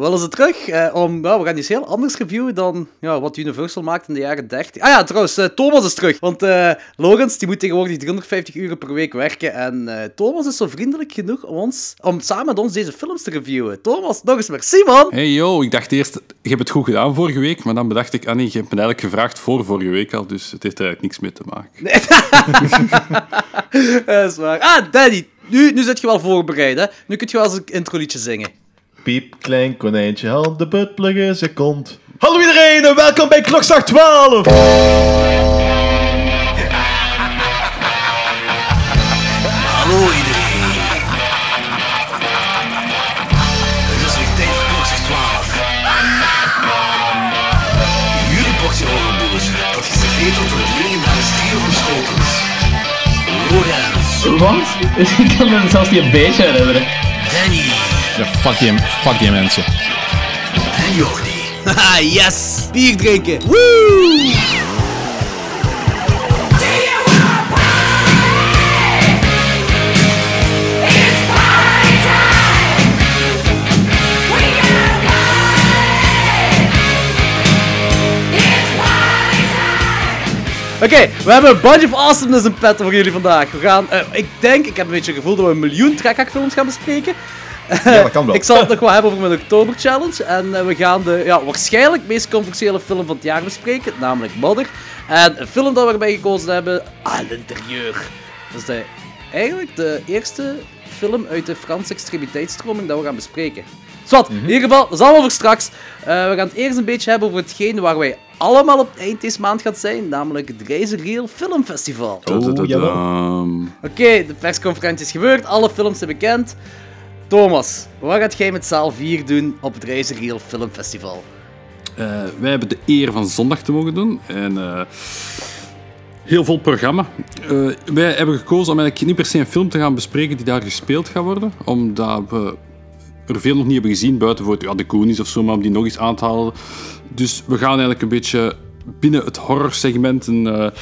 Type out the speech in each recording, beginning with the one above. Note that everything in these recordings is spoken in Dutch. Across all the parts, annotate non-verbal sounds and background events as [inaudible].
willen ze terug. Eh, om, ja, we gaan iets heel anders reviewen dan ja, wat Universal maakte in de jaren 30. Ah ja, trouwens, eh, Thomas is terug. Want eh Logans die moet tegenwoordig 350 uur per week werken. En eh, Thomas is zo vriendelijk genoeg om, ons, om samen met ons deze films te reviewen. Thomas, nog eens merci, man. Hey yo, ik dacht eerst, je hebt het goed gedaan vorige week, maar dan bedacht ik, ah nee, je hebt me eigenlijk gevraagd voor vorige week al, dus het heeft er eigenlijk niks mee te maken. [laughs] Dat is waar. Ah, Danny, nu, nu zit je wel voorbereid, hè? Nu kun je wel eens een introliedje zingen. Piep, klein konijntje, haal de buttplug in zijn kont. Hallo iedereen en welkom bij Klokslag 12! Hallo iedereen. Het is weer tijd voor klokslag 12. Jullie portie horrorboers, dat geserveerd wordt door het legendarische trio van Schotens. Lorenz, Wat? Ik kan me zelfs niet een beetje herinneren. Danny Ja, fuck die, fuck die mensen. en Jordi. Haha, [laughs] yes! Bier drinken. Woo! Oké, we hebben een bunch of awesomeness in pet voor jullie vandaag. We gaan, eh, ik denk, ik heb een beetje het gevoel dat we een miljoen trekhaakfilms gaan bespreken. Ja, dat kan wel. Ik zal het nog wel hebben over mijn Oktober Challenge. En eh, we gaan de ja, waarschijnlijk meest controversiële film van het jaar bespreken, namelijk Mother. En een film dat we erbij gekozen hebben, À l'intérieur. Dat is de, eigenlijk de eerste film uit de Franse extremiteitsstroming dat we gaan bespreken. Zwat, in ieder geval, dat is allemaal voor straks. Eh, we gaan het eerst een beetje hebben over hetgeen waar wij allemaal op eind deze maand gaan zijn, namelijk het Reizen Real Film Festival. Oh. Oké, de persconferentie is gebeurd, alle films zijn bekend. Thomas, wat gaat jij met zaal 4 doen op het Reizen Real Film Festival? Eh, wij hebben de eer van zondag te mogen doen. En eh, heel vol programma. Eh, wij hebben gekozen om eigenlijk niet per se een film te gaan bespreken die daar gespeeld gaat worden. Omdat we er veel nog niet hebben gezien, buiten voor ja, de Goonies of zo, maar om die nog eens aan te halen. Dus we gaan eigenlijk een beetje binnen het horrorsegment een...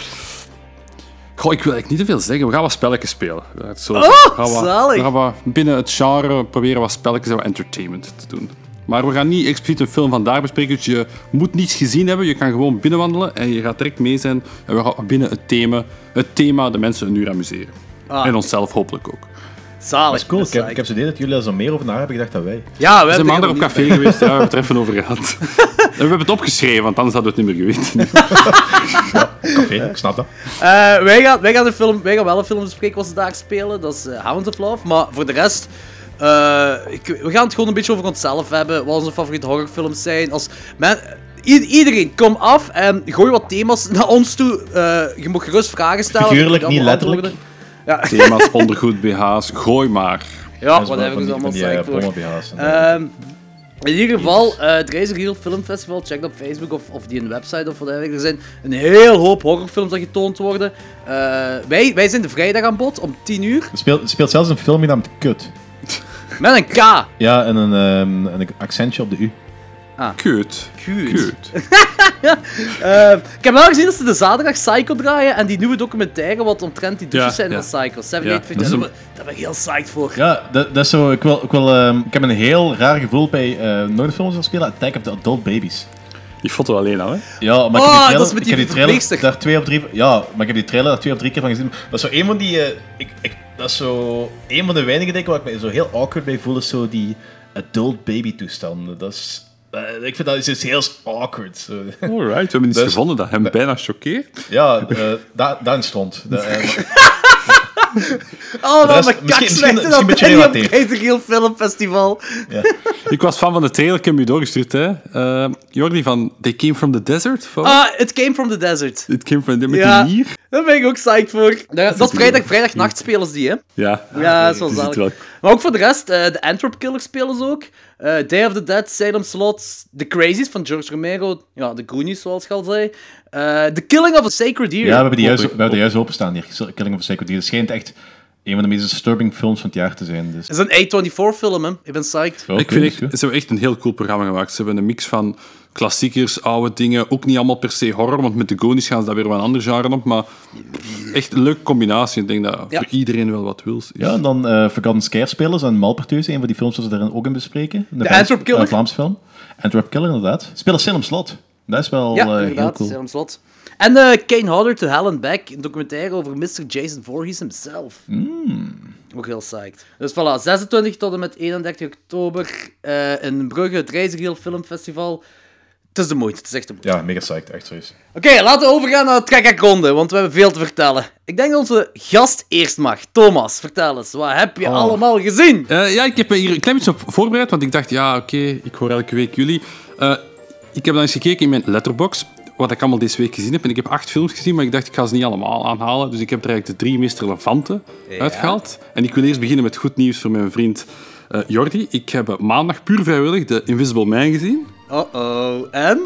Goh, ik wil eigenlijk niet te veel zeggen. We gaan wat spelletjes spelen. Zo gaan zalig. we gaan binnen het genre proberen wat spelletjes en wat entertainment te doen. Maar we gaan niet expliciet een film vandaag bespreken. Dus je moet niets gezien hebben. Je kan gewoon binnenwandelen en je gaat direct mee zijn. En we gaan binnen het thema, het thema de mensen een uur amuseren. Ah. En onszelf hopelijk ook. Zalig. Dat is cool. Ik heb, ik heb zo'n idee dat jullie er zo meer over na hebben gedacht dan wij. Ja, we zijn hebben maandag op café geweest. Ja, [laughs] we hebben het er even over gehad. En [laughs] we hebben het opgeschreven, want anders hadden we het niet meer geweten. Café, ik snap dat. Eh, wij, gaan, wij, gaan een film, wij gaan wel een film bespreken wat ze daar spelen. Dat is eh, Hounds of Love. Maar voor de rest... eh, ik, we gaan het gewoon een beetje over onszelf hebben. Wat onze favoriete horrorfilms zijn. Als men, i- iedereen, kom af en gooi wat thema's naar ons toe. Eh, je mag gerust vragen stellen. Figuurlijk, niet letterlijk. antwoorden. Ja, [laughs] Thema's, ondergoed, BH's, gooi maar. ja wat heb ik dus allemaal die, eh, voor. Ehm, in ieder geval, eh het Reizen Real Film Festival, check op Facebook of, of die een website of wat dergelijke. Er zijn een heel hoop horrorfilms dat getoond worden. Eh, wij, wij zijn de vrijdag aan bod om 10 uur. Er speelt, er speelt zelfs een film genaamd Kut. Met een K. Ja, en een, ehm, een accentje op de U. Keut. Goed. Keut. Eh, ik heb wel gezien dat ze de zaterdag Psycho draaien en die nieuwe documentaire wat omtrent die douches Ja, zijn ja. van Psycho. 7 Ja, 8 dat is daar, een- ben- daar ben ik heel psyched voor. Ja, dat, dat is zo. Ik, wil, ik, wil, ehm, ik heb een heel raar gevoel bij eh nooit een film zal spelen. Attack of the Adult Babies. Die foto alleen al, hè? Ja, maar Oh, ik heb die trailer, dat is met die ik heb die trailer verpleegster. daar twee of drie... Ja, maar ik heb die trailer daar twee of drie keer van gezien. Dat is zo een van die... eh, ik, ik, dat is zo een van de weinige dingen waar ik me zo heel awkward bij voel, is zo die adult baby toestanden. Dat is... eh, ik vind dat is iets heel awkward. Zo. Alright, we hebben iets Dus- gevonden dat hem bijna choqueert. Ja, eh da, daarin stond. De, eh, [laughs] Oh, dat mijn misschien- kak slecht misschien- en dat een je op relatief. Reizen Real Film Festival. [laughs] Ik was fan van de trailer, ik heb hem u doorgestuurd, hè. Eh, Jordi van They Came From The Desert? Ah, It Came From The Desert. It Came From The... Met Ja. die nier? Daar ben ik ook psyched voor. Dat, dat is vrijdag, vrijdag nacht spelen ze die, hè? Ja. Ja, is zalig. wel- Maar ook voor de rest, eh, de Antwerp Killers spelen ze ook. Eh, Day of the Dead, Salem Slot, The Crazies van George Romero. Ja, de Goonies, zoals ik al zei. Eh, the Killing of a Sacred Deer. ja, we hebben die juist, we hebben die juist openstaan hier. Killing of a Sacred Deer. Het schijnt echt een van de meest disturbing films van het jaar te zijn. Dus. Het is een A24-film, hè. Ik ben psyched. Ik vind goed. ze hebben echt een heel cool programma gemaakt. Ze hebben een mix van klassiekers, oude dingen. Ook niet allemaal per se horror, want met de Goonies gaan ze daar weer wel een ander genre op. Maar echt een leuke combinatie. Ik denk dat Ja. voor iedereen wel wat wil. Ja, en dan eh Forgotten Scarespelers en Malperteuze, een van die films dat ze daarin ook in bespreken. De The Antwerp Killer. Een Vlaams film. Antwerp Killer, inderdaad. Spelen Salem Slot. Dat is wel Ja, eh, heel inderdaad. cool. Salem Slot. En eh, Kane Hodder to Hell and Back, een documentaire over Mr. Jason Voorhees himself. Ook heel psyched. Dus voilà, 26 tot en met 31 oktober eh, in Brugge, het Reizigerhiel Filmfestival. Het is de moeite, het is echt de moeite. Ja, mega psyched, echt serieus. Oké, laten we overgaan naar de trekkerronde, want we hebben veel te vertellen. Ik denk dat onze gast eerst mag. Thomas, vertel eens, wat heb je allemaal gezien? Eh, ja, ik heb me hier een klein beetje op voorbereid, want ik dacht, ja, oké, ik hoor elke week jullie. Eh, ik heb dan eens gekeken in mijn letterbox, wat ik allemaal deze week gezien heb. En ik heb acht films gezien, maar ik dacht, ik ga ze niet allemaal aanhalen. Dus ik heb er eigenlijk de drie meest relevante uitgehaald. En ik wil eerst beginnen met goed nieuws voor mijn vriend eh, Jordi. Ik heb maandag puur vrijwillig de Invisible Man gezien. Oh-oh. En?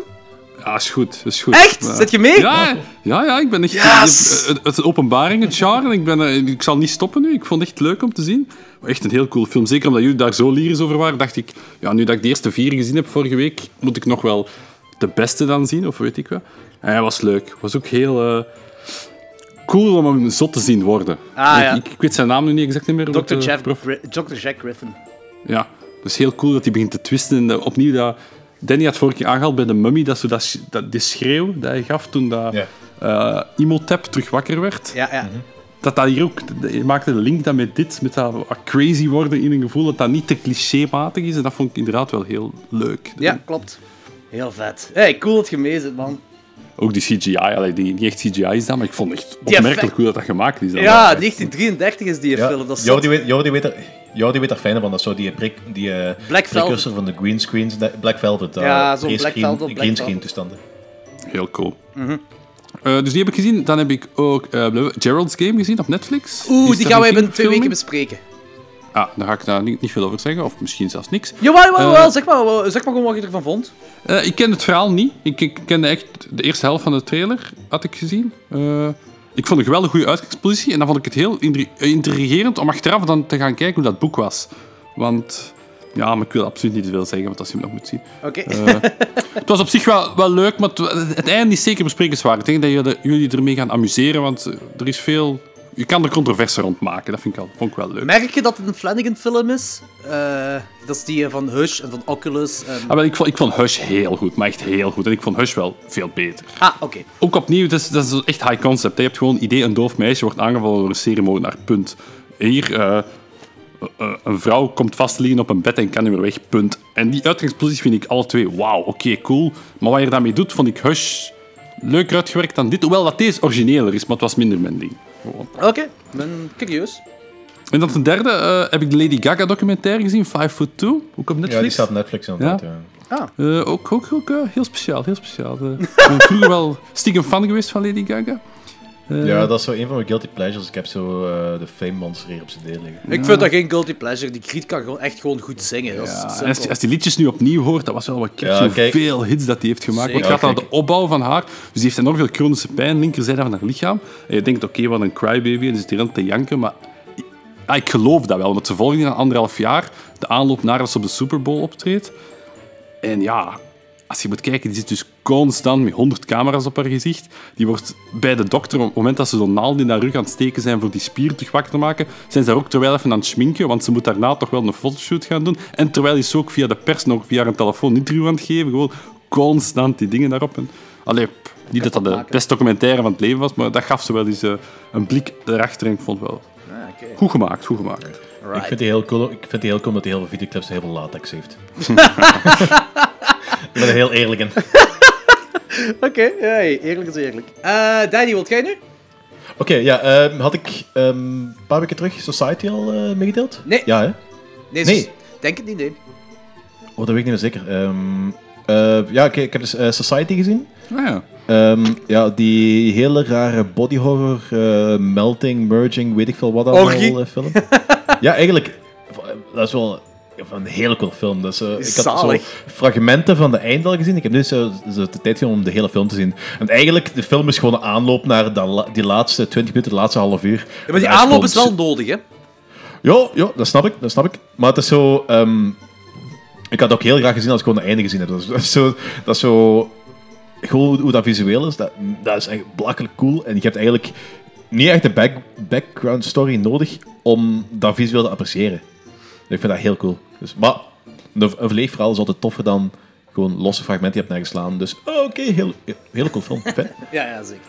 Ja, is goed, is goed. Echt? Zit je mee? Ja, ja, ja, ik ben echt... Yes! Het, het is openbaring, het genre. Ik, ben, er- ik zal niet stoppen nu. Ik vond het echt leuk om te zien. Echt een heel cool film. Zeker omdat jullie daar zo lyrisch over waren, dacht ik... Ja, nu dat ik de eerste vier gezien heb vorige week, moet ik nog wel de beste dan zien, of weet ik wat. En hij was leuk. was ook heel... eh, cool om hem zot te zien worden. Ah, ik, ja. ik, ik weet zijn naam nu niet exact niet meer. Dr. eh, Jeff, Dr. Jack Griffin. ja, dus heel cool dat hij begint te twisten. En opnieuw dat... Danny had vorige keer aangehaald bij de mummy, dat, zo dat, dat, die schreeuw dat hij gaf toen dat Ja. eh, Imhotep terug wakker werd. Ja, ja. Dat dat hier ook... Je maakte de link dan met dit, met dat wat crazy worden in een gevoel, dat dat niet te clichématig is. En dat vond ik inderdaad wel heel leuk. Ja, klopt. Heel vet. Hey, cool dat je mee zit, man. Ook die CGI, allee, die niet echt CGI is dat, maar ik vond het echt opmerkelijk hoe dat, dat gemaakt is. dan. Ja, 1933 is die Ja, film. Dat Jordi weet, Jordi, weet er, Jordi weet er fijner van. Dat is zo die, prik, die eh, Black precursor van de green screens. de- Black Velvet. eh, Ja, zo'n Black screen- Velvet, Black Green screen Velvet. toestanden. Heel cool. Mhm. Eh, dus die heb ik gezien. Dan heb ik ook eh, Gerald's Game gezien op Netflix. Oeh, die gaan we binnen twee weken bespreken. Ah, daar ga ik daar niet, niet veel over zeggen, of misschien zelfs niks. Jawel, jawel, jawel. Zeg, maar, wel, zeg maar gewoon wat je ervan vond. Eh, ik ken het verhaal niet. Ik, ik kende echt de eerste helft van de trailer, had ik gezien. Eh, ik vond een geweldig goede uitgangspositie en dan vond ik het heel eh, intrigerend om achteraf dan te gaan kijken hoe dat boek was. Want, ja, maar ik wil absoluut niet veel zeggen, want als je hem nog moet zien. Oké. Eh, het was op zich wel, wel leuk, maar het, het einde is zeker besprekenswaardig. Ik denk dat jullie, ermee gaan amuseren, want er is veel... Je kan er controverse rond maken, dat vind ik wel, vond ik wel leuk. Merk je dat het een Flanagan-film is? Eh, dat is die van Hush en van Oculus. En... Ah, wel, ik, vond, ik vond Hush heel goed, maar echt heel goed. En ik vond Hush wel veel beter. Ah, oké. Ook opnieuw, dat is, dat is echt high concept. Je hebt gewoon een idee, een doof meisje wordt aangevallen door een seriemoordenaar, punt. Hier, eh, eh, een vrouw komt vast liggen op een bed en kan niet meer weg, punt. En die uitgangspositie vind ik alle twee, wauw, oké, cool. Maar wat je daarmee doet, vond ik Hush leuker uitgewerkt dan dit. Hoewel dat deze origineler is, maar het was minder mijn ding. Oké, ik ben curieus. En dan ten derde eh, heb ik de Lady Gaga documentaire gezien, Five Foot Two, ook op Netflix. Ja, die staat op Netflix inderdaad. Ja. Eh, ook ook, ook eh, heel speciaal, heel speciaal. [laughs] Ik ben vroeger wel stiekem fan geweest van Lady Gaga. Eh, Ja, dat is zo een van mijn guilty pleasures. Ik heb zo eh, de Fame Monster hier op zijn deel liggen. Ik vind dat geen guilty pleasure. Die Griet kan gewoon echt gewoon goed zingen. Dat Ja, en simpel. als, als die liedjes nu opnieuw hoort, dat was wel wat catchy. Ja. Veel hits dat hij heeft gemaakt. Want het gaat de opbouw van haar. Dus die heeft enorm veel chronische pijn, linkerzijde van haar lichaam. En je denkt, oké, wat een crybaby, en zit hier aan te janken. Maar ik geloof dat wel, want ze volgen die na anderhalf jaar de aanloop naar als ze op de Super Bowl optreedt. En ja, als je moet kijken, die zit dus constant met 100 camera's op haar gezicht. Die wordt bij de dokter, op het moment dat ze zo'n naald in haar rug aan het steken zijn voor die spier terug wakker te maken, zijn ze daar ook terwijl even aan het schminken, want ze moet daarna toch wel een fotoshoot gaan doen. En terwijl is ze ook via de pers nog via een telefoon een interview aan het geven. Gewoon constant die dingen daarop. En, allee, pff, niet dat dat de beste documentaire van het leven was, maar dat gaf ze wel eens eh, een blik erachter en ik vond het wel Ah, oké. goed gemaakt, goed gemaakt. Ik vind die heel cool, ik vind die heel cool dat hij heel veel videoclips heel veel latex heeft. [laughs] ik ben er heel eerlijk in. [laughs] Oké, ja, hey, eerlijk is eerlijk. Eh Danny, wat jij nu? Oké, ja, ehm, had ik ehm, een paar weken terug Society al eh, meegedeeld? Nee. Ja, hè? Nee, denk het niet, nee. Oh, dat weet ik niet meer zeker. Ehm, eh, ja, oké, ik heb dus eh, Society gezien. Ah, ja. Ehm, ja, die hele rare body horror, eh, melting, merging, weet ik veel wat allemaal film. ja, eigenlijk, dat is wel een hele cool film. Dus, eh, ik had zo fragmenten van de eind al gezien. Ik heb nu zo, zo de tijd genomen om de hele film te zien. En eigenlijk, de film is gewoon een aanloop naar dat die laatste 20 minuten, de laatste half uur. Ja, maar die aanloop is wel nodig, hè? Ja, ja, dat snap ik, dat snap ik. Maar het is zo... ehm, ik had het ook heel graag gezien als ik gewoon het einde gezien heb. Dat is, [laughs] dat is zo... Dat is zo gewoon hoe, dat visueel is, dat, dat is echt belachelijk cool. En je hebt eigenlijk niet echt een back, background story nodig om dat visueel te appreciëren. Ik vind dat heel cool. Dus, maar een, verhaal is altijd toffer dan gewoon losse fragmenten die je hebt neergeslaan. Dus oh, oké, heel, heel cool film. Fijn. [laughs] Ja, ja, zeker.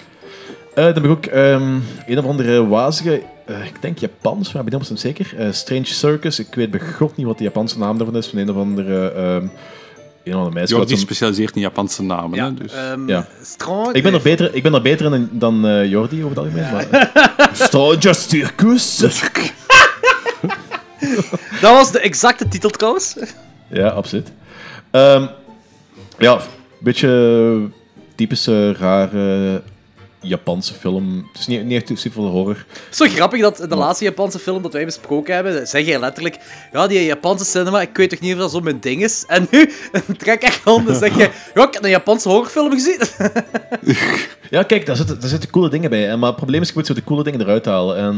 Eh, dan heb ik ook ehm, een of andere wazige, eh, ik denk Japans, maar ik ben niet 100% zeker. Eh, Strange Circus, ik weet bij god niet wat de Japanse naam daarvan is. Van een of andere, ehm een of andere meisje. Jordi specialiseert in Japanse namen. Ja, Hè, dus. ehm, Ja. Strong- Ik ben er beter, ik ben er beter in dan, dan eh, Jordi over het algemeen. Maar... [laughs] Strange Circus. [laughs] [laughs] Dat was de exacte titel trouwens. Ja, absoluut. Ehm, ja, een beetje typische, rare Japanse film. Het is niet, niet echt super veel horror. Zo grappig dat in de laatste Japanse film dat wij besproken hebben, zeg je letterlijk, ja, die Japanse cinema, ik weet toch niet of dat zo mijn ding is. En nu [laughs] trek ik handen en zeg je, ja, ik heb een Japanse horrorfilm gezien. [laughs] Ja, kijk, daar zitten, daar zitten coole dingen bij. Maar het probleem is, je moet zo de coole dingen eruit halen. En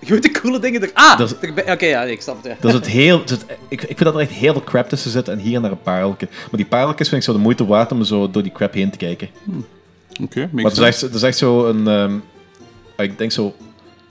Je moet de coole dingen er... Ah, Dat is- oké, ja, nee, ik snap het. ja. dat is het heel, zit- ik, ik vind dat er echt heel veel crap tussen zit en hier en daar een pareltje. Maar die pareltjes vind ik zo de moeite waard om zo door die crap heen te kijken. Oké, Maar het is echt, het is echt zo een, ehm, ik denk zo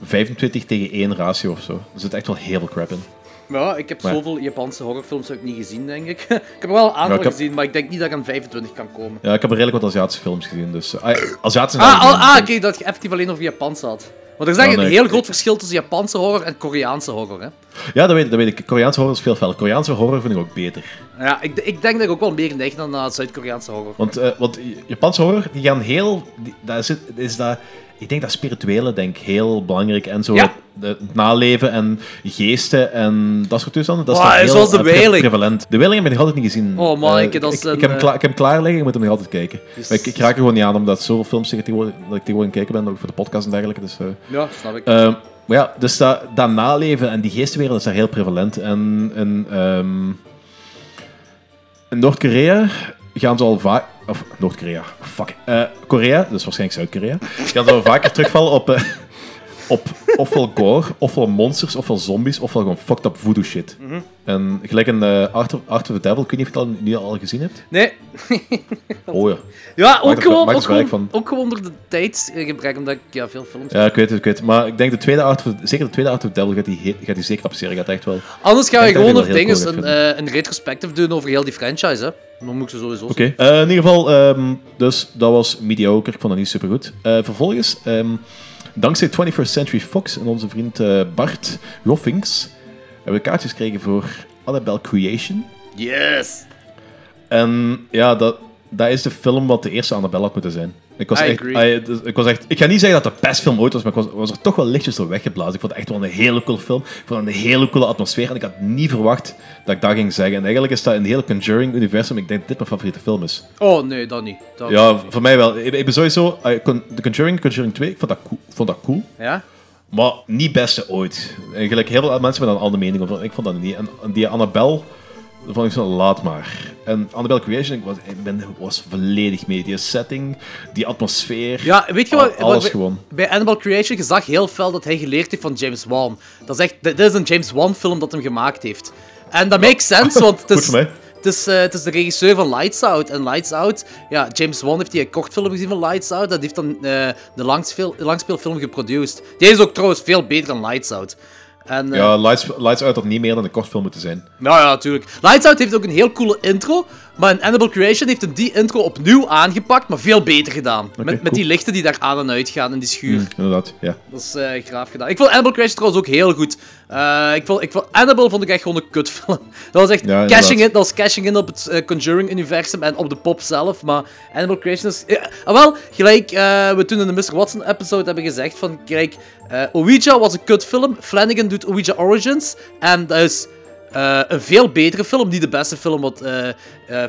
25 tegen 1 ratio of zo. Er zit echt wel heel veel crap in. Ja, ik heb Maar- zoveel Japanse horrorfilms ook niet gezien, denk ik. [laughs] ik heb er wel een aantal heb- gezien, maar ik denk niet dat ik aan 25 kan komen. Ja, ik heb er redelijk wat Aziatische films gezien. Dus, uh, Aziatische Ah, ah, ah oké, dat je effectief alleen over Japans had. Want er is eigenlijk een heel groot verschil tussen Japanse horror en Koreaanse horror, hè. Ja, dat weet, dat weet ik. Koreaanse horror is veel fel. Koreaanse horror vind ik ook beter. Ja, ik, ik denk dat ik ook wel meer neig dan naar Zuid-Koreaanse horror. Want, eh, want Japanse horror, die gaan heel... Die, dat is, is dat, ik denk dat spirituele denk heel belangrijk. En zo Ja. het, naleven en geesten en dat soort toestanden. Dat is heel zoals de eh, pre- prevalent. De Wailing heb ik nog altijd niet gezien. Oh, man, Eh, ik- dat is ik, een, ik, heb hem eh, klaar, ik heb hem klaar liggen, ik moet hem nog altijd kijken. Dus- ik, ik raak er gewoon niet aan, omdat zoveel films tegenwoordig, dat ik tegenwoordig aan het kijken ben, ook voor de podcast en dergelijke. Dus, eh, Ja, snap ik. Ehm, maar ja, dus dat, dat naleven en die geestenwereld is daar heel prevalent. En ehm, in Noord-Korea gaan ze al vaak... Of Noord-Korea, fuck. Eh, Korea, dus waarschijnlijk Zuid-Korea, gaan ze al vaker terugvallen op, eh, op ofwel gore, ofwel monsters, ofwel zombies, ofwel gewoon fucked up voodoo shit. En gelijk in eh, Art, of, Art of the Devil, ik weet niet of je nu al gezien hebt. Nee. [laughs] Oh ja. Ja, ook gewoon, ook, gewoon, ook gewoon door de tijdsgebrek, omdat ik ja, veel films Ja, ik weet het, ik weet het. Maar ik denk de tweede Art of, zeker de tweede Art of the Devil gaat die, gaat die zeker appreciëren. Gaat echt wel... Anders gaan we Ik denk gewoon nog dingen, een, ga eh, een retrospective doen over heel die franchise, hè. Dan moet ik ze sowieso Oké. Eh, in ieder geval, ehm, dus dat was mediocre. Ik vond dat niet super goed. vervolgens, ehm, dankzij 21st Century Fox en onze vriend eh, Bart Roffings, hebben we kaartjes gekregen voor Annabelle Creation. Yes! En ja, dat, dat is de film wat de eerste Annabelle had moeten zijn. Ik was, I echt, dus ik was echt... Ik ga niet zeggen dat het de best film ooit was, maar ik was, was er toch wel lichtjes door weggeblazen. Ik vond het echt wel een hele coole film. Ik vond het een hele coole atmosfeer. En ik had niet verwacht dat ik dat ging zeggen. En eigenlijk is dat in het hele Conjuring-universum... Ik denk dat dit mijn favoriete film is. Oh, nee, dat niet. Dat Ja, niet. voor mij wel. Ik, ik ben sowieso... eh, The Conjuring, Conjuring 2, ik vond dat, cool, vond dat cool. Ja? Maar niet beste ooit. Eigenlijk heel veel mensen hebben daar een andere mening over. Ik vond dat niet. En, en die Annabelle, vond ik zo, laat maar. En Annabelle Creation, ik was, ik ben, was volledig mee. Die setting, die atmosfeer. Ja, weet je wat? alles wat- gewoon. Bij Annabelle Creation, je zag heel fel dat hij geleerd heeft van James Wan. Dat is echt, dit is een James Wan film dat hem gemaakt heeft. En dat makes sense, want het [laughs] is, het, is, eh, het is de regisseur van Lights Out. En Lights Out, ja, James Wan heeft die een kortfilm gezien van Lights Out. Dat heeft dan eh, de langspeelfilm geproduceerd. Die is ook trouwens veel beter dan Lights Out. En, eh, Ja, Lights, Lights Out had niet meer dan een kortfilm moeten zijn. Nou ja, natuurlijk. Lights Out heeft ook een heel coole intro. Maar in Annabelle Creation heeft hem die intro opnieuw aangepakt, maar veel beter gedaan. met, met die lichten die daar aan en uit gaan in die schuur. Inderdaad, ja. Dat is eh graaf gedaan. Ik vond Annabelle Creation trouwens ook heel goed. Eh, ik vond, ik vond, Annabelle vond ik echt gewoon een kutfilm. [laughs] Dat was echt Ja, cashing in, dat was cashing in op het eh, Conjuring-universum en op de pop zelf. Maar Annabelle Creation is... Ah, wel, gelijk we toen in de Mr. Watson-episode hebben gezegd van... Kijk, Ouija was een kutfilm. Flanagan doet Ouija Origins. En dat is eh, een veel betere film. Niet de beste film wat eh, eh,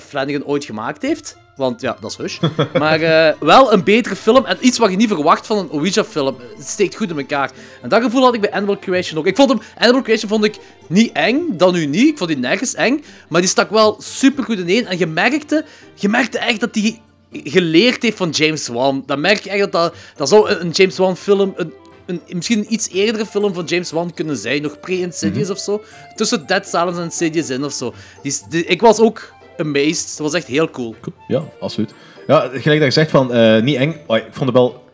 Flanagan ooit gemaakt heeft. Want ja, dat is Hush. [laughs] Maar wel een betere film en iets wat je niet verwacht van een Ouija-film. Het steekt goed in elkaar. En dat gevoel had ik bij Annabelle Creation ook. Ik vond hem, Annabelle Creation vond ik niet eng, dan nu niet. Ik vond die nergens eng. Maar die stak wel super goed ineen. En je merkte, je merkte echt dat die geleerd heeft van James Wan. Dan merk je echt dat dat, dat een- een James Wan film een een, misschien een iets eerdere film van James Wan kunnen zijn. Nog pre-Insidious Mhm. of zo. Tussen Dead Silence en Insidious in of zo. Die, is- die- ik was ook amazed. Het was echt heel cool. Ja, absoluut. Ja, gelijk dat je zegt van, eh, niet eng. maar ik vond het wel...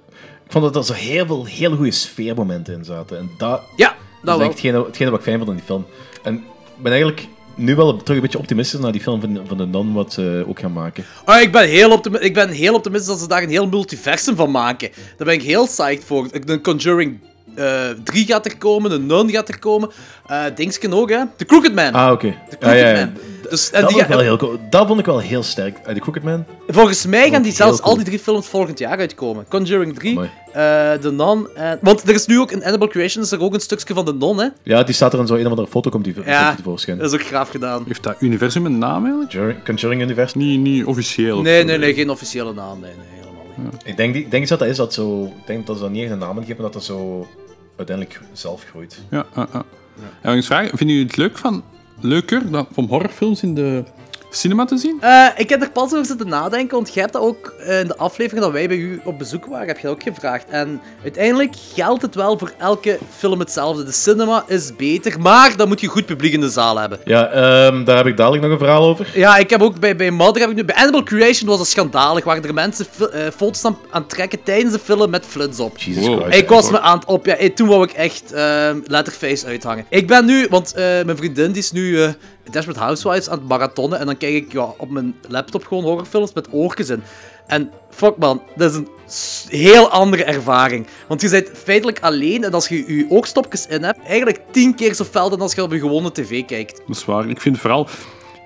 Ik vond dat er zo heel veel hele goede sfeermomenten in zaten. En dat, Ja, dat dat is wel. echt hetgene, hetgene wat ik fijn vond in die film. En ik ben eigenlijk nu wel terug een beetje optimistisch naar die film van, van de Non wat ze ook gaan maken. Ah, ik, ben heel optimi- ik ben heel optimistisch dat ze daar een heel multiversum van maken. Daar ben ik heel psyched voor. De Conjuring eh 3 gaat er komen, de Nun gaat er komen. eh Dingsken ook, hè? The Crooked Man. Ah, oké. The Ja, Crooked ja, ja. Man. Dus, en Dat, die vond ik ga- wel heel cool. dat vond ik wel heel sterk. Uh, The Crooked Man? Volgens mij gaan die zelfs cool. al die drie films volgend jaar uitkomen. Conjuring 3, Amai. eh The Nun en... Want er is nu ook in Annabelle Creation is er ook een stukje van de Non, hè? Ja, die staat er in zo'n een of andere foto, komt die, Ja, komt die tevoorschijn. dat is ook graaf gedaan. Heeft dat universum een naam eigenlijk? Conjuring, Conjuring Universe. Niet, niet officieel. of Nee, zo. nee, nee, geen officiële naam. Nee, nee, helemaal niet. Ik denk, die- ik denk eens dat dat is, dat zo... Ik denk dat ze dat niet echt een naam geven, maar dat dat zo uiteindelijk zelf groeit. Ja, ja, ja. En ik vragen, vinden jullie het leuk van, leuker dan, om horrorfilms in de cinema te zien? Eh, ik heb er pas over zitten nadenken, want jij hebt dat ook eh, in de aflevering dat wij bij u op bezoek waren, heb je dat ook gevraagd. En uiteindelijk geldt het wel voor elke film hetzelfde. De cinema is beter, maar dan moet je goed publiek in de zaal hebben. Ja, ehm, daar heb ik dadelijk nog een verhaal over. Ja, ik heb ook bij, bij Mother, heb ik nu, bij Animal Creation was het schandalig, waren er mensen eh, foto's aan, trekken tijdens de film met flits op. Jesus Wow. Christ. Ik was me aan het op, ja, toen wou ik echt ehm, letterface uithangen. Ik ben nu, want eh, mijn vriendin die is nu eh Desperate Housewives aan het marathonnen en dan kijk ik ja, op mijn laptop gewoon horrorfilms met oortjes in. En fuck man, dat is een heel andere ervaring. Want je bent feitelijk alleen en als je je oogstopjes in hebt, eigenlijk tien keer zo fel dan als je op je gewone tv kijkt. Dat is waar. Ik vind vooral...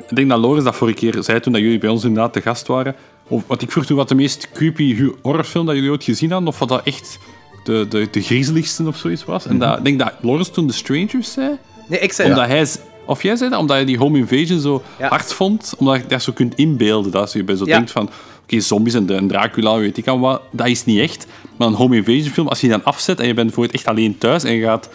Ik denk dat Loris dat vorige keer zei toen dat jullie bij ons inderdaad te gast waren. Of, wat ik vroeg toen wat de meest creepy horrorfilm dat jullie ooit gezien hadden. Of wat dat echt de, de, de griezeligste of zoiets was. En dat, ik denk dat Loris toen The Strangers zei. Nee, ik zei Omdat hij... Of jij zei dat? Omdat je die home invasion zo Ja. hard vond. Omdat je dat zo kunt inbeelden. Dat je bij zo Ja. denkt van... Oké, zombies en Dracula, weet ik al wat. Dat is niet echt. Maar een home invasion film, als je die dan afzet en je bent voor het echt alleen thuis en je gaat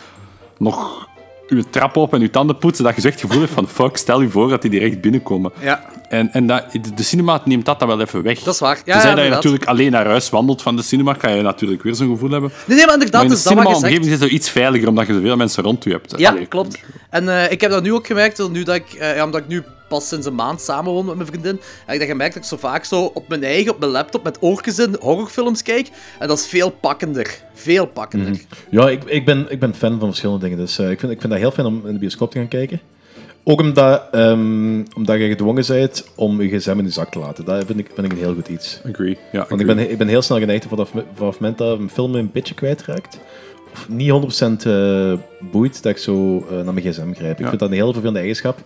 nog je trap op en je tanden poetsen, dat je echt het gevoel hebt van fuck, stel je voor dat die direct binnenkomen. Ja, En, en dat, de- cinema neemt dat dan wel even weg. dat is waar. Ja, Tenzij dat je natuurlijk alleen naar huis wandelt van de cinema, kan je natuurlijk weer zo'n gevoel hebben. Nee, nee, maar inderdaad, maar in de dus cinema-omgeving is het zo iets veiliger, omdat je zoveel mensen rond je hebt. Ja, Allee, klopt. En eh, ik heb dat nu ook gemerkt, nu dat ik, eh, ja, omdat ik nu pas sinds een maand samenwoon met mijn vriendin, heb ik dat gemerkt dat ik zo vaak zo op mijn eigen, op mijn laptop, met oortjes in horrorfilms kijk. En dat is veel pakkender. Veel pakkender. Ja, ik, ik, ben, ik ben fan van verschillende dingen. Dus eh, ik, vind, ik vind dat heel fijn om in de bioscoop te gaan kijken. Ook omdat, ehm, omdat je gedwongen bent om je gsm in je zak te laten. Dat vind ik, vind ik een heel goed iets. Agree. Ja, Want ik ben, ik ben heel snel geneigd vanaf, vanaf het moment dat een film een beetje kwijtraakt. Of niet 100% eh boeit dat ik zo eh, naar mijn gsm grijp. Ik Ja. vind dat een heel vervelende eigenschap.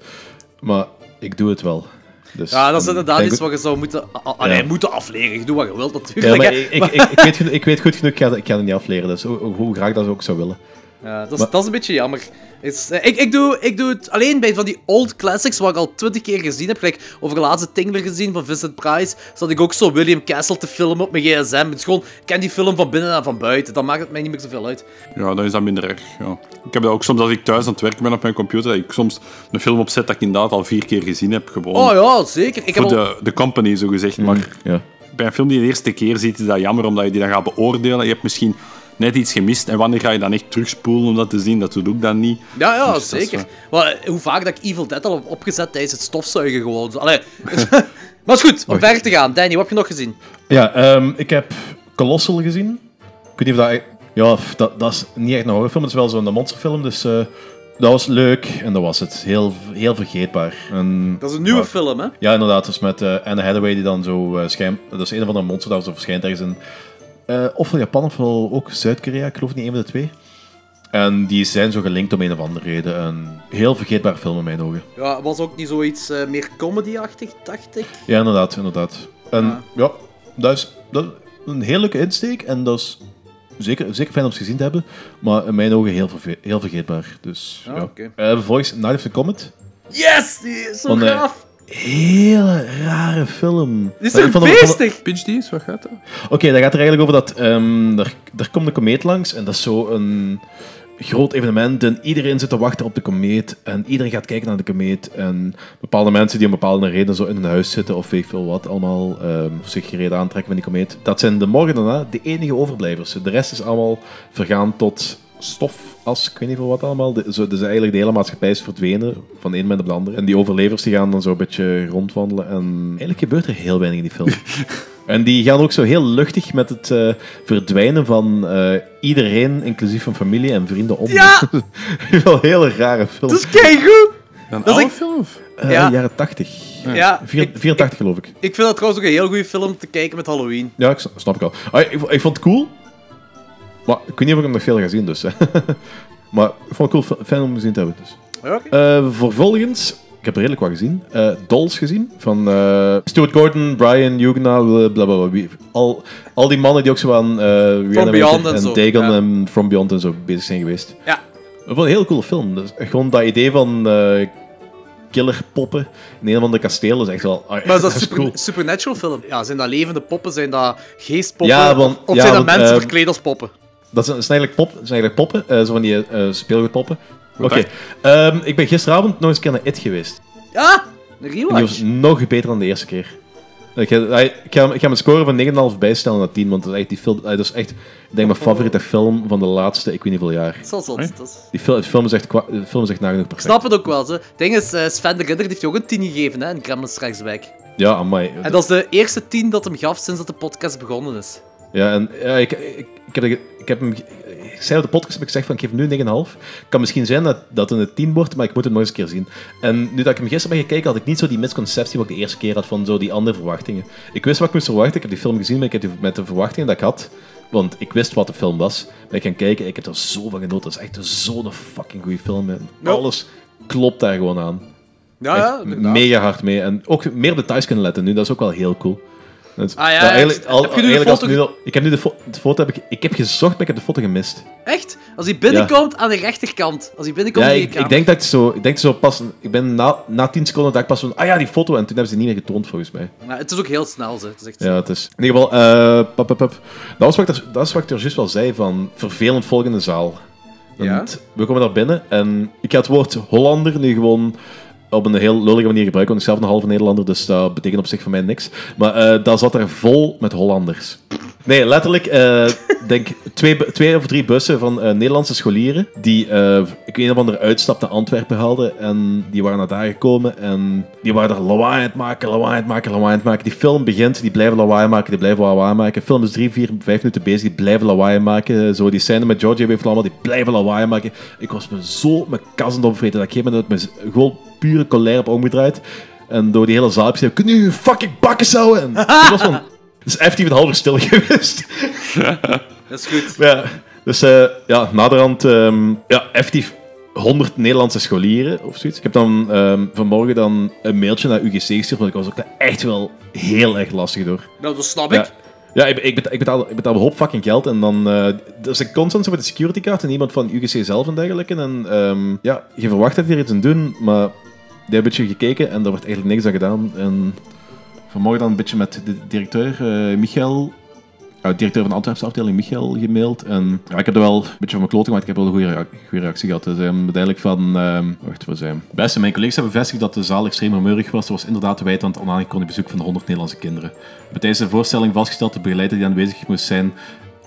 Maar ik doe het wel. Dus, Ja, dat is inderdaad iets wat je zou moeten, Ja. moeten afleren. Je doet wat je wilt, Ja, natuurlijk. maar [laughs] ik, ik, ik, ik, weet, ik weet goed genoeg, ik ga, ik ga het niet afleren. Dus hoe, hoe graag dat ook zou willen. Ja, dat, is, Maar- dat is een beetje jammer. Is, eh, ik, ik, doe, ik doe het alleen bij van die old classics, wat ik al twintig keer gezien heb. Gelijk over laatste Tingler gezien van Vincent Price. Zat ik ook zo William Castle te filmen op mijn gsm. Het is gewoon, ik ken die film van binnen en van buiten. Dan maakt het mij niet meer zoveel uit. Ja, dan is dat minder erg. Ja. Ik heb dat ook soms als ik thuis aan het werken ben op mijn computer, dat ik soms een film opzet dat ik inderdaad al vier keer gezien heb. Gewoon Oh ja, zeker. Ik heb voor al... de, de company, zo gezegd. Maar Ja. bij een film die je de eerste keer ziet, is dat jammer, omdat je die dan gaat beoordelen. Je hebt misschien net iets gemist. En wanneer ga je dan echt terugspoelen om dat te zien? Dat doe ik dan niet. Ja, ja, Dus zeker. wel- Maar, eh, hoe vaak dat ik Evil Dead al heb opgezet tijdens het stofzuigen gewoon. Zo. Allee. [laughs] maar is goed, om verder te gaan. Danny, wat heb je nog gezien? Ja, ehm, ik heb Colossal gezien. Ik weet niet of dat... Ja, dat, dat is niet echt een horrorfilm, het is wel zo'n monsterfilm, dus eh, dat was leuk en dat was het. Heel, heel vergeetbaar. En, Dat is een nieuwe maar- film, hè? Ja, inderdaad, dus met eh, Anne Hathaway die dan zo uh, schijnt... Dat is een of andere monster dat zo verschijnt ergens in... eh, ofwel Japan ofwel ook Zuid-Korea, ik geloof niet een van de twee. En die zijn zo gelinkt om een of andere reden. Een heel vergeetbaar film in mijn ogen. Ja, was ook niet zoiets eh, meer comedy-achtig, dacht ik. Ja, inderdaad, inderdaad. En Ja. ja, dat, is, dat is een heel leuke insteek en dat is zeker, zeker fijn om ze gezien te hebben, maar in mijn ogen heel, heel vergeetbaar. Dus, Ah, ja. oké. Eh, vervolgens Night of the Comet. Yes! Zo gaaf! Hele rare film. Die is toch beestig? Pitch Dees, wat gaat dat? Oké, dat gaat er eigenlijk over dat... ehm er, er komt een komeet langs en dat is zo een... groot evenement en iedereen zit te wachten op de komeet en iedereen gaat kijken naar de komeet en bepaalde mensen die om bepaalde reden zo in hun huis zitten of weet ik veel wat allemaal, ehm, zich gereden aantrekken van die komeet. Dat zijn de morgen daarna de enige overblijvers. De rest is allemaal vergaan tot stof, as, ik weet niet veel wat allemaal. De, zo, dus eigenlijk de hele maatschappij is verdwenen van de een moment op de andere. En die overlevers die gaan dan zo een beetje rondwandelen en eigenlijk gebeurt er heel weinig in die film. [laughs] En die gaan ook zo heel luchtig met het eh, verdwijnen van eh, iedereen, inclusief van familie en vrienden, om. Ja! [laughs] Wel een hele rare film. Dat is keigoed! Een Dat is oude ik- film? of? Eh, ja. Jaren 80. Ja, Vier- ik, 84 geloof ik. ik vind dat trouwens ook een heel goede film te kijken met Halloween. Ja, ik snap, snap ik al. Ah, ik, ik vond het cool. Maar ik weet niet of ik hem nog veel ga zien, dus. hè. [laughs] maar ik vond het cool, fijn om gezien te hebben. Dus. Eh, vervolgens, ik heb er redelijk wat gezien. Eh, Dolls gezien. Van eh, Stuart Gordon, Brian Huguenot, blablabla. Wie- Al, al die mannen die ook zo aan Beyond en zo, Dagon ja. en From Beyond en zo bezig zijn geweest. Ja. Ik vond een heel coole film. Dus gewoon dat idee van eh killerpoppen in een of ander kasteel is echt wel... ah, Maar is dat [laughs] is super, cool. supernatural film? Ja, zijn dat levende poppen? Zijn dat geestpoppen? Ja, want- of ja, zijn dat want, mensen verkleed als poppen? Dat zijn, eigenlijk, pop, dat zijn eigenlijk poppen, eh, zo van die eh, speelgoedpoppen. Oké. Ehm, ik ben gisteravond nog eens een keer naar It geweest. Ja, een En die rewatch. was nog beter dan de eerste keer. Ik ga, ik ga, ik ga mijn score van 9,5 bijstellen naar 10, want dat is echt, die film, dat is echt ik denk, mijn favoriete film van de laatste, ik weet niet hoeveel jaar. Dat is wel zot, Die film, de film is echt, de film is echt nagenoeg Ik perfect. snap het ook wel. Zo. Het ding is, eh, Sven de Ridder die heeft je ook een 10 gegeven hè, in Gremlins Strikes Back. Ja, amai. En dat is de eerste 10 dat hem gaf sinds dat de podcast begonnen is. Ja, en ja, ik, ik, ik, heb, ik heb hem... Ik zei op de podcast, heb ik gezegd van, ik geef hem nu 9,5. kan misschien zijn dat, dat het een 10 wordt, maar ik moet hem nog eens een keer zien. En nu dat ik hem gisteren ben gekeken, had ik niet zo die misconceptie wat ik de eerste keer had van zo die andere verwachtingen. Ik wist wat ik moest verwachten, ik heb die film gezien, maar ik heb die, met de verwachtingen dat ik had... Want ik wist wat de film was. Ben ik gaan kijken, ik heb er zo van genoten. Dat is echt zo'n fucking goede film. En alles klopt daar gewoon aan. Ja, ja, mega hard mee. En ook meer details kunnen letten nu, dat is ook wel heel cool. Ah, ja, eigenlijk, heb al, je nu de eigenlijk als foto nu al- ik heb nu de, fo- de foto heb ik, ik heb gezocht, maar ik heb de foto gemist. Echt? Als hij binnenkomt aan de rechterkant. Als hij binnenkomt Ja, ik, denk dat ik zo, ik denk zo pas, ik ben na, na 10 seconden dat ik pas van, ah ja, die foto, en toen hebben ze die niet meer getoond volgens mij. Ja, het is ook heel snel. Het is echt... Ja, het is. In ieder geval, eh, pap, pap, pap. Dat, was wat ik, dat is wat ik er juist wel zei van vervelend volgende zaal. Ja. We komen daar binnen en ik ga het woord Hollander nu gewoon op een heel lullige manier gebruiken, want ik zelf een halve Nederlander, dus dat betekent op zich voor mij niks. Maar eh daar zat er vol met Hollanders. Nee, letterlijk, eh, [laughs] denk twee, twee of drie bussen van eh, Nederlandse scholieren die ik een of andere uitstap naar Antwerpen haalden en die waren naar daar gekomen en die waren er lawaai aan het maken, lawaai aan het maken, lawaai aan het maken. Die film begint, die blijven lawaai maken, die blijven lawaai maken. De film is drie, vier, vijf minuten bezig, die blijven lawaai maken. Zo die scène met heeft allemaal, die blijven lawaai maken. Ik was me zo mijn kassen opvreten dat ik op een gegeven moment me gewoon pure colère heb omgedraaid. En door die hele zaal heb kun je nu fucking bakken zouden? En het was van... [laughs] Het is effectief een half uur stil [laughs] geweest. [laughs] Dat is goed. Ja, dus eh, ja, naderhand, ehm ja, effectief 100 Nederlandse scholieren of zoiets. Ik heb dan ehm, vanmorgen dan een mailtje naar UGC gestuurd, want ik was ook echt wel heel erg lastig door. Nou, dat snap ik. Ja, ja ik, ik, betaal, ik, betaal, ik betaal een hoop fucking geld en dan... eh er is een constant zo voor de security card en iemand van UGC zelf en dergelijke. En ehm, ja, je verwacht dat die er iets aan doen, maar die hebben een beetje gekeken en er wordt eigenlijk niks aan gedaan. En vanmorgen dan een beetje met de directeur, eh Michael... directeur van de Antwerpse afdeling, Michael, gemaild. En ja, ik heb er wel een beetje van mijn kloten gemaakt. Ik heb wel een goede, rea- goede reactie gehad. Dus heeft uiteindelijk van... ehm wacht, wat zijn Beste, mijn collega's hebben bevestigd dat de zaal extreem rumoerig was. Er was inderdaad te wijten aan het onaangekondigde bezoek van de 100 Nederlandse kinderen. We tijdens de voorstelling vastgesteld dat de begeleider die aanwezig moest zijn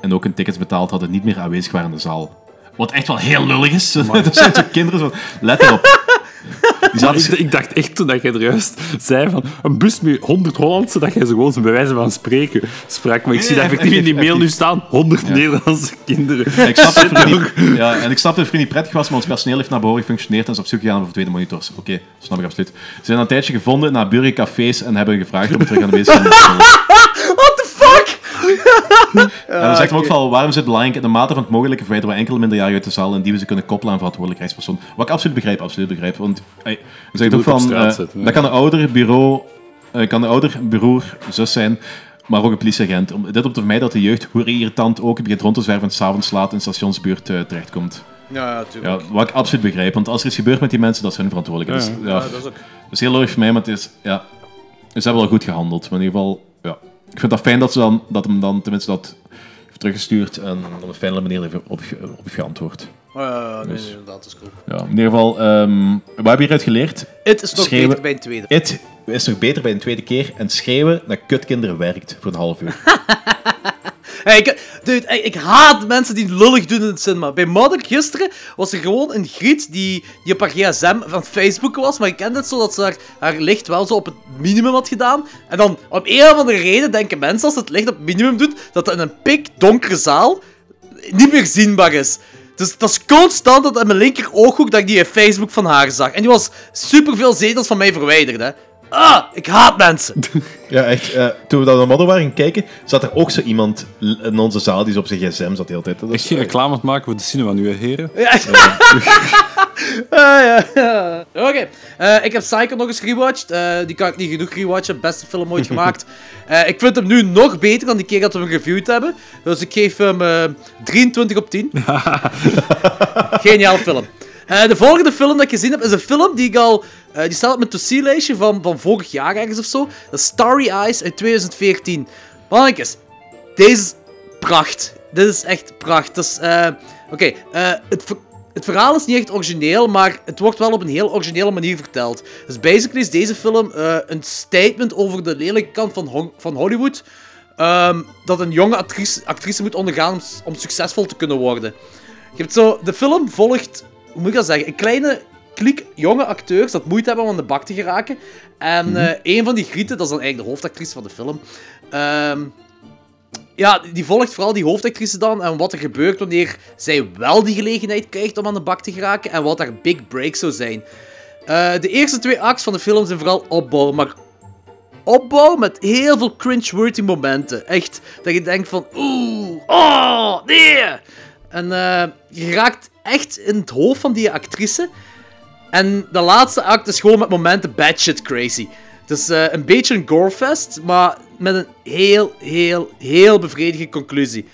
en ook een tickets betaald hadden, niet meer aanwezig waren in de zaal. Wat echt wel heel lullig is. [laughs] er zijn zo kinderen zo... Let erop. Ik, ik dacht echt toen dat jij er juist zei van een bus met 100 Hollandse, dat jij ze gewoon zo bij wijze van spreken sprak. Maar ik zie dat effectief in die mail nu staan: 100 Nederlandse kinderen. Ik snap dat het voor niet, [laughs] ja, en ik snap dat het voor niet prettig was, maar ons personeel heeft naar behoren gefunctioneerd en is op zoek gegaan naar verdwenen monitors. Oké, snap ik absoluut. Ze zijn een tijdje gevonden naar burencafés en hebben gevraagd om terug aan [laughs] de bezig te zijn. [laughs] En dan zegt hem ook van, waarom is het belangrijk in de mate van het mogelijke verwijderen we enkele minderjarigen uit de zaal en die we ze kunnen koppelen aan verantwoordelijkheidspersoon. Wat ik absoluut begrijp, absoluut begrijp. Want hij hij zegt ook moet op van, straat eh, dat kan een ouder, bureau, eh, kan een ouder, broer, zus zijn, maar ook een politieagent. Om, dit om te vermijden dat de jeugd, hoe irritant ook, begint rond te zwerven en s'avonds laat in de stationsbuurt eh, terechtkomt. Ja, ja, Ja, tuurlijk. wat ik absoluut begrijp, want als er iets gebeurt met die mensen, dat is hun verantwoordelijkheid. Ja, Dus, ja, Ja, dat is ook... dat is heel erg voor mij, maar het is, ja, ze hebben wel goed gehandeld. Maar in ieder geval. Ik vind dat fijn dat, ze dan, dat hem dan tenminste dat heeft teruggestuurd en op een fijne manier heeft op, op geantwoord. Oh, nee, nee, inderdaad, dat is cool. Ja, in ieder geval, ehm wat hebben we hieruit geleerd? Het is nog Schreeuwen. beter bij een tweede. Het is nog beter bij een tweede keer. En schreeuwen naar kutkinderen werkt voor een half uur. [laughs] Hey, ik, dude, ik, ik haat mensen die lullig doen in het cinema. Bij Mother gisteren was er gewoon een griet die, die op haar gsm van Facebook was. Maar ik kende het zo dat ze haar, licht wel zo op het minimum had gedaan. En dan, om een of andere reden, denken mensen als het licht op het minimum doen, dat dat in een pikdonkere zaal niet meer zienbaar is. Dus dat is constant dat in mijn linker ooghoek dat ik die Facebook van haar zag. En die was superveel zetels van mij verwijderd, hè. Ah, ik haat mensen. [laughs] Ja, echt. eh, toen we dan naar Modder waren gaan kijken, zat er ook zo iemand in onze zaal die zo op zijn gsm zat de hele tijd. Dat Echt is geen reclame aan het maken voor de cinema nu, hè, heren. Ja. [laughs] Ah, ja, ja. [laughs] Oké, eh, ik heb Psycho nog eens rewatcht. Eh, die kan ik niet genoeg rewatchen. Beste film ooit gemaakt. Eh, ik vind hem nu nog beter dan die keer dat we hem geviewd hebben. Dus ik geef hem eh 23 op 10. Geniaal film. Eh, de volgende film dat ik gezien heb is een film die ik al. eh, die staat op mijn to-see-lijstje van, van vorig jaar ergens of zo. Dat is Starry Eyes uit 2014. Mannetjes, deze is pracht. Dit is echt pracht. Eh, Oké, het, het verhaal is niet echt origineel, maar het wordt wel op een heel originele manier verteld. Dus basically is deze film een statement over de lelijke kant van, van Hollywood. ehm, dat een jonge actrice, actrice moet ondergaan om, om succesvol te kunnen worden. Je hebt zo, de film volgt, hoe moet ik dat zeggen, een kleine kliek jonge acteurs dat moeite hebben om aan de bak te geraken. En eh, een van die grieten, dat is dan eigenlijk de hoofdactrice van de film. ehm, ja, die volgt vooral die hoofdactrice dan en wat er gebeurt wanneer zij wel die gelegenheid krijgt om aan de bak te geraken en wat haar big break zou zijn. Eh, de eerste twee acts van de film zijn vooral opbouw, maar opbouw met heel veel cringe-worthy momenten. Echt, dat je denkt van, oeh, oh, nee. En eh, je raakt echt in het hoofd van die actrice. En de laatste act is gewoon met momenten batshit crazy. Het is eh, een beetje een gorefest, maar met een heel, heel, heel bevredigende conclusie.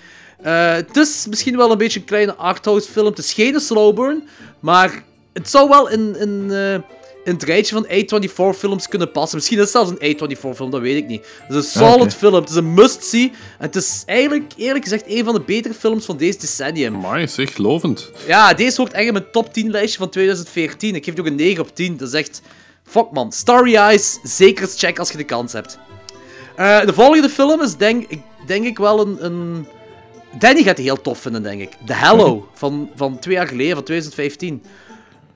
Eh, het is misschien wel een beetje een kleine arthouse film. Het is geen slow burn, maar het zou wel in, in het rijtje van A24 films kunnen passen. Misschien is het zelfs een A24 film, dat weet ik niet. Het is een solid oké. film, het is een must-see. En het is eigenlijk, eerlijk gezegd, een van de betere films van deze decennium. Maar is echt lovend. Ja, deze hoort echt in mijn top 10 lijstje van 2014. Ik geef die ook een 9 op 10. Dat is echt... Fuck man. Starry Eyes, zeker eens check als je de kans hebt. Eh, de volgende film is denk, ik- denk ik wel een, een... Danny gaat die heel tof vinden, denk ik. The Hallow, van, van twee jaar geleden, van 2015.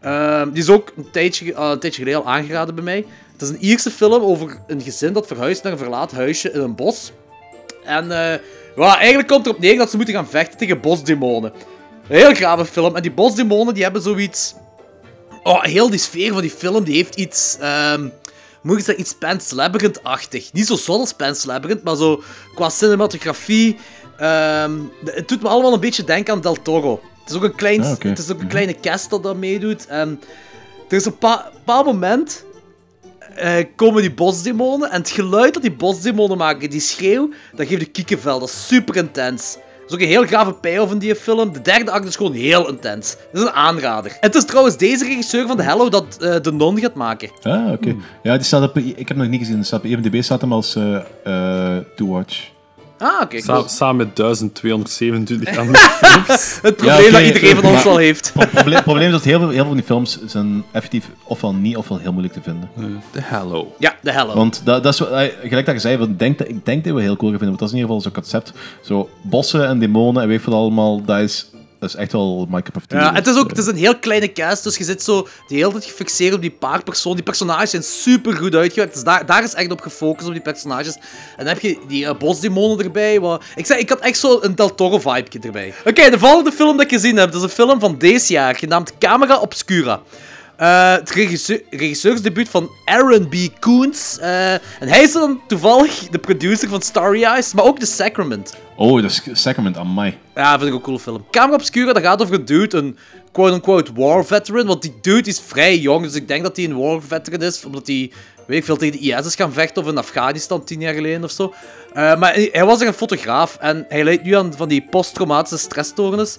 Ehm, die is ook een tijdje, ah, een tijdje geleden aangeraden bij mij. Het is een Ierse film over een gezin dat verhuist naar een verlaat huisje in een bos. En eh, ja, eigenlijk komt erop neer dat ze moeten gaan vechten tegen bosdemonen. Een heel grave film. En die bosdemonen die hebben zoiets... Oh, heel die sfeer van die film, die heeft iets... ehm moet ik zeggen, iets Pan's Labyrinth-achtig. Niet zo zot als maar zo qua cinematografie... ehm, het doet me allemaal een beetje denken aan Del Toro. Het is ook een, klein, Ah, het is ook een kleine cast dat dat meedoet. En er is een pa- bepaald moment... eh, komen die bosdemonen en het geluid dat die bosdemonen maken, die schreeuw, dat geeft de kiekenvel. Dat is super intens. Dat is ook een heel grave payoff in die film. De derde act is gewoon heel intens. Dat is een aanrader. Het is trouwens deze regisseur van The Hello dat eh, de non gaat maken. Ah, oké. Ja, die staat op... Ik heb hem nog niet gezien. Die staat op IMDb staat hem als eh, to watch. Ah, oké. Sa- cool. samen met 1227 andere [laughs] films. Het probleem Ja, dat iedereen van ons wel heeft. Het probleem, probleem is dat heel veel, heel veel van die films zijn effectief ofwel niet ofwel heel moeilijk te vinden. De Hello. Ja, The Hello. Want dat, dat is, wat- eh, gelijk dat je zei, van, ik denk, dat- ik denk dat we heel cool gaan vinden, want dat is in ieder geval zo'n concept. Zo bossen en demonen en weet je wat allemaal, dat is, dat is echt wel my cup of tea. Ja, het is ook het is een heel kleine cast, dus je zit zo de hele tijd gefixeerd op die paar personen. Die personages zijn super goed uitgewerkt, dus daar, daar is echt op gefocust, op die personages. En dan heb je die eh, bosdemonen erbij. Wat... Ik, zei, ik had echt zo een Del Toro-vibe erbij. Oké, de volgende film dat ik gezien heb, dat is een film van deze jaar, genaamd Camera Obscura. Eh, het regisseur, regisseursdebuut van Aaron B. Koons. Eh, en hij is dan toevallig de producer van Starry Eyes, maar ook The Sacrament. Oh, dat is aan mij. Ja, vind ik ook een coole film. Camera Obscura, dat gaat over een dude, een quote-unquote war veteran. Want die dude is vrij jong, dus ik denk dat hij een war veteran is. Omdat hij, weet ik veel, tegen de IS is gaan vechten. Of in Afghanistan, tien jaar geleden of zo. Eh, maar hij hij was er een fotograaf. En hij leidt nu aan van die posttraumatische stressstoornis.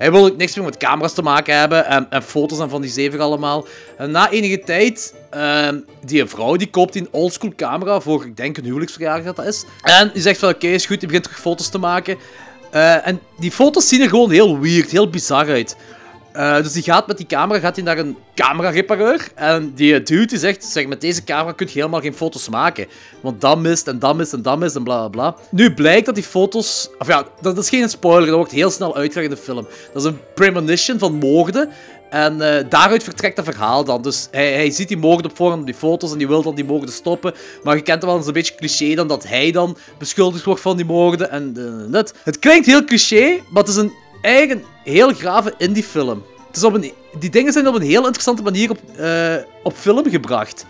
Hij wil ook niks meer met camera's te maken hebben. En, en foto's en van die zeven allemaal. En na enige tijd, ehm, die vrouw die koopt die een oldschool camera voor, ik denk een huwelijksverjaardag dat dat is. En die zegt van oké, is goed, die begint terug foto's te maken. Eh, en die foto's zien er gewoon heel weird, heel bizar uit. Eh, dus die gaat met die camera gaat hij naar een camerarepareur. En die dude die zegt, zeg, met deze camera kun je helemaal geen foto's maken. Want dat mist en dat mist en dat mist en bla bla bla. Nu blijkt dat die foto's... Of ja, dat is geen spoiler, dat wordt heel snel uitgelegd in de film. Dat is een premonition van moorden. En eh, daaruit vertrekt dat verhaal dan. Dus hij, hij ziet die moorden op voorhand die foto's en die wil dan die moorden stoppen. Maar je kent het wel eens een beetje cliché dan dat hij dan beschuldigd wordt van die moorden. En eh, net. Het klinkt heel cliché, maar het is een eigen heel grave indie film. Het is op een, die dingen zijn op een heel interessante manier op, eh, op film gebracht.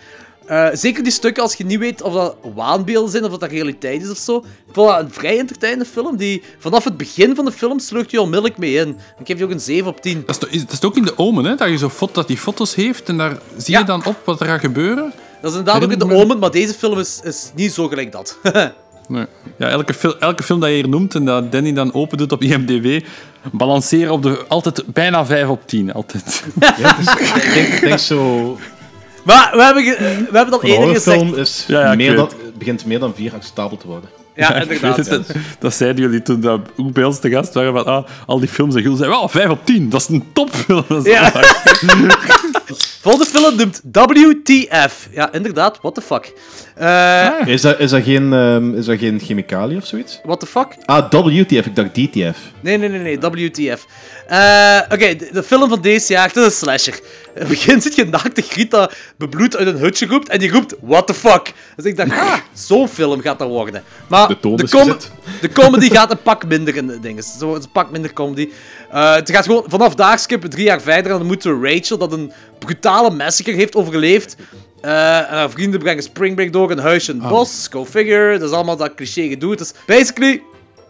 Eh, zeker die stukken als je niet weet of dat waanbeelden zijn of dat, dat realiteit is of zo. Ik vond dat een vrij entertainende film. Die vanaf het begin van de film slucht je onmiddellijk mee in. Ik geef je ook een 7 op 10. Dat is, toch- is- dat is ook in de Omen, hè? Dat je zo fot, dat die foto's heeft en daar zie je Ja. dan op wat er gaat gebeuren. Dat is inderdaad ook in de Omen, maar deze film is, is niet zo gelijk dat. [laughs] Nee. Ja, elke, fil- elke film dat je hier noemt en dat Danny dan open doet op IMDb, balanceren op de altijd bijna 5 op 10. Altijd. [laughs] Ja, ik denk, denk zo... maar we hebben, we hebben al Een eerder gezegd... horrorfilm is Ja, ja, ik meer weet. dan, begint meer dan vier acceptabel te worden. Ja, ik weet inderdaad. het, dat, dat zeiden jullie toen dat ook bij ons te gast waren. Van, ah, al die films en jullie zeiden, wel 5 op 10, dat is een topfilm. Dat is Ja. [laughs] Volgende film noemt WTF. Ja, inderdaad, what the fuck. Eh Is dat, is dat, geen, ehm, is dat geen chemicaliën of zoiets? what the fuck? Ah, WTF, ik dacht DTF. Nee, nee, nee, nee, WTF. Eh, Oké, de, de film van deze jaar, het is een slasher. In het begin zit je naakte Greta bebloed uit een hutje roept en die roept, what the fuck. Dus ik dacht, ah, zo'n film gaat dat worden. Maar De toon is com- gezet. de comedy [laughs] gaat een pak minder in de dingen. Zo, het is een pak minder comedy. Eh, het gaat gewoon vanaf daar skippen drie jaar verder en dan moet Rachel, dat een brutale massacre heeft overleefd. eh, en haar vrienden brengen Springbreak door een huisje in het bos. Go figure. Dat is allemaal dat cliché gedoe. Het is basically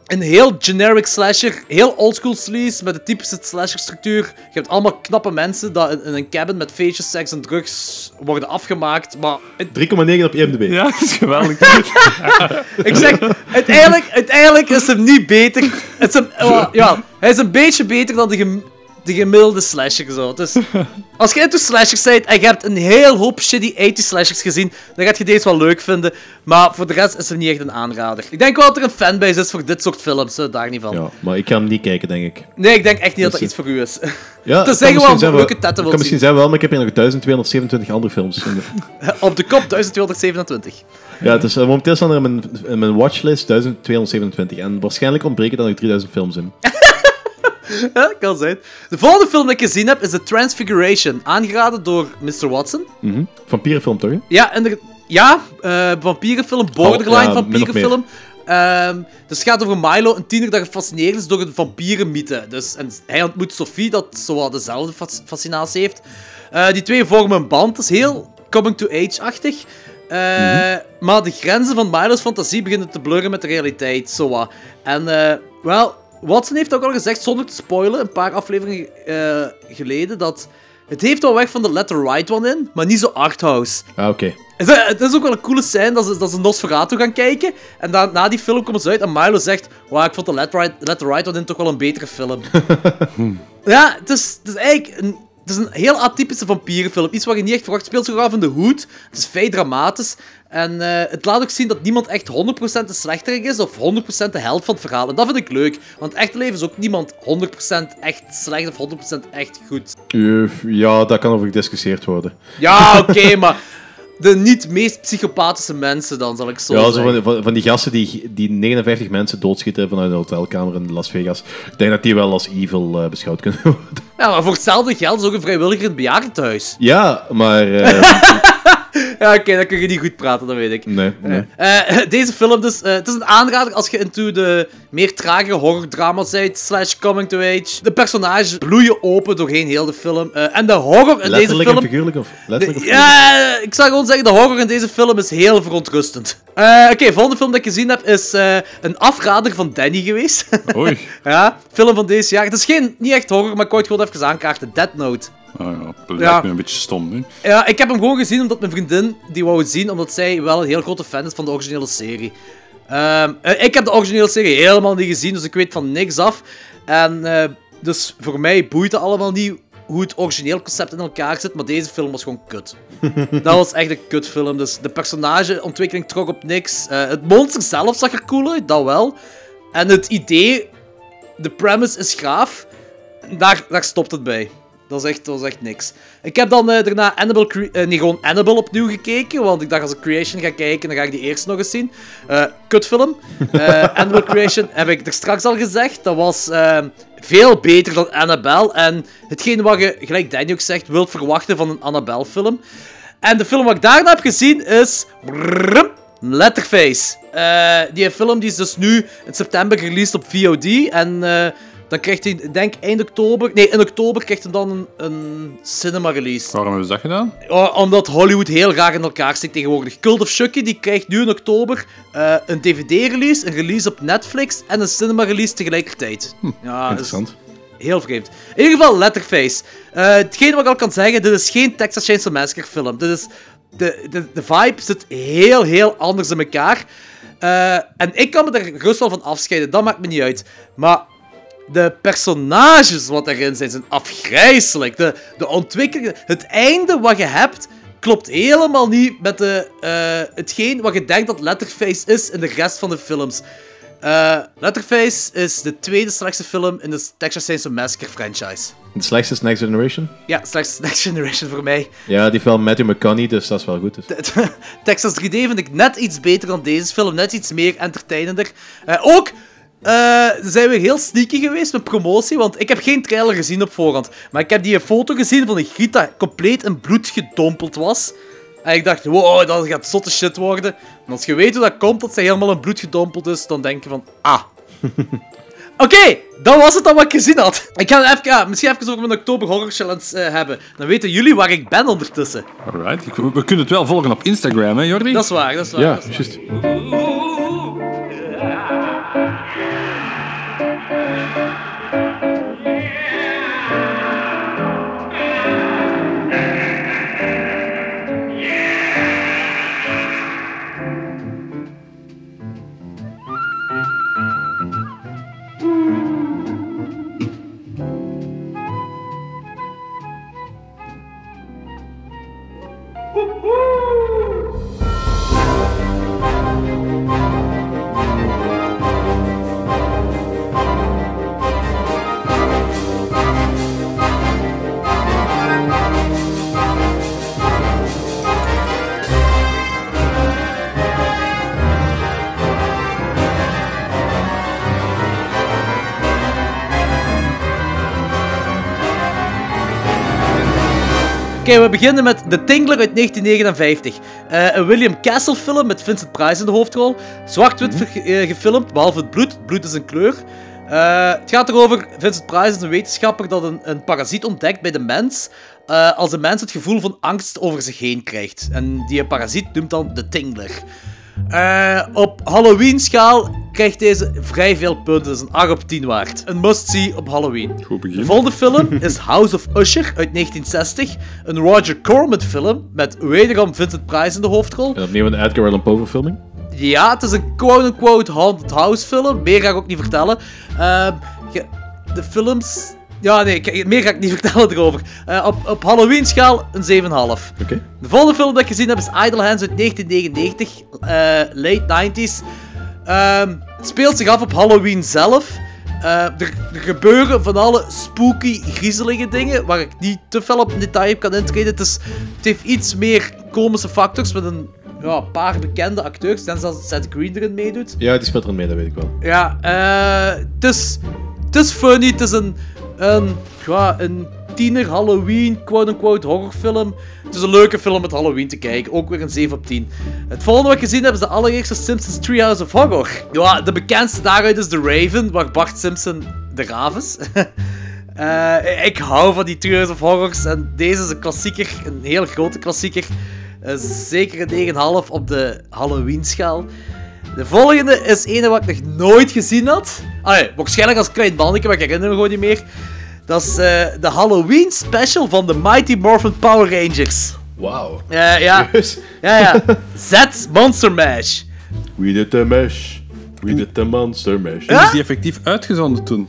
een heel generic slasher, heel oldschool sleaze met de typische slasher structuur. Je hebt allemaal knappe mensen die in, in een cabin met feestjes, seks en drugs worden afgemaakt. Maar het- 3,9 op IMDb. Ja, dat is geweldig. [laughs] [laughs] ik zeg, uiteindelijk, uiteindelijk is hem niet beter. Het is hem, wel, ja, hij is een beetje beter dan de, gem- de gemiddelde slasher. Zo. Dus, [laughs] als je into slashers bent en je hebt een heel hoop shitty 80 slashers gezien, dan gaat je deze wel leuk vinden. Maar voor de rest is het niet echt een aanrader. Ik denk wel dat er een fanbase is voor dit soort films, hè, daar niet van. Ja, maar ik ga hem niet kijken, denk ik. Nee, ik denk echt niet dat dat Dus, iets voor u is. [laughs] Ja, Te het zeggen wel zijn leuke tetten het wilt kan misschien zijn wel, maar ik heb hier nog 1227 andere films. [laughs] Op de kop 1227. ja, dus eh, momenteel staan er in mijn, in mijn watchlist 1227. En waarschijnlijk ontbreken er nog 3000 films in. [laughs] Ja, kan zijn. De volgende film die ik gezien heb is The Transfiguration, aangeraden door Mr. Watson. Mhm. Vampierenfilm toch? Hè? Ja, en er, ja uh, vampierenfilm, borderline Oh, ja, vampierenfilm. Ehm, dus het gaat over Milo, een tiener dat gefascineerd is door de vampierenmythe. Dus, en hij ontmoet Sophie, dat zowat dezelfde fas- fascinatie heeft. Eh, die twee vormen een band, dat is heel coming-to-age-achtig. Eh, Maar de grenzen van Milo's fantasie beginnen te blurren met de realiteit, zowat. En, wel, Watson heeft ook al gezegd, zonder te spoilen, een paar afleveringen eh, geleden, dat... Het heeft wel weg van de Let the Right One in, maar niet zo arthouse. Ah, oké. Het is- Het is ook wel een coole scène dat ze, dat ze Nosferatu gaan kijken. En dan, na die film komen ze uit en Milo zegt... Wow, ik vond de Let, right, Let Right One in toch wel een betere film. [laughs] ja, het is, het is eigenlijk een, het is een heel atypische vampierenfilm. Iets wat je niet echt verwacht. Het speelt zich af in de hoed. Het is vrij dramatisch. En eh, het laat ook zien dat niemand echt 100% de slechterik is of 100% de held van het verhaal. En dat vind ik leuk. Want echte leven is ook niemand 100% echt slecht of 100% echt goed. Ja, daar kan over gediscussieerd worden. Ja, oké, [laughs] maar de niet meest psychopathische mensen dan, zal ik zo ja, zo zeggen. van, van, van die gasten die, die 59 mensen doodschieten vanuit een hotelkamer in Las Vegas. Ik denk dat die wel als evil eh, beschouwd kunnen [laughs] worden. Ja, maar voor hetzelfde geld is ook een vrijwilliger in het bejaardentehuis. Ja, maar... eh, [laughs] Ja, oké, dan kun je niet goed praten, dat weet ik. nee, nee. Eh, deze film dus, eh, het is een aanrader als je into de meer tragere horrordrama bent, slash coming to age. De personages bloeien open doorheen heel de film. Eh, en de horror in deze Letterlijk en film... figuurlijk? Of letterlijk Ja, ik zou gewoon zeggen, de horror in deze film is heel verontrustend. Eh, Oké, volgende film dat ik gezien heb is eh, een afrader van Danny geweest. Oei. [laughs] ja, film van deze jaar. Het is geen, niet echt horror, maar ik wou het gewoon even aankaarten. Dead Note. Ah, ja, dat Ja. lijkt me een beetje stom. Hè. Ja, ik heb hem gewoon gezien omdat mijn vriendin die wou het zien, omdat zij wel een heel grote fan is van de originele serie. Ehm, eh, ik heb de originele serie helemaal niet gezien, dus ik weet van niks af. En eh, dus voor mij boeit het allemaal niet hoe het origineel concept in elkaar zit, maar deze film was gewoon kut. [laughs] dat was echt een kutfilm, dus de personageontwikkeling trok op niks. Eh, het monster zelf zag er cool uit, dat wel. En het idee, de premise is gaaf, daar, daar stopt het bij. Dat is echt, dat is echt niks. Ik heb dan eh, daarna Annabelle, Cre- eh, nee, gewoon Annabelle opnieuw gekeken. Want ik dacht, als ik Creation ga kijken, dan ga ik die eerst nog eens zien. Eh kutfilm. [laughs] Annabelle Creation heb ik er straks al gezegd. Dat was eh, veel beter dan Annabelle. En hetgeen wat je, gelijk Danny ook zegt, wilt verwachten van een Annabelle-film. En de film wat ik daarna heb gezien is... Letterface. Die film die is dus nu in september released op VOD. En dan krijgt hij, ik denk eind oktober... Nee, in oktober krijgt hij dan een, een cinema release. Waarom hebben ze dat gedaan? Oh, omdat Hollywood heel graag in elkaar steekt tegenwoordig. Cult of Chucky die krijgt nu in oktober eh, een DVD-release, een release op Netflix en een cinema-release tegelijkertijd. ja, dat is Interessant. heel vreemd. In ieder geval, Letterface. Eh hetgeen wat ik al kan zeggen, dit is geen Texas Chainsaw Massacre film. Dit is... De, de, de vibe zit heel, heel anders in elkaar. Eh, en ik kan me er wel van afscheiden, dat maakt me niet uit. Maar de personages wat erin zijn, zijn afgrijzelijk. De, de ontwikkeling, het einde wat je hebt, klopt helemaal niet met de, eh, hetgeen wat je denkt dat Letterface is in de rest van de films. Eh, Letterface is de tweede slechtste film in de Texas Chainsaw Massacre franchise. De slechtste is Next Generation. Ja, slechts [laughs] Next Generation voor mij. Ja, die film Matthew McConaughey, dus dat is wel goed. Dus. [laughs] Texas 3D vind ik net iets beter dan deze film, net iets meer entertainender. Eh, ook eh, zijn we heel sneaky geweest met promotie, want ik heb geen trailer gezien op voorhand. Maar ik heb die foto gezien van een griet dat compleet in bloed gedompeld was. En ik dacht, wow, dat gaat zotte shit worden. En als je weet hoe dat komt, dat zij helemaal in bloed gedompeld is, dan denk je van, ah. [laughs] Oké, dat was het dan wat ik gezien had. Ik ga even, ja, misschien even over mijn Oktober Horror Challenge eh, hebben. Dan weten jullie waar ik ben ondertussen. Alright. We kunnen het wel volgen op Instagram, hè, Jordi? Dat is waar, dat is waar. Ja, juist. Oké, we beginnen met The Tingler uit 1959. Eh, een William Castle film met Vincent Price in de hoofdrol. Zwart-wit ver- eh, gefilmd, behalve het bloed. Het bloed is een kleur. Eh, het gaat erover, Vincent Price is een wetenschapper dat een, een parasiet ontdekt bij de mens. als de mens het gevoel van angst over zich heen krijgt. En die parasiet noemt dan de Tingler. Eh, op Halloween-schaal krijgt deze vrij veel punten. Dat is een 8 op 10 waard. Een must-see op Halloween. Goed begin. De volgende film [laughs] is House of Usher uit 1960. Een Roger Corman film met wederom Vincent Price in de hoofdrol. En opnieuw een Edgar Allan Poe verfilming. Ja, het is een quote-unquote haunted house film. Meer ga ik ook niet vertellen. Ehm, de films... Ja, nee, ik- meer ga ik niet [laughs] vertellen erover. Eh, op, op Halloween-schaal een 7,5. Oké. De volgende film dat ik gezien heb is Idle Hands uit 1999, eh, late 90s. Ehm, het speelt zich af op Halloween zelf. Eh, er, er gebeuren van alle spooky, griezelige dingen, waar ik niet te fel op detail op kan intreden. Het, is, het heeft iets meer komische factors met een ja, paar bekende acteurs. En zelfs Seth Green erin meedoet. Ja, die speelt erin mee, dat weet ik wel. Ja, het is, het is funny. Het is een, een, ja, een tiener Halloween, quote-unquote horrorfilm. Het is een leuke film met Halloween te kijken. Ook weer een 7 op 10. Het volgende wat ik gezien heb is de allereerste Simpsons Treehouse of Horror. Ja, de bekendste daaruit is The Raven, waar Bart Simpson de raaf. [laughs] Eh, ik hou van die Treehouse of Horrors en deze is een klassieker, een heel grote klassieker. Eh, zeker een 9,5 op de Halloween-schaal. De volgende is een wat ik nog nooit gezien had. Allee, waarschijnlijk als klein manneke, maar ik herinner me gewoon niet meer. Dat is eh, de Halloween special van de Mighty Morphin Power Rangers. Wauw. Ja, Dus, ja, ja. Z Monster Mash. we did the mesh. We did the monster mesh. En is die effectief uitgezonden toen?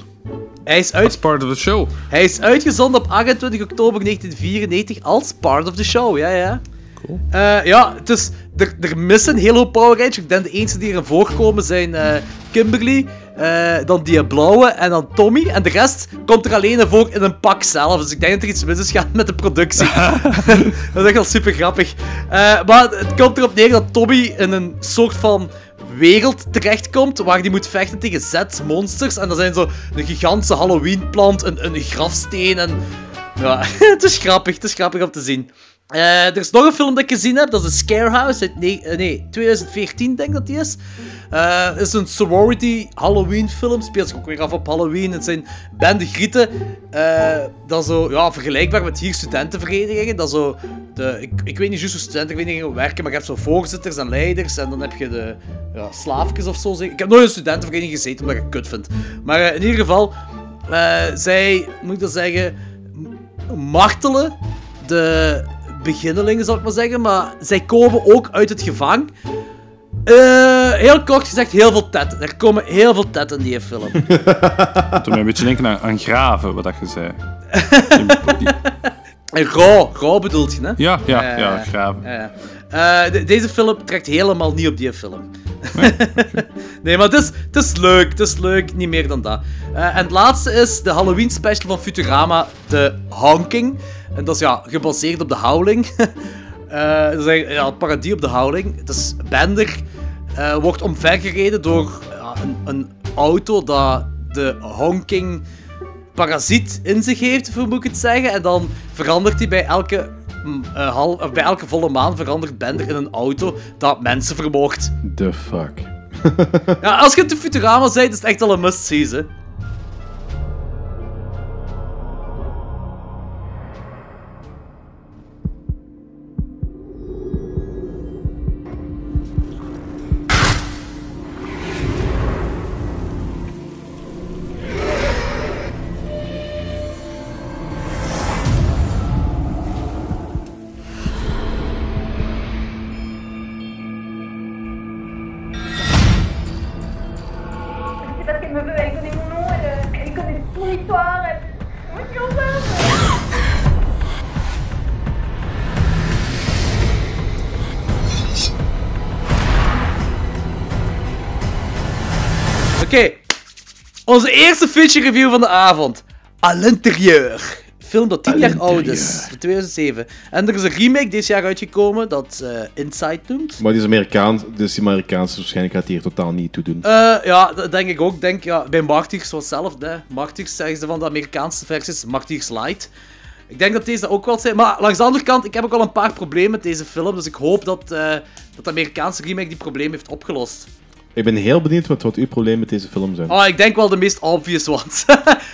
Hij is, As uit, part of the show. hij is uitgezonden op 28 oktober 1994 als part of the show, ja, ja. Cool. Eh, ja, is, er, er missen hele hoop Power Rangers. Ik denk de enige die erin voorkomen zijn eh, Kimberly, eh, dan die blauwe en dan Tommy. En de rest komt er alleen voor in een pak zelf. Dus ik denk dat er iets mis is gaan met de productie. [laughs] [laughs] dat is echt wel super grappig. Maar het komt erop neer dat Tommy in een soort van wereld terechtkomt waar die moet vechten tegen Z-monsters. En dat zijn zo een gigantische Halloween-plant, een, een grafsteen en... Ja, [laughs] het is grappig, het is grappig om te zien. Eh, er is nog een film dat ik gezien heb, dat is Scarehouse nee, eh, nee, 2014, denk ik dat die is. Het is een sorority Halloween film, speelt zich ook weer af op Halloween. Het zijn bende grieten, dat zo, ja, vergelijkbaar met hier studentenverenigingen. Dat zo, de, ik, ik weet niet juist hoe studentenverenigingen werken, maar je hebt zo voorzitters en leiders en dan heb je de ja, slaafjes of zo. Ik heb nooit een studentenvereniging gezeten, omdat ik het kut vind. Maar in ieder geval, zij, moet ik dat zeggen, martelen de beginnelingen, zal ik maar zeggen. Maar zij komen ook uit het gevang. Eh, heel kort gezegd, heel veel tetten. Er komen heel veel tetten in die film. [laughs] Toen mij een beetje denken aan, aan graven, wat dat je zei. Die- En rauw, rauw bedoelt je, hè? ja, ja, Ja, ja, graven. Eh, de- deze film trekt helemaal niet op die film. [laughs] nee, maar het is, het is leuk, het is leuk, niet meer dan dat. Eh, en het laatste is de Halloween special van Futurama, The Honking. En dat is ja, gebaseerd op de Howling. [laughs] Eh, dat is eigenlijk, ja, een parodie op de Howling. Het is Bender eh, wordt omvergereden door ja, een, een auto dat de Honking parasiet in zich heeft, moet ik het zeggen. En dan verandert hij bij elke, mm, eh, hal, of bij elke volle maan verandert Bender in een auto dat mensen vermoordt. The fuck. Ja, als je het de Futurama bent, is het echt al een must-see, onze eerste feature review van de avond. À l'intérieur. Film dat 10 jaar oud is, van 2007. En er is een remake dit jaar uitgekomen dat eh Inside noemt. Maar die is Amerikaans, dus die Amerikaanse waarschijnlijk gaat die hier totaal niet toe doen. Eh, ja, dat denk ik ook. Denk, ja, bij Martyrs was hetzelfde. Hè. Martyrs zeggen ze van de Amerikaanse versies, Martyrs Light. Ik denk dat deze dat ook wel zijn. Maar langs de andere kant, ik heb ook al een paar problemen met deze film. Dus ik hoop dat, eh, dat de Amerikaanse remake die problemen heeft opgelost. Ik ben heel benieuwd wat, wat uw problemen met deze film zijn. Oh, ik denk wel de meest obvious ones.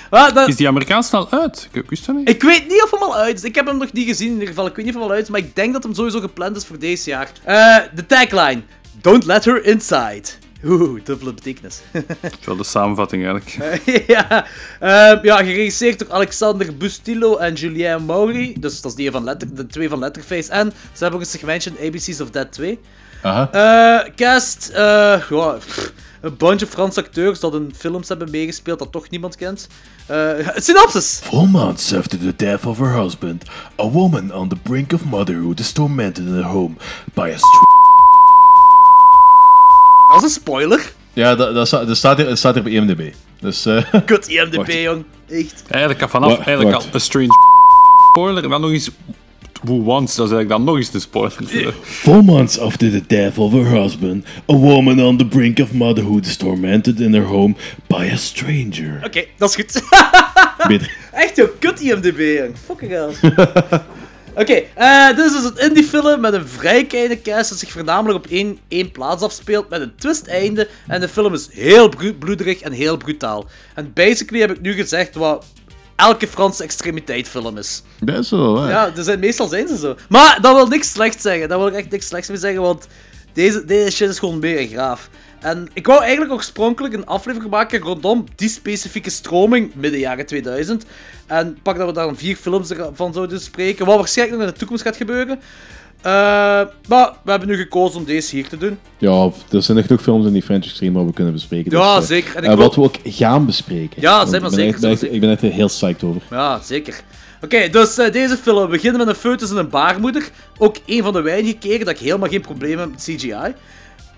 Maar [laughs] dat- Is die Amerikaans al uit? Ik, ik wist dat niet. Ik weet niet of hem al uit is. Ik heb hem nog niet gezien in ieder geval. Ik weet niet of hem al uit is, maar ik denk dat hem sowieso gepland is voor deze jaar. Eh, de tagline. Don't let her inside. Oeh, dubbele betekenis. [laughs] Wel de samenvatting eigenlijk. [laughs] ja, eh, ja, geregisseerd door Alexander Bustillo en Julien Maury. Dus dat is die van Letter, de twee van Letterface. En ze hebben ook een segmentje in ABC's of Dead 2. Aha. Eh, cast, eh, ja, pff, een bunch of Franse acteurs dat in films hebben meegespeeld dat toch niemand kent. Eh, [laughs] synopsis. Four months after the death of her husband, a woman on the brink of motherhood is tormented in her home by a str- Dat is een spoiler. Ja, dat, dat, sta- dat staat, hier, dat staat hier op IMDb. Dus, eh [laughs] Kut IMDb, Wacht. jong. Echt. Eigenlijk al vanaf Wacht, eigenlijk wacht. al een strange spoiler. En dan nog eens... Who wants? Dat is eigenlijk dan nog eens de spoiler. Four months after the death of her husband, a woman on the brink of motherhood is tormented in her home by a stranger. Oké, dat is goed. [laughs] beter. Echt, joh, kut IMDb. Fucking hell. [laughs] Oké, eh, dit is dus het indie-film met een vrij kleine cast dat zich voornamelijk op één, één plaats afspeelt met een twist-einde. En de film is heel bloederig en heel brutaal. En basically heb ik nu gezegd wat elke Franse extremiteit-film is. Dat is wel waar. Ja, er zijn, meestal zijn ze zo. Maar dat wil niks slechts zeggen. Dat wil ik echt niks slechts mee zeggen, want deze, deze shit is gewoon mega graaf. En ik wou eigenlijk oorspronkelijk een aflevering maken rondom die specifieke stroming midden jaren 2000. En pak dat we daar dan vier films van zouden spreken, wat waarschijnlijk nog in de toekomst gaat gebeuren. Eh, maar we hebben nu gekozen om deze hier te doen. Ja, er zijn nog genoeg films in die French Extreme waar we kunnen bespreken. Ja, dus, eh, zeker. En ik Wat we ook gaan bespreken. Ja, zeg maar ik zeker, echt- ben echt-. Ik ben echt heel psyched over. Ja, zeker. Oké, dus eh, deze film we beginnen met een foetus en een baarmoeder. Ook een van de weinige keren dat ik helemaal geen probleem heb met CGI.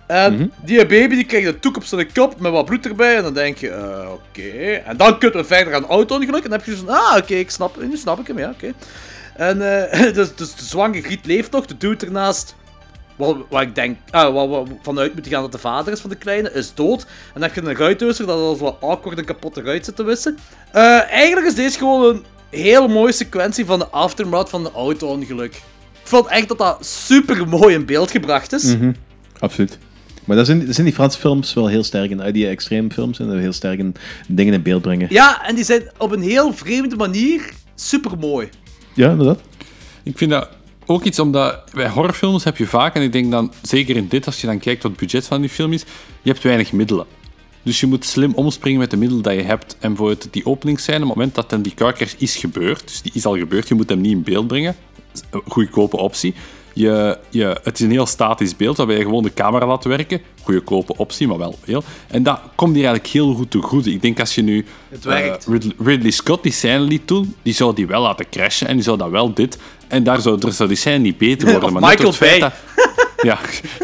En die baby die krijgt een toek op zijn kop met wat bloed erbij. En dan denk je, oké. En dan kunnen we verder aan auto-ongeluk. En dan heb je zo van, ah, oké, ik snap, nu snap ik hem, ja, oké. En eh, [laughs] dus, dus de zwangere Griet leeft nog. De dude ernaast, wat, wat ik denk, ah, wat we vanuit moeten gaan dat de vader is van de kleine, is dood. En dan heb je een ruitwisser dat als wat awkward en kapotte ruit zit te wissen. Eh, eigenlijk is deze gewoon een hele mooie sequentie van de aftermath van de auto-ongeluk. Ik vond echt dat dat super mooi in beeld gebracht is. Absoluut. Maar dat zijn, dat zijn die Franse films wel heel sterk in. Die extreme films zijn er heel sterk in dingen in beeld brengen. Ja, en die zijn op een heel vreemde manier super mooi. Ja, inderdaad. Ik vind dat ook iets omdat bij horrorfilms heb je vaak, en ik denk dan zeker in dit, als je dan kijkt wat het budget van die film is, je hebt weinig middelen. Dus je moet slim omspringen met de middelen die je hebt. En voor het, die openingsscène, op het moment dat dan die car is gebeurd, dus die is al gebeurd, je moet hem niet in beeld brengen. Dat goedkope optie. Je, je, het is een heel statisch beeld, waarbij je gewoon de camera laat werken. Goedkope optie, maar wel heel. En dat komt hier eigenlijk heel goed te goede. Ik denk als je nu Het werkt. eh, Ridley, Ridley Scott die scène liet doen, die zou die wel laten crashen en die zou dat wel dit. En daar zou, daar zou die scène niet beter [laughs] worden. Maar Michael Bay. dat- Ja,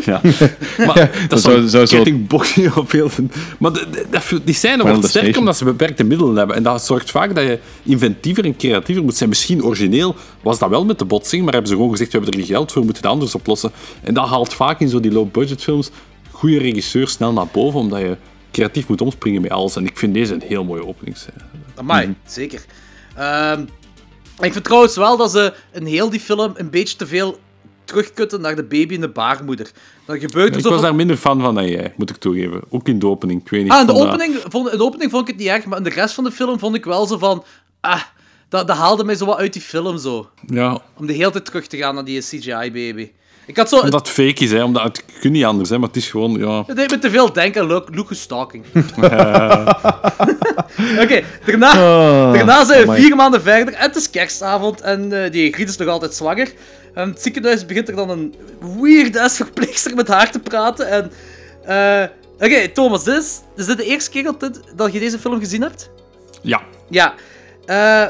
ja. [laughs] Maar dat zou- zou zou zo- kettingboxing op heel veel... Maar de- de- dat- die scène wordt sterk omdat ze beperkte middelen hebben. En dat zorgt vaak dat je inventiever en creatiever moet zijn. Misschien origineel was dat wel met de botsing, maar hebben ze gewoon gezegd, we hebben er geen geld voor, we moeten het anders oplossen. En dat haalt vaak in zo die low-budget films goede regisseurs snel naar boven, omdat je creatief moet omspringen met alles. En ik vind deze een heel mooie openingsscène. Amai, zeker. Ehm, ik vind trouwens wel dat ze in heel die film een beetje te veel terugkutten naar de baby en de baarmoeder. Dan gebeurt er Ik zo was van- daar minder fan van dan jij, moet ik toegeven. Ook in de opening. Ik weet niet, Ah, in de, dat- opening, vond, in de opening vond ik het niet erg, maar in de rest van de film vond ik wel zo van... Ah, dat, dat haalde mij zo wat uit die film zo. Ja, Om de hele tijd terug te gaan naar die CGI-baby. Ik had zo... omdat het fake is, hè. Omdat, het kun niet anders, hè. Maar het is gewoon, ja... [laughs] Het deed me te veel denken aan Luke, Lucas Stalking. [laughs] [laughs] Oké, daarna, daarna zijn we vier maanden verder. En het is kerstavond en eh, die Griet is nog altijd zwanger. En het ziekenhuis begint er dan een weird-ass verpleegster met haar te praten. En, eh, Oké, Thomas, dit is, is dit de eerste keer dat, dit- dat je deze film gezien hebt? Ja. Ja. Eh,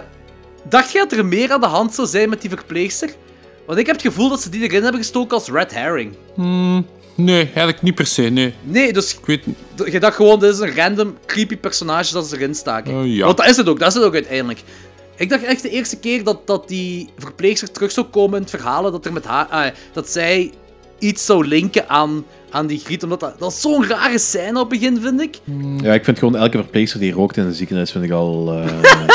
dacht je dat er meer aan de hand zou zijn met die verpleegster? Want ik heb het gevoel dat ze die erin hebben gestoken als red herring. Nee, eigenlijk niet per se, nee. Nee, dus Ik weet Je dacht gewoon, dit is een random creepy personage dat ze erin staken. Eh, ja. Want dat is het ook, dat is het ook uiteindelijk. Ik dacht echt de eerste keer dat, dat die verpleegster terug zou komen in het verhaal, dat, er met haar, ah, dat zij iets zou linken aan, aan die griet. Omdat dat, dat zo'n rare scène op het begin, vind ik. Ja, ik vind gewoon elke verpleegster die rookt in een ziekenhuis vind ik al eh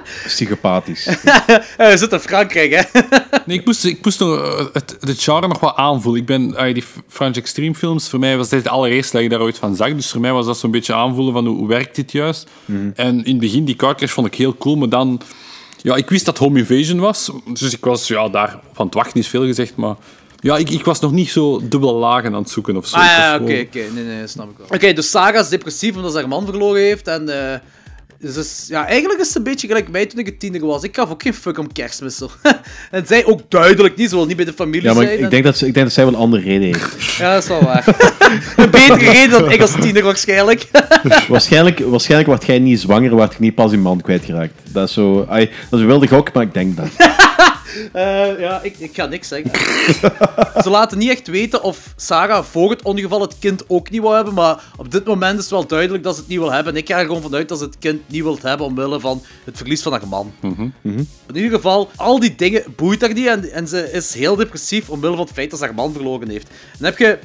[laughs] psychopathisch. Eh, we zitten in Frankrijk, hè. Nee, ik moest, ik moest nog, eh, het, het genre nog wel aanvoelen. Ik ben, ah, die French Extreme films, voor mij was dit de allereerste dat ik daar ooit van zag. Dus voor mij was dat zo'n beetje aanvoelen van hoe, hoe werkt dit juist. En in het begin, die car crash vond ik heel cool, maar dan... Ja, ik wist dat Home Invasion was, dus ik was ja, daar van het wachten is veel gezegd, maar... Ja, ik, ik was nog niet zo dubbele lagen aan het zoeken of zo. Ah Het ja, oké, oké. Nee, nee, snap ik wel. Oké, dus Saga is depressief omdat ze haar man verloren heeft. En eh, dus ja, eigenlijk is het een beetje gelijk mij toen ik een tiener was. Ik gaf ook geen fuck om kerstmis. [laughs] en zij ook duidelijk niet. Ze wil niet bij de familie Ja, maar zijn. ik, en- ik, denk dat ze, ik denk dat zij wel een andere reden heeft. [laughs] Ja, dat is wel waar. [laughs] een betere reden dan ik als tiener waarschijnlijk. waarschijnlijk, waarschijnlijk wordt jij niet zwanger, wordt je niet pas je man kwijtgeraakt. Dat is zo... dat is een wilde gok, maar ik denk dat. Eh, ja, ik, ik ga niks zeggen. [laughs] Ze laten niet echt weten of Sarah voor het ongeval het kind ook niet wil hebben, maar op dit moment is het wel duidelijk dat ze het niet wil hebben. En ik ga er gewoon vanuit dat ze het kind niet wil hebben omwille van het verlies van haar man. In ieder geval, al die dingen boeit haar niet en, en ze is heel depressief omwille van het feit dat ze haar man verloren heeft. Dan heb je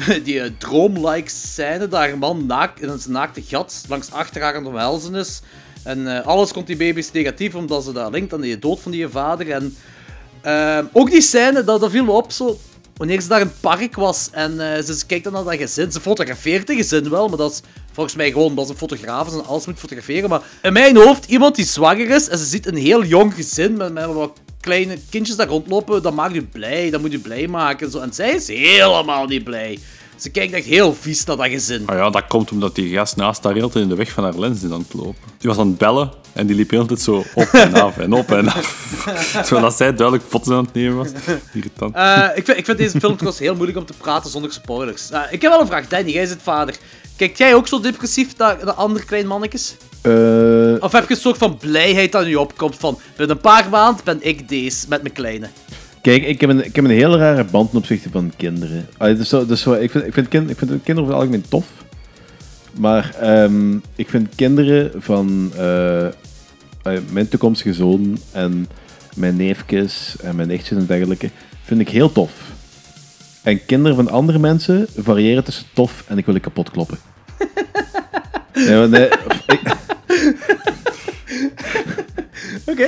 [laughs] die eh, droom-like scène dat haar man naakt, in een naakte gat langs achter haar aan het omhelzen is. En eh, alles komt die baby's negatief omdat ze dat linkt aan de dood van die vader. En Ehm, ook die scène, dat, dat viel me op zo. Wanneer ze daar in het park was en eh, ze, kijkt dan naar dat gezin. Ze fotografeert het gezin wel, maar dat is volgens mij gewoon omdat ze fotograaf is en alles moet fotograferen. Maar in mijn hoofd, iemand die zwanger is en ze ziet een heel jong gezin met, met wat kleine kindjes daar rondlopen, dat maakt u blij, dat moet u blij maken. En, zo. en zij is helemaal niet blij. Ze kijkt echt heel vies naar dat gezin. Ah ja, dat komt omdat die gast naast haar heel in de weg van haar lens is aan het lopen. Die was aan het bellen en die liep heel de tijd zo op en af en op en af. [laughs] Terwijl dat zij duidelijk foto's aan het nemen was. Irritant. Eh, ik, vind, ik vind deze film trouwens heel moeilijk om te praten zonder spoilers. Eh, ik heb wel een vraag, Danny, jij zit vader. Kijkt jij ook zo depressief naar de andere klein mannetjes? Eh, Of heb je een soort van blijheid dat je opkomt van... Binnen een paar maanden ben ik deze met mijn kleine. Kijk, ik heb, een, ik heb een hele rare band ten opzichte van kinderen. Allee, dus zo, dus zo, ik, vind, ik, vind kind, ik vind kinderen over het algemeen tof. Maar ehm, ik vind kinderen van eh, mijn toekomstige zoon en mijn neefjes en mijn nichtjes en dergelijke, vind ik heel tof. En kinderen van andere mensen variëren tussen tof en ik wil je kapot kloppen. [laughs] nee, maar nee, ik- [laughs] Oké.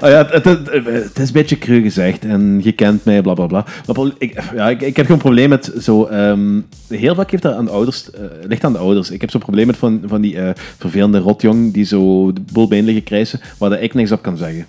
Oh [laughs] ja, het, het, is een beetje cru gezegd en je kent mij, bla bla bla. Maar ik, ja, ik, ik heb gewoon een probleem met zo. ehm, heel vaak heeft dat aan de ouders, eh, ligt aan de ouders. Ik heb zo'n probleem met van, van die eh, vervelende rotjong die zo de boel bijeen liggen krijsen, waar dat ik niks op kan zeggen.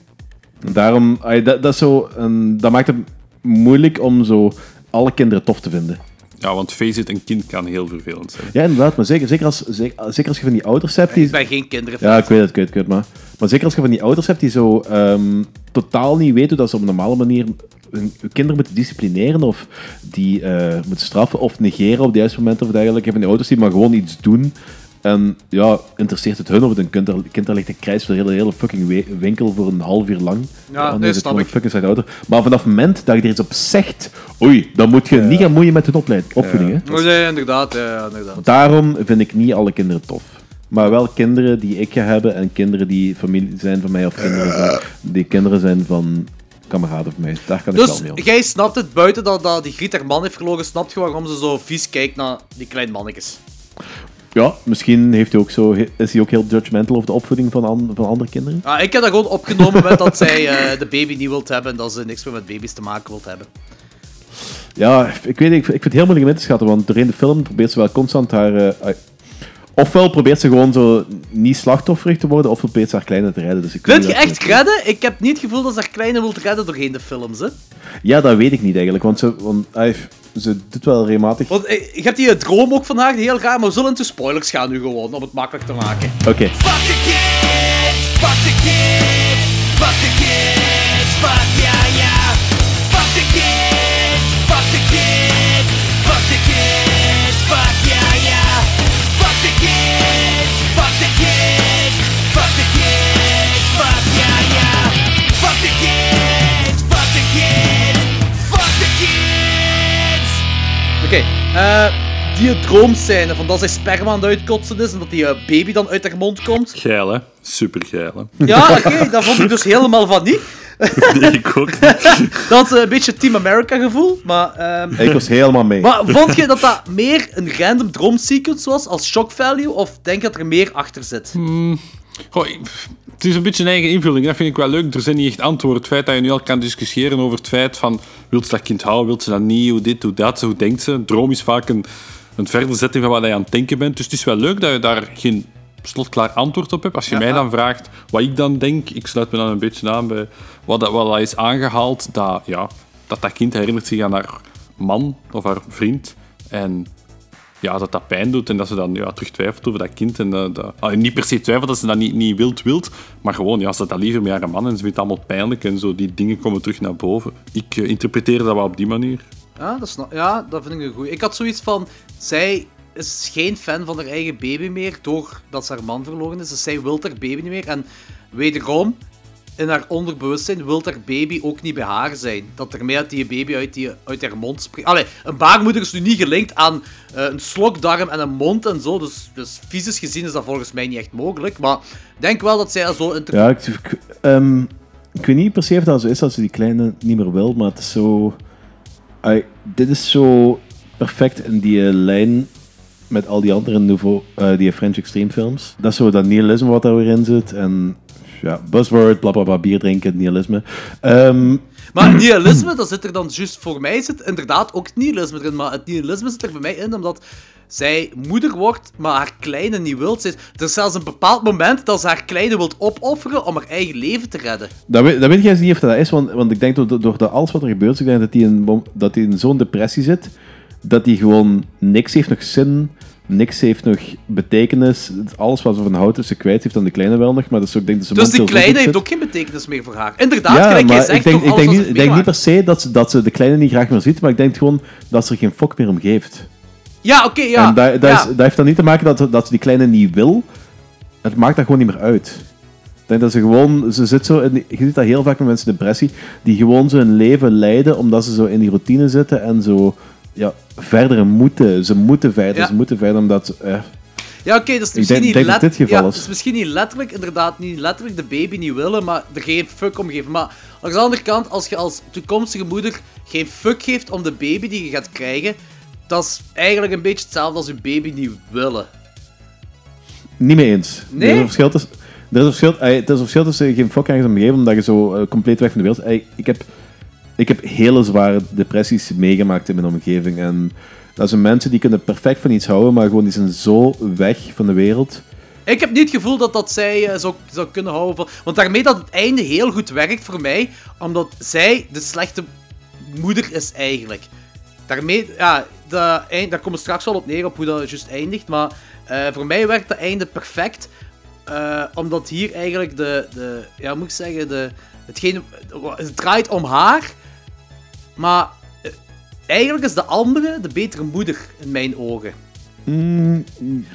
En daarom, ah, dat, dat, zo, dat maakt het moeilijk om zo alle kinderen tof te vinden. Ja, want face it, een kind kan heel vervelend zijn. Ja, inderdaad, maar zeker, zeker, als, zeker, zeker als je van die ouders hebt die. Ik ben geen kinderen. Ja, ik weet het, ik weet het, ik weet het, maar... Maar zeker als je van die ouders hebt die zo ehm, totaal niet weten hoe dat ze op een normale manier hun, hun kinderen moeten disciplineren of die eh, moeten straffen of negeren op de juiste momenten of dergelijke. Van die ouders die maar gewoon iets doen en ja, interesseert het hun of het een kind, kind daar ligt te krijsen door de hele, hele fucking winkel voor een half uur lang. Ja, dan nee, is het fucking slechte ouder. Maar vanaf het moment dat je er iets op zegt, oei, dan moet je niet gaan moeien met hun opleid, opvoeding. hè. Oh, nee, inderdaad. Ja, inderdaad. Daarom vind ik niet alle kinderen tof. Maar wel kinderen die ik ga hebben en kinderen die familie zijn van mij of kinderen zijn, die kinderen zijn van kameraden van mij. Daar kan ik wel Dus mee om. jij snapt het, buiten dat, dat die Griet haar man heeft verloren, snapt je waarom ze zo vies kijkt naar die kleine mannetjes. Ja, misschien heeft hij ook zo, is hij ook heel judgmental over de opvoeding van, an- van andere kinderen. Ah, ik heb dat gewoon opgenomen met dat zij eh, de baby niet wilt hebben en dat ze niks meer met baby's te maken wilt hebben. Ja, ik weet niet, ik vind ik vind het heel moeilijk in te schatten, want doorheen de film probeert ze wel constant haar... eh, ofwel probeert ze gewoon zo niet slachtofferig te worden, ofwel probeert ze haar kleine te redden. Dus ik je echt redden? Ik heb niet het gevoel dat ze haar kleine wilt redden doorheen de films, hè. Ja, dat weet ik niet eigenlijk, want ze, want, hij- ze doet wel regelmatig... Want eh, je hebt die eh, droom ook van haar, die heel raar, maar we zullen into spoilers gaan nu gewoon, om het makkelijk te maken. Oké. Fuck the kids, fuck the kids, fuck the kids, fuck Oké, eh die droomscène van dat zij sperma aan het uitkotsen is en dat die eh, baby dan uit haar mond komt. Geil, hè? Super geil, hè? Ja, oké, dat vond ik dus helemaal van niet. [laughs] Nee, ik ook niet. [laughs] Dat is een beetje Team America gevoel, maar... ehm, Ik was helemaal mee. Maar vond je dat dat meer een random droomsequence was als shock value, of denk je dat er meer achter zit? Goh, het is een beetje een eigen invulling. Dat vind ik wel leuk. Er zijn niet echt antwoorden. Het feit dat je nu al kan discussiëren over het feit van... Wilt ze dat kind houden? Wilt ze dat niet? Hoe dit, hoe dat? Hoe denkt ze? Een droom is vaak een, een verderzetting van wat je aan het denken bent. Dus het is wel leuk dat je daar geen slotklaar antwoord op hebt. Als je mij dan vraagt wat ik dan denk... Ik sluit me dan een beetje aan bij wat, dat, wat dat is aangehaald. Dat, ja, dat dat kind herinnert zich aan haar man of haar vriend. En ja, dat dat pijn doet en dat ze dan ja, terug twijfelt over dat kind. En, ah, niet per se twijfelt dat ze dat niet, niet wilt, wilt, maar gewoon, ja, ze dat liever met haar man en ze vindt het allemaal pijnlijk en zo, die dingen komen terug naar boven. Ik eh, interpreteer dat wel op die manier. Ja, dat, snap- ja, dat vind ik een goeie. Ik had zoiets van, zij is geen fan van haar eigen baby meer, doordat ze haar man verloren is. Dus zij wil haar baby niet meer. En wederom, in haar onderbewustzijn wil haar baby ook niet bij haar zijn. Dat ermee uit die baby uit, die, uit haar mond springt. Allee, een baarmoeder is nu niet gelinkt aan eh, een slokdarm en een mond en zo. Dus, dus fysisch gezien is dat volgens mij niet echt mogelijk. Maar ik denk wel dat zij er zo... inter- Ja, ik, ik, ehm, weet niet per se of dat zo is als ze die kleine niet meer wil, maar het is zo... Dit is zo perfect in die lijn met al die andere nouveau, eh, die French Extreme films. Dat is zo dat nihilisme wat daar weer in zit. En ja, buzzword, bla bla bla, bier drinken, nihilisme. Ehm, Maar nihilisme, dat zit er dan juist voor mij zit inderdaad ook nihilisme erin. Maar het nihilisme zit er voor mij in omdat zij moeder wordt, maar haar kleine niet wil. Ze- Er is zelfs een bepaald moment dat ze haar kleine wilt opofferen om haar eigen leven te redden. Dat weet, dat weet ik niet of dat is, want, want ik denk door, door de- alles wat er gebeurt, ik denk dat hij in, dat hij in zo'n depressie zit, dat hij gewoon niks heeft nog zin, niks heeft nog betekenis. Alles wat ze van houdt is ze kwijt, heeft dan de kleine wel nog, maar dat is ook, ik denk dat ze Dus die kleine heeft zit. ook geen betekenis meer voor haar. Inderdaad, Ja, gelijk maar ik denk, ik denk, niet, ik denk niet per se dat ze, dat ze de kleine niet graag meer ziet, maar ik denk gewoon dat ze er geen fok meer om geeft. Ja, oké, ja. en dat, dat, ja. is, dat heeft dan niet te maken dat, dat ze die kleine niet wil, het maakt dat gewoon niet meer uit. denk dat ze gewoon, ze zit zo in je ziet dat heel vaak met mensen depressie, die gewoon zo hun leven leiden omdat ze zo in die routine zitten en zo ja, verder moeten. Ze moeten verder, Ja. ze moeten verder omdat... eh, Ja, oké, dat is misschien denk- niet denk dat let- dit geval ja. Het is misschien niet letterlijk, inderdaad, niet letterlijk de baby niet willen, maar er geen fuck om geven. Maar aan de andere kant, als je als toekomstige moeder geen fuck geeft om de baby die je gaat krijgen, dat is eigenlijk een beetje hetzelfde als je baby niet willen. Niet mee eens. Nee? Er is een verschil tussen... Er is een verschil, is een verschil tussen je geen fuck ergens om geven omdat je zo eh, compleet weg van de wereld... Ik, heb, ik heb hele zware depressies meegemaakt in mijn omgeving. En dat zijn mensen die kunnen perfect van iets houden, maar gewoon die zijn zo weg van de wereld. Ik heb niet het gevoel dat dat zij eh, zou, kunnen houden van... Want daarmee dat het einde heel goed werkt voor mij, omdat zij de slechte moeder is eigenlijk. Daarmee, ja, daar komen straks wel op neer op hoe dat juist eindigt, maar eh, voor mij werkt het einde perfect, eh, omdat hier eigenlijk de, de ja, moet ik zeggen, de, hetgeen, het draait om haar, maar eh, eigenlijk is de andere de betere moeder in mijn ogen. Mm,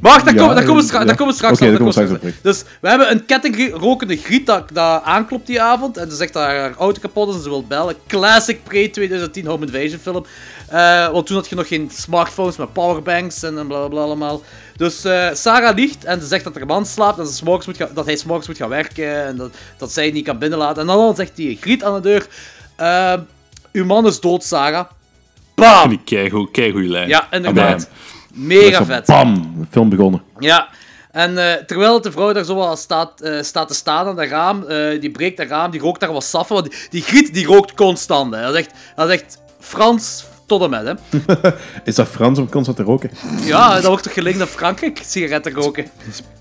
Maar wacht, daar Ja, komen, daar komen we straks, ja. daar komen we straks daar komen we komen we straks op. Dus we hebben een kettingrokende griet dat, dat aanklopt die avond. En ze zegt dat haar auto kapot is en ze wil bellen. Classic pre-2010 home invasion film. Eh, want toen had je nog geen smartphones met powerbanks en bla bla allemaal. Dus eh, Sarah liegt en ze zegt dat haar man slaapt en ze moet gaan, dat hij s'morgens moet gaan werken. En dat, dat zij niet kan binnenlaten. En dan zegt die griet aan de deur. eh, uw man is dood, Sarah. Bam! Die keigoed, keigoeie lijn. Ja, inderdaad. Mega vet. Bam! De film begonnen. Ja, en eh, terwijl de vrouw daar zo wat staat, eh, staat te staan aan dat raam, eh, die breekt dat raam, die rookt daar wat saffen, want die, die griet die rookt constant. Hè. Dat, is echt, dat is echt Frans tot en met, hè. [laughs] Is dat Frans om constant te roken? Ja, dat wordt toch gelinkt aan Frankrijk, sigaretten roken.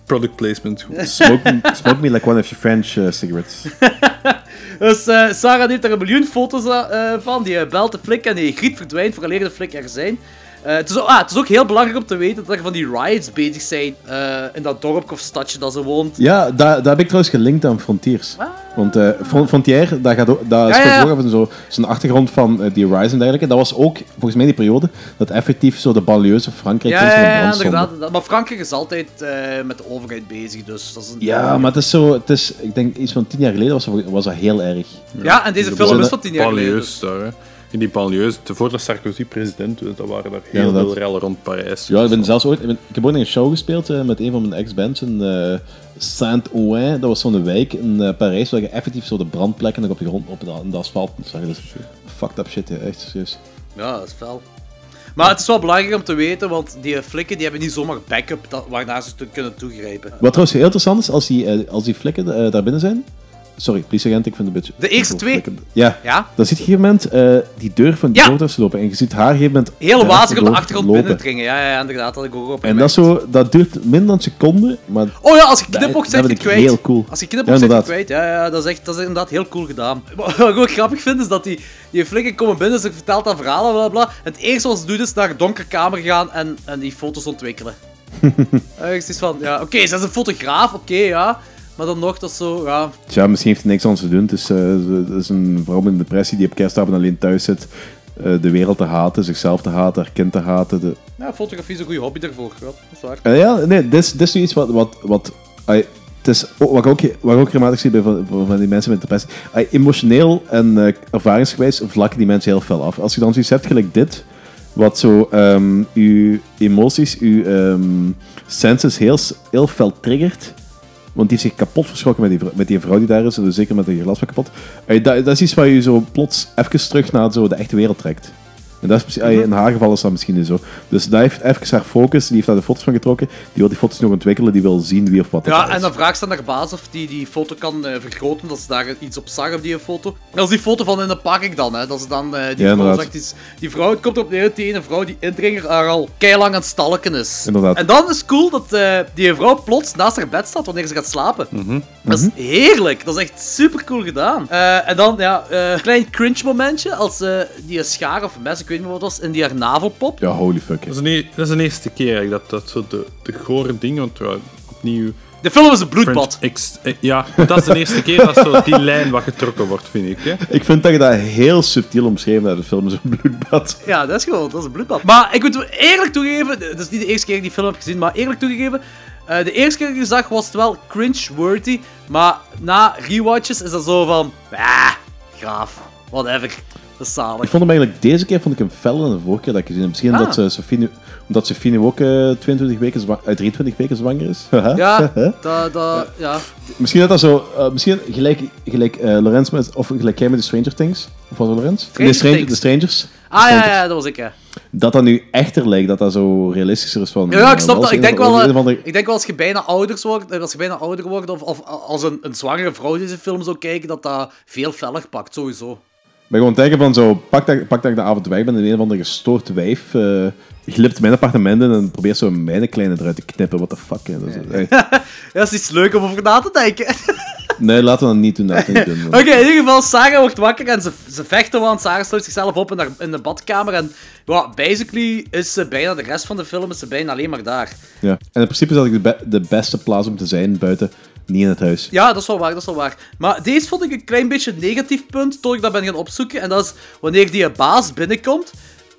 Product placement. Smoke, smoke me like one of your French cigarettes. [laughs] Dus eh, Sarah neemt daar een miljoen foto's eh, van, die eh, belt de flik en die griet verdwijnt vooraleer de flik er zijn. Eh, het, is ook, ah, het is ook heel belangrijk om te weten dat er van die riots bezig zijn eh, in dat dorp of stadje dat ze woont. Ja, daar, daar heb ik trouwens gelinkt aan Frontiers. Want eh, Fron- Frontier, dat, gaat ook, dat Ja, speelt ja, ook zo zo'n achtergrond van die Rise en dergelijke. Dat was ook volgens mij die periode dat effectief zo de banlieues van Frankrijk Ja, ja, inderdaad, inderdaad. Maar Frankrijk is altijd eh, met de overheid bezig, dus dat is een... Ja, maar het is zo, het is, ik denk iets van tien jaar geleden was, dat- was dat heel erg. Ja, en deze Dus film is van tien jaar geleden. Banlieues daar, hè. In die banlieues, voordat Sarkozy president werd, dat waren er heel veel rellen rond Parijs. Ja, ik ben zelfs ooit, ik, ben- ik heb ooit in een show gespeeld eh, met een van mijn ex-bands in eh, Saint-Ouen. Dat was zo'n wijk in eh, Parijs waar je effectief zo de brandplekken op de grond, op de, in de asfalt zag. Dus fucked up shit, hè. echt serieus. Ja, dat is fel. Maar het is wel belangrijk om te weten, want die flikken die hebben niet zomaar backup dat, waarnaar ze te kunnen toegrijpen. Wat trouwens heel interessant is, als die, als die flikken eh, daar binnen zijn... Sorry, politieagent, ik vind het een beetje... De eerste twee? Ja. Ja? Dan ziet je op een moment eh, die deur van die Ja. lopen. En je ziet haar op een gegeven moment... Heel wazig op de achtergrond lopen. binnendringen. Ja, ja, inderdaad, dat ik ook op En dat, zo, dat duurt minder dan een seconde, maar... Oh ja, als je knipoog dat zet je ik kwijt. heel cool. Als je Ja, knipoog je het inderdaad. kwijt. Ja, ja dat, is echt, dat is inderdaad heel cool gedaan. [laughs] Wat ik ook grappig vind, is dat die, die flikken komen binnen, ze vertelt dat verhaal en bla bla. En het eerste wat ze doet is naar een donkere kamer gaan en, en die foto's ontwikkelen. [laughs] Ergens is van, ja, oké, ze is een fotograaf, oké, ja. Maar dan nog, dat is zo, ja. Tja, misschien heeft hij niks anders te doen. Het is, eh, het is een vrouw met een depressie die op kerstavond alleen thuis zit. eh, de wereld te haten, zichzelf te haten, haar kind te haten. De... ja, fotografie is een goede hobby daarvoor. Ja, dat is waar. Eh, ja, nee, dit is, dit is nu iets wat... wat, wat het is ook, wat, ik ook, wat ik ook regelmatig zie bij van, van die mensen met depressie. emotioneel en eh, ervaringsgewijs vlakken die mensen heel fel af. Als je dan zoiets hebt gelijk dit, wat zo ehm uw emoties, uw ehm, senses heel, heel fel triggert. Want die heeft zich kapot verschrokken met die, met die vrouw die daar is. Dus zeker met die glas kapot. Dat, dat is iets waar je zo plots even terug naar zo de echte wereld trekt. En dat is, precies- ai, in haar geval is dat misschien niet zo. Dus daar heeft even haar focus. Die heeft daar de foto's van getrokken. Die wil die foto's nog ontwikkelen. Die wil zien wie of wat het Ja, is. en dan vraagt ze aan haar baas of die die foto kan eh, vergroten, dat ze daar iets op zag op die foto. Dat is die foto van in de park dan, hè. Dat ze dan, eh, die Ja, vrouw inderdaad. zegt iets... Die vrouw, het komt erop neer dat die ene vrouw, die indringer, haar al keilang aan het stalken is. Inderdaad. En dan is het cool dat eh, die vrouw plots naast haar bed staat wanneer ze gaat slapen. Mhm. Dat is heerlijk. Dat is echt super cool gedaan. Eh, en dan, ja, eh klein cringe momentje als eh, die schaar of mes, ik weet niet wat het was, in die haar navelpop. Ja, holy fuck. Dat is, een, dat is de eerste keer dat, dat zo de, de gore dingen, want ja, opnieuw... De film is een bloedbad. French eh, ja, dat is de eerste keer dat zo die [laughs] lijn wat getrokken wordt, vind ik. Hè. Ik vind dat je dat heel subtiel omschreven hebt. De film is een bloedbad. Ja, dat is gewoon, dat is een bloedbad. Maar ik moet eerlijk toegeven, het is niet de eerste keer dat ik die film heb gezien, maar eerlijk toegegeven, Eh, de eerste keer dat ik die zag was het wel cringe-worthy, maar na rewatches is dat zo van... Ah, graaf. Whatever. Dat is zalig. Ik vond hem eigenlijk deze keer vond ik hem feller dan de vorige keer dat ik gezien heb. Misschien Ah. omdat, Sophie nu, omdat Sophie nu ook eh, 22 weken zwa- eh, 23 weken zwanger is. [laughs] Ja, dat, dat, ja. Misschien dat dat zo... misschien gelijk, gelijk Lorenz met... Of gelijk jij met de Stranger Things. Of was het Lorenz? Stranger de, Stranger- de Strangers. Ah, ja, ja, dat was ik, ja. Dat dat nu echter lijkt. Dat dat zo realistischer is van... Ja, ja, ik snap dat. Ik denk wel, andere- ik denk wel als je bijna ouders wordt, als je bijna ouder wordt, of, of als een, een zwangere vrouw deze film zou kijken, dat dat veel feller pakt, sowieso. Ik ben gewoon denken van zo, pak dat, pak dat ik de avond weg ben en een of andere gestoord wijf eh, glipt mijn appartement in en probeert zo mijn kleine eruit te knippen. What the fuck. Dat is, hey. [laughs] Ja, dat is iets leuk om over na te denken. [laughs] Nee, laten we dat niet doen. Laten we dat niet doen. Oké, in ieder geval, Sarah wordt wakker en ze, ze vechten, want Sarah sluit zichzelf op in, haar, in de badkamer. En basically is ze bijna de rest van de film is ze bijna alleen maar daar. Ja. En in principe is dat de, be- de beste plaats om te zijn buiten, niet in het huis. Ja, dat is wel waar, dat is wel waar. Maar deze vond ik een klein beetje een negatief punt, tot ik dat ben gaan opzoeken. En dat is wanneer die baas binnenkomt.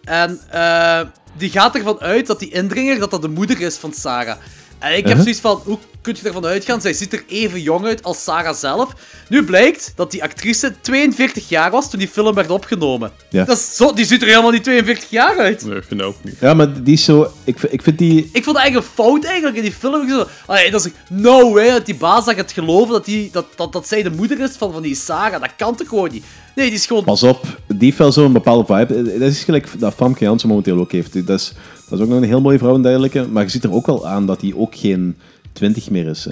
En eh, die gaat ervan uit dat die indringer dat dat de moeder is van Sarah. En ik heb Uh-huh. zoiets van, hoe kun je ervan uitgaan? Zij ziet er even jong uit als Sarah zelf. Nu blijkt dat die actrice 42 jaar was toen die film werd opgenomen. Ja. Dat is zo, die ziet er helemaal niet 42 jaar uit. Nee, ik vind dat ook niet. Ja, maar die is zo... Ik, vind- ik vind die... Ik vond het eigenlijk een fout eigenlijk in die film. Ik zo, allee, dat is no way dat die baas dat gaat geloven dat, die, dat, dat, dat zij de moeder is van, van die Sarah. Dat kan toch gewoon niet? Nee, die is gewoon... Pas op, die heeft wel zo'n bepaalde vibe. Dat is gelijk dat Famke Janssen momenteel ook heeft. Dat is, dat is ook nog een heel mooie vrouw en dergelijke. Maar je ziet er ook wel aan dat hij ook geen 20 meer is. Hè.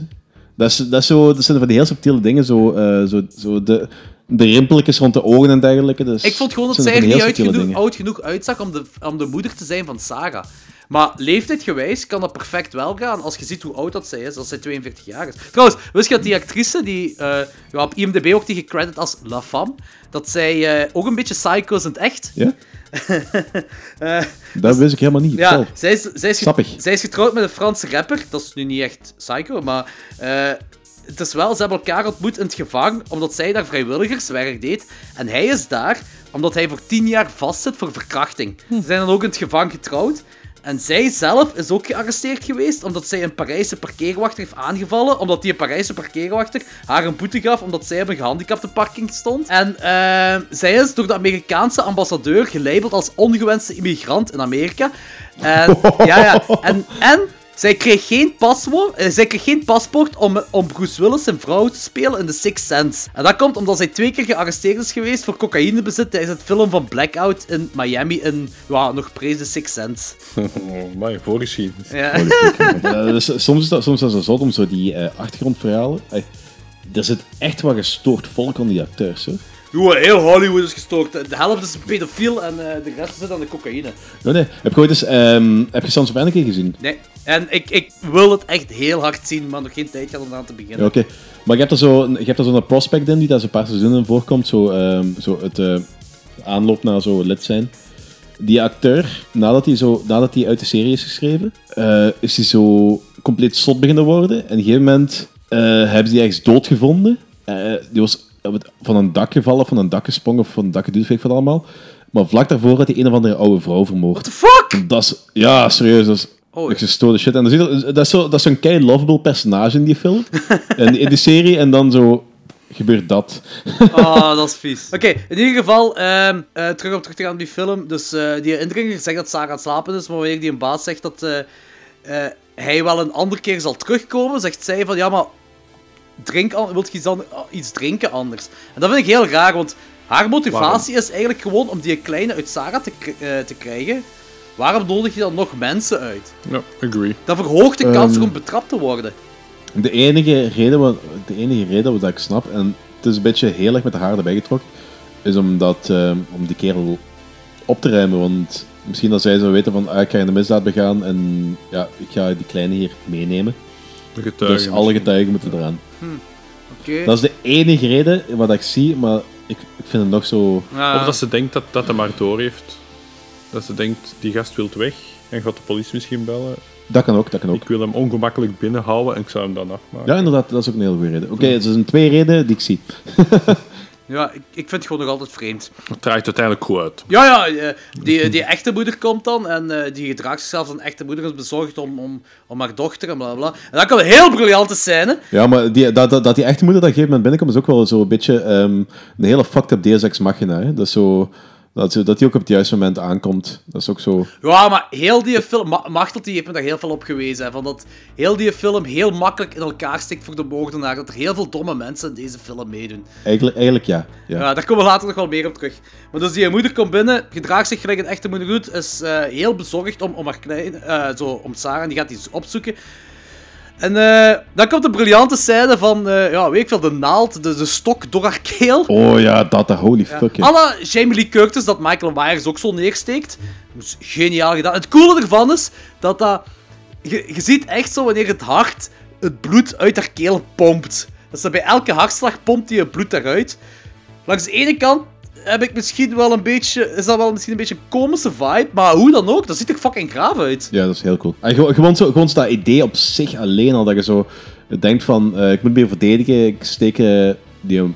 Dat, is, dat, is zo, dat zijn van die heel subtiele dingen. Zo, eh, zo, zo de, de rimpeltjes rond de ogen en dergelijke. Dus, Ik vond gewoon dat zij er niet uit genoeg, oud genoeg uitzag om de, om de moeder te zijn van Sarah. Maar leeftijdgewijs kan dat perfect wel gaan als je ziet hoe oud dat zij is, als zij 42 jaar is. Trouwens, wist je dat die actrice, die eh, ja, op IMDb ook die gecredit als La Femme, dat zij eh, ook een beetje psycho is in het echt? Ja? [laughs] Eh, Dat wist ik helemaal niet. Ja, zij is, zij, is Sappig. zij is getrouwd met een Franse rapper. Dat is nu niet echt psycho, maar... eh, het is wel, ze hebben elkaar ontmoet in het gevangen omdat zij daar vrijwilligerswerk deed. En hij is daar omdat hij voor tien jaar vastzit voor verkrachting. Ze zijn dan ook in het gevangen getrouwd. En zij zelf is ook gearresteerd geweest omdat zij een Parijse parkeerwachter heeft aangevallen. Omdat die een Parijse parkeerwachter haar een boete gaf omdat zij op een gehandicapte parking stond. En eh, zij is door de Amerikaanse ambassadeur gelabeld als ongewenste immigrant in Amerika. En, [laughs] ja, ja. En, en zij kreeg geen paspoort, eh, zij kreeg geen paspoort om, om Bruce Willis zijn vrouw te spelen in The Sixth Sense. En dat komt omdat zij twee keer gearresteerd is geweest voor cocaïnebezit tijdens het film van Blackout in Miami in, ja, nog prees The Sixth Sense. Oh, maar voorgeschiedenis. Ja. [laughs] Ja, dus soms is dat, soms is dat zo zot om zo die eh, achtergrondverhalen. Ey, er zit echt wat gestoord volk aan die acteurs. Hoor. Joh, heel Hollywood is gestoord. De helft is een pedofiel en eh, de rest zit aan de cocaïne. Nee, nee. Heb je ooit eens, ehm, heb je Sons of Anarchy gezien? Nee. En ik, ik wil het echt heel hard zien, maar nog geen tijd gehad om eraan te beginnen. Ja, oké. Maar je hebt er zo, je hebt er zo'n prospect in die daar zo'n paar seizoenen voorkomt. Zo, ehm, zo het eh, aanloop naar zo lid zijn. Die acteur, nadat hij, zo, nadat hij uit de serie is geschreven, eh, is hij zo compleet zot beginnen worden. En op een gegeven moment hebben ze die ergens doodgevonden. Die was van een dak gevallen, van een dak gesprongen of van een dak geduwd, weet ik wat allemaal. Maar vlak daarvoor had hij een of andere oude vrouw vermoord. What the fuck? Dat is, ja, serieus, dat is Oh, echt gestoorde shit. En dat is zo- dat is zo'n kei lovable personage in die film, [laughs] in, in die serie, en dan zo gebeurt dat. Oh, dat is vies. [laughs] Oké, in ieder geval, ehm, eh, terug op terug te gaan op die film. Dus eh, die indringer zegt dat Sarah aan het slapen is, maar wanneer die een baas zegt dat eh, hij wel een andere keer zal terugkomen, zegt zij van ja, maar drink wilt je iets, ander- iets drinken anders? En dat vind ik heel raar, want haar motivatie is eigenlijk gewoon om die kleine uit Sarah te, eh, te krijgen. Waarom nodig je dan nog mensen uit? Ja, agree. Dat verhoogt de kans Ehm. om betrapt te worden. De enige reden, wa- de enige reden wat ik snap, en het is een beetje heel erg met de haar erbij getrokken, is omdat, ehm, om die kerel op te ruimen. Want misschien dat zij zou weten van, ah, ik ga een misdaad begaan en ja, ik ga die kleine hier meenemen. Getuigen. dus alle getuigen moeten eraan. Oké. Dat is de enige reden wat ik zie, maar ik, ik vind het nog zo... Of dat ze denkt dat, dat hij maar door heeft. Dat ze denkt, die gast wil weg. En gaat de politie misschien bellen. Dat kan ook, dat kan ook. Ik wil hem ongemakkelijk binnenhouden en ik zou hem dan afmaken. Ja, inderdaad, dat is ook een heel goede reden. Oké, het zijn twee redenen die ik zie. [laughs] Ja, ik, ik vind het gewoon nog altijd vreemd. Het draait uiteindelijk goed uit. Ja, ja, eh, die, die echte moeder komt dan en eh, die gedraagt zichzelf als een echte moeder, is bezorgd om, om, om haar dochter en bla bla. En dan komt een heel briljante scène. Ja, maar die, dat, dat, dat die echte moeder dat op een gegeven moment binnenkomt, is ook wel zo een beetje ehm, een hele fucked up Deus Ex Machina. Hè? Dat, is zo, dat, dat die ook op het juiste moment aankomt. Dat is ook zo... Ja, maar heel die film, Ma Machtel die heeft me daar heel veel op gewezen. Hè, van dat heel die film heel makkelijk in elkaar stikt voor de moordenaar. Dat er heel veel domme mensen in deze film meedoen. Eigenlijk, eigenlijk ja. ja. Ja, daar komen we later nog wel meer op terug. Maar dus die moeder komt binnen, gedraagt zich gelijk een echte moeder doet, is eh, heel bezorgd om, om haar klein, eh, zo, om Sarah, en die gaat die opzoeken. En eh, dan komt de briljante scène van, eh, ja, weet ik veel, de naald, de, de stok door haar keel. Oh ja, dat, holy fuck. ja. Alla Jamie Lee Curtis, dat Michael Myers ook zo neersteekt. Dat is geniaal gedaan. Het coole ervan is dat dat... Je, je ziet echt zo wanneer het hart het bloed uit haar keel pompt. Dus dat bij elke hartslag pompt hij het bloed eruit. Langs de ene kant heb ik misschien wel een beetje... Is dat wel misschien een beetje een komische vibe. Maar hoe dan ook, dat ziet er fucking graaf uit. Ja, dat is heel cool. En gewoon, gewoon, zo, gewoon dat idee op zich alleen al, dat je zo denkt van, eh, ik moet me hier verdedigen, ik steek eh, die,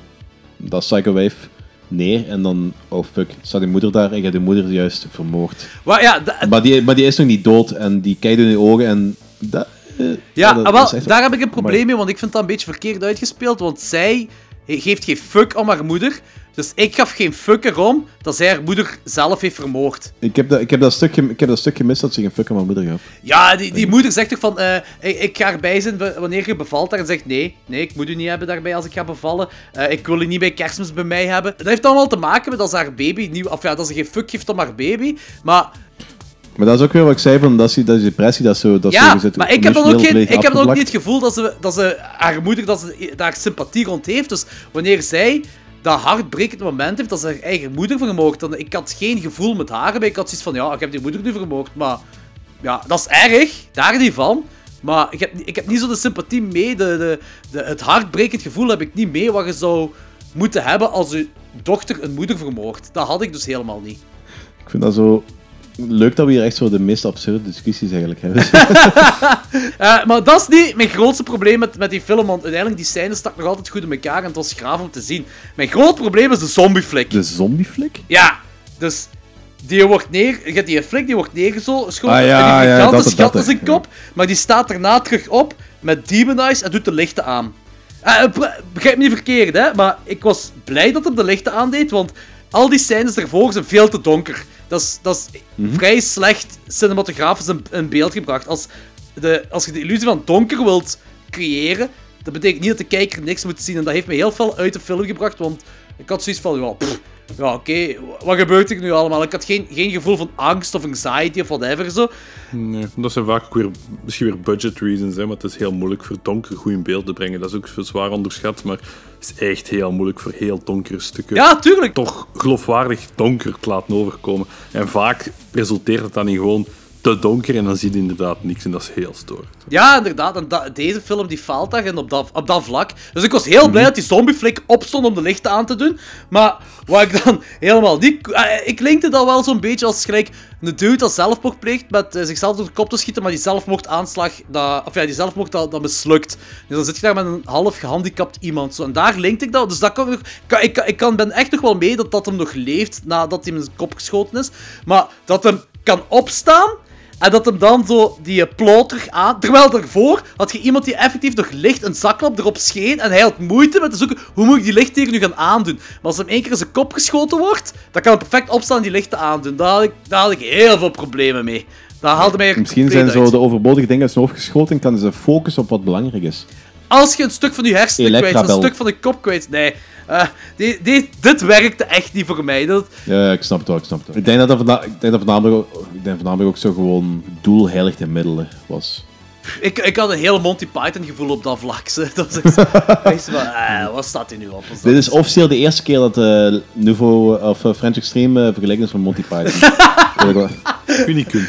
dat psycho-wijf neer en dan, oh fuck, staat die moeder daar en ik heb die moeder juist vermoord. Maar ja, Maar die, maar die is nog niet dood en die kijkt in de ogen en... Dat, eh, Ja, ah, dat wel, daar heb ik een probleem mee, want ik vind dat een beetje verkeerd uitgespeeld. Want zij geeft geen fuck om haar moeder. Dus ik gaf geen fuck erom dat zij haar moeder zelf heeft vermoord. Ik heb, dat, ik, heb dat stukje, ik heb dat stuk gemist dat ze geen fuck aan mijn moeder gaf. Ja, die, die moeder zegt toch van, eh, ik, ik ga erbij zijn wanneer je bevalt. En zegt, nee, nee, ik moet u niet hebben daarbij als ik ga bevallen. Eh, ik wil u niet bij kerstmis bij mij hebben. Dat heeft allemaal te maken met dat ze haar baby nieuw... Of ja, dat ze geen fuck geeft om haar baby. Maar Maar dat is ook weer wat ik zei, van, dat, is, die- dat is depressie, dat zo... Dat ja, zo, maar ik heb dan ook, geen, ik heb dan ook niet het gevoel dat ze, dat ze haar moeder dat ze daar sympathie rond heeft. Dus wanneer zij dat hartbrekend moment heeft dat ze haar eigen moeder vermoord, dan ik had geen gevoel met haar. Maar ik had zoiets van, ja, ik heb die moeder nu vermoord. Maar ja, dat is erg, daar niet van. Maar ik heb, ik heb niet zo de sympathie mee. De, de, de, het hartbrekend gevoel heb ik niet mee wat je zou moeten hebben als je dochter een moeder vermoordt. Dat had ik dus helemaal niet. Ik vind dat zo leuk dat we hier echt zo de meest absurde discussies eigenlijk hebben. [laughs] Eh, maar dat is niet mijn grootste probleem met, met die film, want uiteindelijk die scène stak nog altijd goed in elkaar en het was graaf om te zien. Mijn groot probleem is de zombieflik. De zombieflik? Ja, dus die wordt neer, je hebt die flik die wordt neergeschoten Ah, ja, en die ja, gigantisch dat- in zijn kop, maar die staat daarna terug op met Demon Eyes en doet de lichten aan. Pre- begrijp me niet verkeerd, hè, maar ik was blij dat hij de lichten aandeed, want al die scènes daarvoor zijn veel te donker. Dat is, dat is Mhm. vrij slecht cinematografisch in, in beeld gebracht. Als, de, als je de illusie van donker wilt creëren, dat betekent niet dat de kijker niks moet zien. En dat heeft me heel veel uit de film gebracht, want ik had zoiets van, ja, pff, ja oké, wat gebeurt er nu allemaal? Ik had geen, geen gevoel van angst of anxiety of whatever zo. Nee, dat zijn vaak ook weer, misschien weer budget reasons, hè, maar het is heel moeilijk voor donker goed in beeld te brengen. Dat is ook veel zwaar onderschat, maar het is echt heel moeilijk voor heel donkere stukken. Ja, tuurlijk. Toch geloofwaardig donker te laten overkomen. En vaak resulteert het dan in gewoon te donker en dan zie je inderdaad niks en dat is heel storend. Ja, inderdaad. En da- deze film die faalt daarin op dat, op dat vlak. Dus ik was heel blij dat die zombieflik opstond om de lichten aan te doen. Maar wat ik dan helemaal niet... eh, Ik linkte dat wel zo'n beetje als gelijk een dude dat zelfmoord pleegt met eh, zichzelf door de kop te schieten, maar die zelfmoordaanslag, dat, of ja, die zelfmoord dat, dat mislukt. Dus dan zit je daar met een half gehandicapt iemand. Zo. En daar linkte ik dat. Dus dat kan ik nog... Kan, ik, ik kan, ben echt nog wel mee dat dat hem nog leeft nadat hij in zijn kop geschoten is. Maar dat hem kan opstaan... En dat hem dan zo die plot terug aan... Terwijl daarvoor had je iemand die effectief nog licht een zaklamp erop scheen. En hij had moeite met te zoeken, hoe moet ik die licht hier nu gaan aandoen? Maar als hem één keer in zijn kop geschoten wordt, dan kan hij perfect opstaan en die lichten aandoen. Daar had ik, daar had ik heel veel problemen mee. Dat haalde mij Misschien zijn zo de overbodige dingen zijn hoofd geschoten en kan ze focussen op wat belangrijk is. Als je een stuk van je hersenen kwijt, een stuk van de kop kwijt... Nee, eh, die, die, dit werkte echt niet voor mij. Dat, Ja, ik snap het wel, ik snap het wel. Ik denk dat dat, voorna- ik denk dat voornamelijk, ook- ik denk voornamelijk ook zo gewoon doel heiligt de middelen was. ik, ik had een heel Monty Python gevoel op dat vlak. ze. [laughs] Dat was echt, echt zo van, eh, wat staat hier nu op? Dit is officieel de eerste keer dat eh Nouveau of French Extreme vergeleken is met Monty Python. [laughs] Unicum.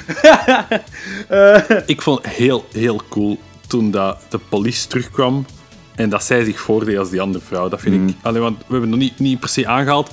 [laughs] Ik vond het heel, heel cool toen dat de police terugkwam en dat zij zich voordeed als die andere vrouw. Dat vind ik... Allee, want we hebben het nog niet, niet per se aangehaald.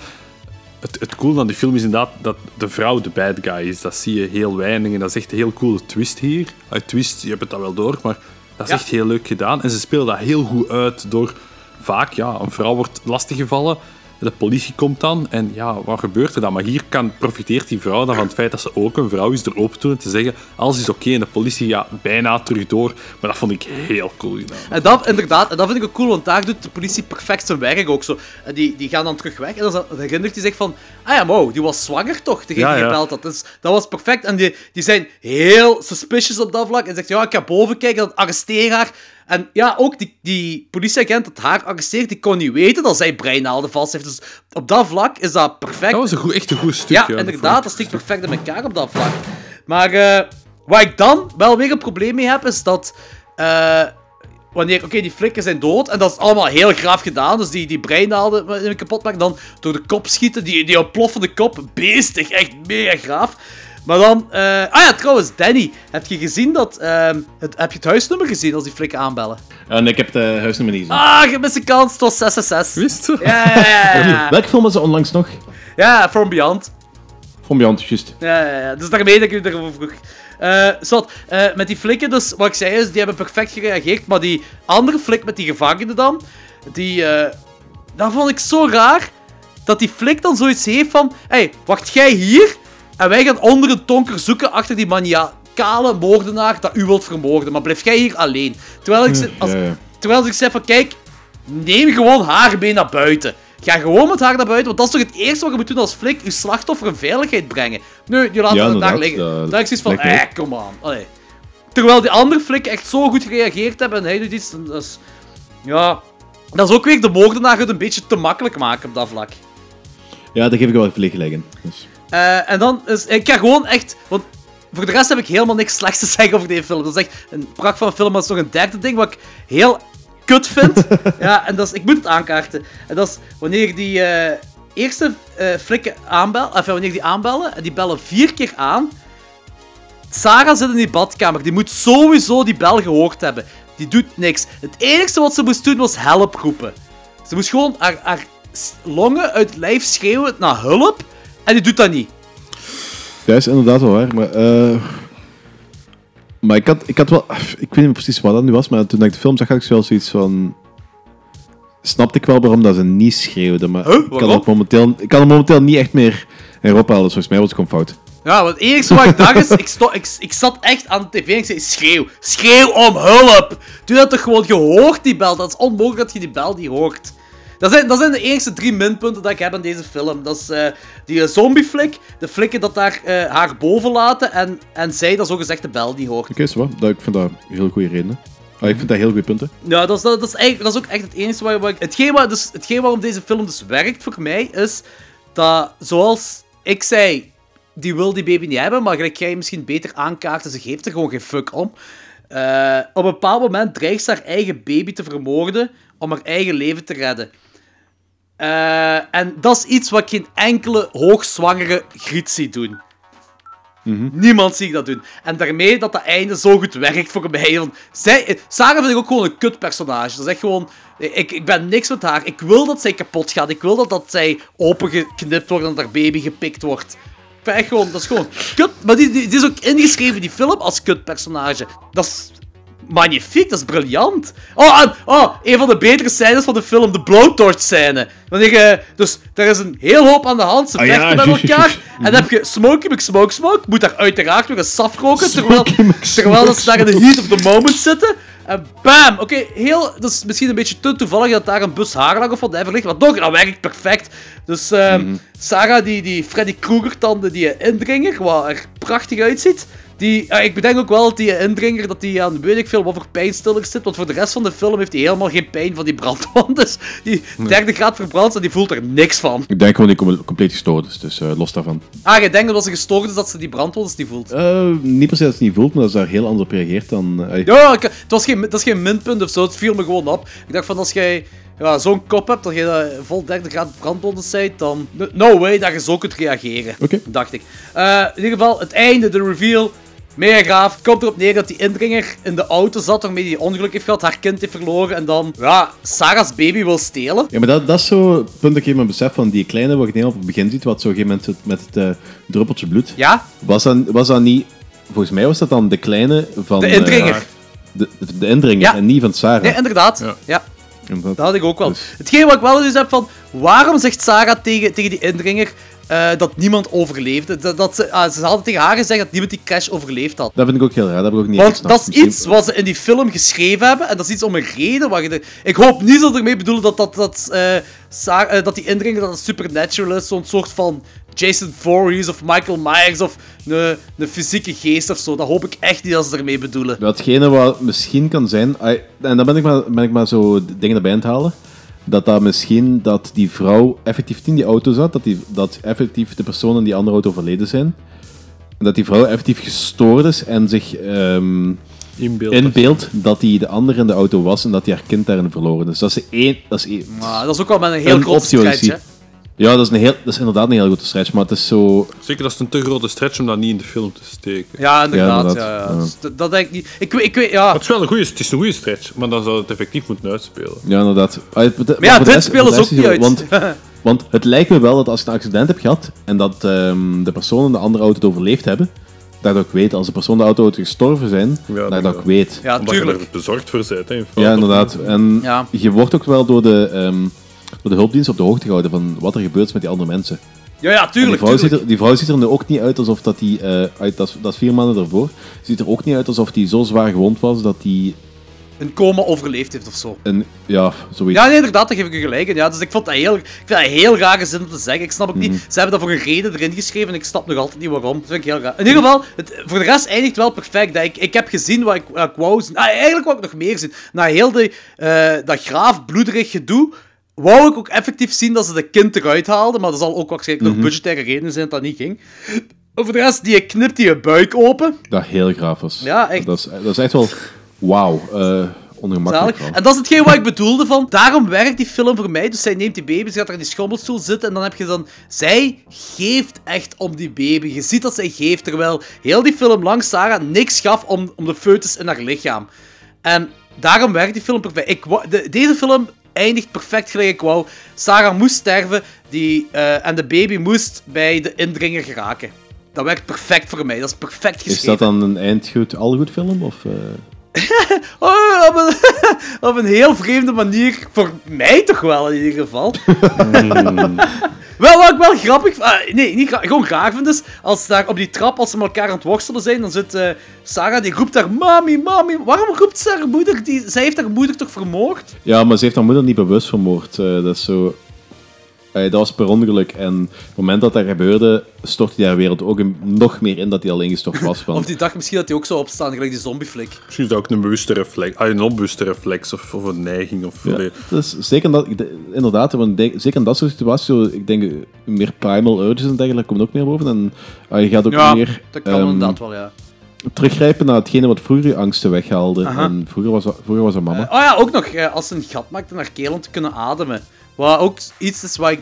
Het, het cool van de film is inderdaad dat de vrouw de bad guy is. Dat zie je heel weinig en dat is echt een heel coole twist hier. Uit twist, je hebt het wel door, maar dat is Ja. echt heel leuk gedaan. En ze spelen dat heel goed uit door vaak, ja, een vrouw wordt lastiggevallen De politie komt dan en ja, wat gebeurt er dan? Maar hier kan, profiteert die vrouw dan van het feit dat ze ook een vrouw is er open te doen en te zeggen alles is oké en de politie ja, bijna terug door. Maar dat vond ik heel cool gedaan. En dat, inderdaad, en dat vind ik ook cool, want daar doet de politie perfect zijn werk ook zo. En die, die gaan dan terug weg en dan herinnert hij zich van, ah ja, wow, die was zwanger toch, degene Ja, die gebeld had. Dus dat was perfect. En die, die zijn heel suspicious op dat vlak en zegt, ja, ik ga boven kijken, dan arresteer haar. En ja, ook die, die politieagent dat haar arresteert, die kon niet weten dat zij breinaalden vast heeft. Dus op dat vlak is dat perfect. Dat was een goed, echt een goed stuk. Ja, inderdaad, dat stikt perfect in elkaar op dat vlak. Maar eh waar ik dan wel weer een probleem mee heb, is dat... eh, wanneer, oké, die flikken zijn dood, en dat is allemaal heel graaf gedaan, dus die, die breinaalden eh, kapot maken, dan door de kop schieten, die, die ontploffende kop, beestig, echt mega graaf. Maar dan... eh, ah ja, trouwens, Danny, heb je gezien dat... ehm, het, heb je het huisnummer gezien als die flikken aanbellen? En ik heb de huisnummer niet gezien. Ah, gemiste kans, het was 666. Wist je? Ja, ja, ja. [laughs] Welke film was er onlangs nog? Ja, From Beyond. From Beyond, juist. Ja, ja, ja. Dus daarmee dat ik u erover vroeg. Eh zat, eh, met die flikken, dus wat ik zei is, die hebben perfect gereageerd. Maar die andere flik met die gevangenen dan, die, eh dat vond ik zo raar. Dat die flik dan zoiets heeft van, hé, hey, wacht jij hier? En wij gaan onder een tonker zoeken achter die maniacale moordenaar dat u wilt vermoorden. Maar blijf jij hier alleen. Terwijl ik, ze- als, terwijl ik zeg van, kijk, neem gewoon haar mee naar buiten. Ga gewoon met haar naar buiten, want dat is toch het eerste wat je moet doen als flik, je slachtoffer in veiligheid brengen. Nee, je laat Ja, haar daar liggen. dat Dat is zoiets van, eh, kom aan. Allee. Terwijl die andere flikken echt zo goed gereageerd hebben en hij doet iets, dat is... Ja... Dat is ook weer de moordenaar het een beetje te makkelijk maken op dat vlak. Ja, daar geef ik wel gelijk in. Dus. Eh, en dan is... Ik ga gewoon echt... Want voor de rest heb ik helemaal niks slechts te zeggen over deze film. Dat is echt een pracht van een film, maar dat is nog een derde ding wat ik heel kut vind. [laughs] ja, en dat is... Ik moet het aankaarten. En dat is wanneer die eh, eerste eh, flikken aanbellen... Of wanneer die aanbellen, en die bellen vier keer aan... Sarah zit in die badkamer. Die moet sowieso die bel gehoord hebben. Die doet niks. Het enige wat ze moest doen was help roepen. Ze moest gewoon haar, haar longen uit het lijf schreeuwen naar hulp. En die doet dat niet. Dat is inderdaad wel waar, maar... eh, maar ik had, ik had wel... Ik weet niet precies wat dat nu was, maar toen ik de film zag, had ik wel zoiets van... Snapte ik wel waarom dat ze niet schreeuwden, maar Huh? ik, kan het momenteel, ik kan het momenteel niet echt meer erop halen, dus volgens mij was het gewoon fout. Ja, want het enige wat ik dacht is, ik, sto- ik, ik zat echt aan de tv en ik zei, schreeuw, schreeuw om hulp. Doe dat toch gewoon, je hoort die bel, dat is onmogelijk dat je die bel niet hoort. Dat zijn, dat zijn de enige drie minpunten dat ik heb aan deze film. Dat is eh, die eh, zombie-flik, de flikken dat daar eh, haar boven laten en, en zij dat zogezegd de bel niet hoort. Oké, zo dat, ik vind dat heel goede redenen. Ah, ik vind dat heel goede punten. Ja, dat is, dat, dat, is eigenlijk, dat is ook echt het enige waar, waar ik... Hetgeen, waar, dus, hetgeen waarom deze film dus werkt voor mij, is dat, zoals ik zei, die wil die baby niet hebben, maar gelijk jij misschien beter aankaarten, ze geeft er gewoon geen fuck om. Op een bepaald moment dreigt ze haar eigen baby te vermoorden om haar eigen leven te redden. Eh, en dat is iets wat geen enkele hoogzwangere griet zie doen. Niemand zie ik dat doen. En daarmee dat dat einde zo goed werkt voor mij. Want zij, Sarah vind ik ook gewoon een kut personage. Dat is echt gewoon... Ik, ik ben niks met haar. Ik wil dat zij kapot gaat. Ik wil dat, dat zij opengeknipt wordt en dat haar baby gepikt wordt. Ik echt gewoon... Dat is gewoon kut. Maar die, die, die is ook ingeschreven in die film als kut personage. Dat is magnifiek, dat is briljant. Oh, en, oh, een van de betere scènes van de film, de blowtorch scène. Wanneer je, dus, er is een heel hoop aan de hand, ze Ah, ja, vechten met elkaar. [laughs] En dan heb je Smokey McSmoke Smoke, moet daar uiteraard weer een saf roken, terwijl, terwijl ze daar in de heat of the moment zitten. En bam! Oké, heel, dat is misschien een beetje te toevallig dat daar een bus haarlang of whatever ligt, maar toch, dat werkt perfect. Dus ehm, Sarah, die, die Freddy Krueger-tanden, die indringer, wat er prachtig uitziet. Die, ja, ik bedenk ook wel dat die indringer, dat die aan weet ik veel wat voor pijnstillers zit, want voor de rest van de film heeft hij helemaal geen pijn van die brandwond. [laughs] Dus die derde graad verbrand en die voelt er niks van. Ik denk gewoon dat hij com- compleet gestoord is, dus eh, los daarvan. Ah, je denkt dat ze gestoord is dat ze die brandwondes niet voelt. Eh, niet per se dat ze niet voelt, maar dat ze daar heel anders op reageert dan... eh, Ja, ik- het was geen, dat is geen minpunt of zo, het viel me gewoon op. Ik dacht van als jij ja, zo'n kop hebt, dat je eh, vol derde graad brandwondes bent, dan no- way dat je zo kunt reageren. Oké. Dacht ik. In ieder geval, het einde, de reveal. Mega gaaf. Het komt erop neer dat die indringer in de auto zat waarmee hij ongeluk heeft gehad, haar kind heeft verloren en dan, ja, Sarah's baby wil stelen. Ja, maar dat, dat is zo het punt dat ik me besef van die kleine wat je heel op het begin ziet, wat zo op een gegeven moment met het eh, druppeltje bloed. Ja, Was dat, was dat niet... Volgens mij was dat dan de kleine van... de eh, indringer. de, de indringer Ja. en niet van Sarah. Nee, inderdaad. Ja. Inderdaad. Dat had ik ook wel. Dus- Hetgeen wat ik wel eens heb van, waarom zegt Sarah tegen, tegen die indringer eh, dat niemand overleefde? Dat, dat ze, ah, ze hadden tegen haar gezegd dat niemand die crash overleefd had. Dat vind ik ook heel raar. Dat heb ik ook niet Want dat is Misschien- iets wat ze in die film geschreven hebben. En dat is iets om een reden. Waar je. Ik hoop niet dat ze ermee bedoelen dat, dat, dat, eh, eh, dat die indringer dat het supernatural is. Zo'n soort van Jason Voorhees of Michael Myers of een, een fysieke geest of zo. Dat hoop ik echt niet dat ze ermee bedoelen. Datgene wat misschien kan zijn, en dan ben ik maar, ben ik maar zo dingen erbij aan het halen, dat dat misschien dat die vrouw effectief in die auto zat, dat, die, dat effectief de personen in die andere auto overleden zijn, en dat die vrouw effectief gestoord is en zich ehm In inbeeldt dat die de andere in de auto was en dat die haar kind daarin verloren is. Dat is één... Dat is één Maar dat is ook wel met een heel Een grote optie ik ja, dat is, een heel, dat is inderdaad een heel goede stretch, maar het is zo... Zeker, dat is een te grote stretch om dat niet in de film te steken. Ja, inderdaad. Ja, inderdaad. ja. Ja. Dus dat, dat denk ik niet. Ik, weet- ik weet, ja. Het is wel een goede, het is een goede stretch, maar dan zou het effectief moeten uitspelen. Ja, inderdaad. Ah, het- Maar ja, dit spelen ze ook niet uit. Want, [laughs] want het lijkt me wel dat als je een accident hebt gehad en dat ehm, de personen in de andere auto het overleefd hebben, dat je ook weet, als de personen in de auto gestorven zijn, Ja, dat je dat ook weet. Ja, Omdat je tuurlijk. er bezorgd voor bent. Hè. Ja, inderdaad. En Ja. je wordt ook wel door de, ehm, door de hulpdienst op de hoogte gehouden van wat er gebeurt met die andere mensen. Ja, ja, En die, tuurlijk. ziet er, die vrouw ziet er nu ook niet uit alsof dat die, eh, uit, dat, is, dat is vier maanden daarvoor, ziet er ook niet uit alsof die zo zwaar gewond was dat die Een coma overleefd heeft of zo. een, ja, zoiets. Ja, nee, inderdaad, daar geef ik je gelijk in. Ja, dus ik vond dat heel, ik vind dat heel rare zin om te zeggen. Ik snap ook Mhm. niet. Ze hebben dat voor een reden erin geschreven en ik snap nog altijd niet waarom. Dat vind ik heel raar. In ieder geval, het, voor de rest eindigt wel perfect. Dat ik, ik heb gezien wat ik, wat ik wou zien. Ah, eigenlijk wou ik nog meer zien. Na heel de, eh, dat graaf bloederig gedoe. Wou ik ook effectief zien dat ze de kind eruit haalden, maar dat zal ook waarschijnlijk nog budgettaire redenen zijn dat dat niet ging. Voor de rest, die knipt die je buik open. Dat heel graaf was. Ja, echt. Dat is, dat is echt wel wauw. eh ongemakkelijk. En dat is hetgeen wat ik bedoelde van. Daarom werkt die film voor mij. Dus zij neemt die baby, ze gaat er in die schommelstoel zitten. En dan heb je dan. Zij geeft echt om die baby. Je ziet dat zij geeft. Terwijl heel die film lang Sarah niks gaf om, om de foetus in haar lichaam. En daarom werkt die film perfect. Ik, de, deze film eindigt perfect gelijk ik wou. Sarah moest sterven. Die, eh, en de baby moest bij de indringer geraken. Dat werkt perfect voor mij. Dat is perfect geschreven. Is dat dan een eindgoed, al goed film? Of, eh? [laughs] Oh, op, een, [laughs] op een heel vreemde manier. Voor mij toch wel, in ieder geval. [laughs] wel, wat ik wel grappig... ah, nee, niet gewoon graag vind is... Als daar op die trap, als ze met elkaar aan het worstelen zijn, dan zit eh, Sarah, die roept daar... Mami, mami. Waarom roept ze haar moeder? Die, zij heeft haar moeder toch vermoord? Ja, maar ze heeft haar moeder niet bewust vermoord. Eh, dat is zo... Eh, dat was per ongeluk. En op het moment dat dat gebeurde, stortte die haar wereld ook in- nog meer in dat hij al ingestort was. Van, [laughs] Of die dacht misschien dat hij ook zou opstaan, gelijk die zombieflik. Misschien is dat ook een bewuste reflex, ah, een onbewuste reflex of, of een neiging. Of, Ja, dus zeker in dat, inderdaad, want zeker in dat soort situaties, ik denk eh, meer primal urges en dergelijke komen ook meer boven. En ah, je gaat ook Ja, meer dat kan ehm, inderdaad wel, ja. teruggrijpen naar hetgene wat vroeger je angsten weghaalde. Aha. En vroeger was, dat- vroeger was dat mama. Eh, oh ja, ook nog, als ze een gat maakt in haar keel om te kunnen ademen. Wat ook iets is wat ik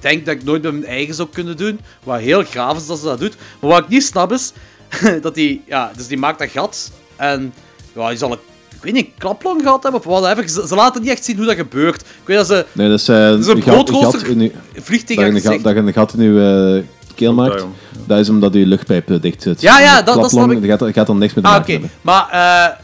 denk dat ik nooit bij mijn eigen zou kunnen doen. Wat heel graaf is dat ze dat doet. Maar wat ik niet snap is, [laughs] dat die, ja, dus die maakt dat gat. En ja, die zal een, ik weet niet, een klaplong gehad hebben of whatever. Ze, ze laten niet echt zien hoe dat gebeurt. Ik weet dat ze Nee, dat is, Dat is een broodrooster. vliegt dat, tegen je haar een gat, dat je een gat in je keel maakt. Dat is omdat je luchtpijp eh, dicht zit. Ja, ja, dat- dat snap ik. Dat gaat, gaat dan niks met Ah, maken hebben. Maar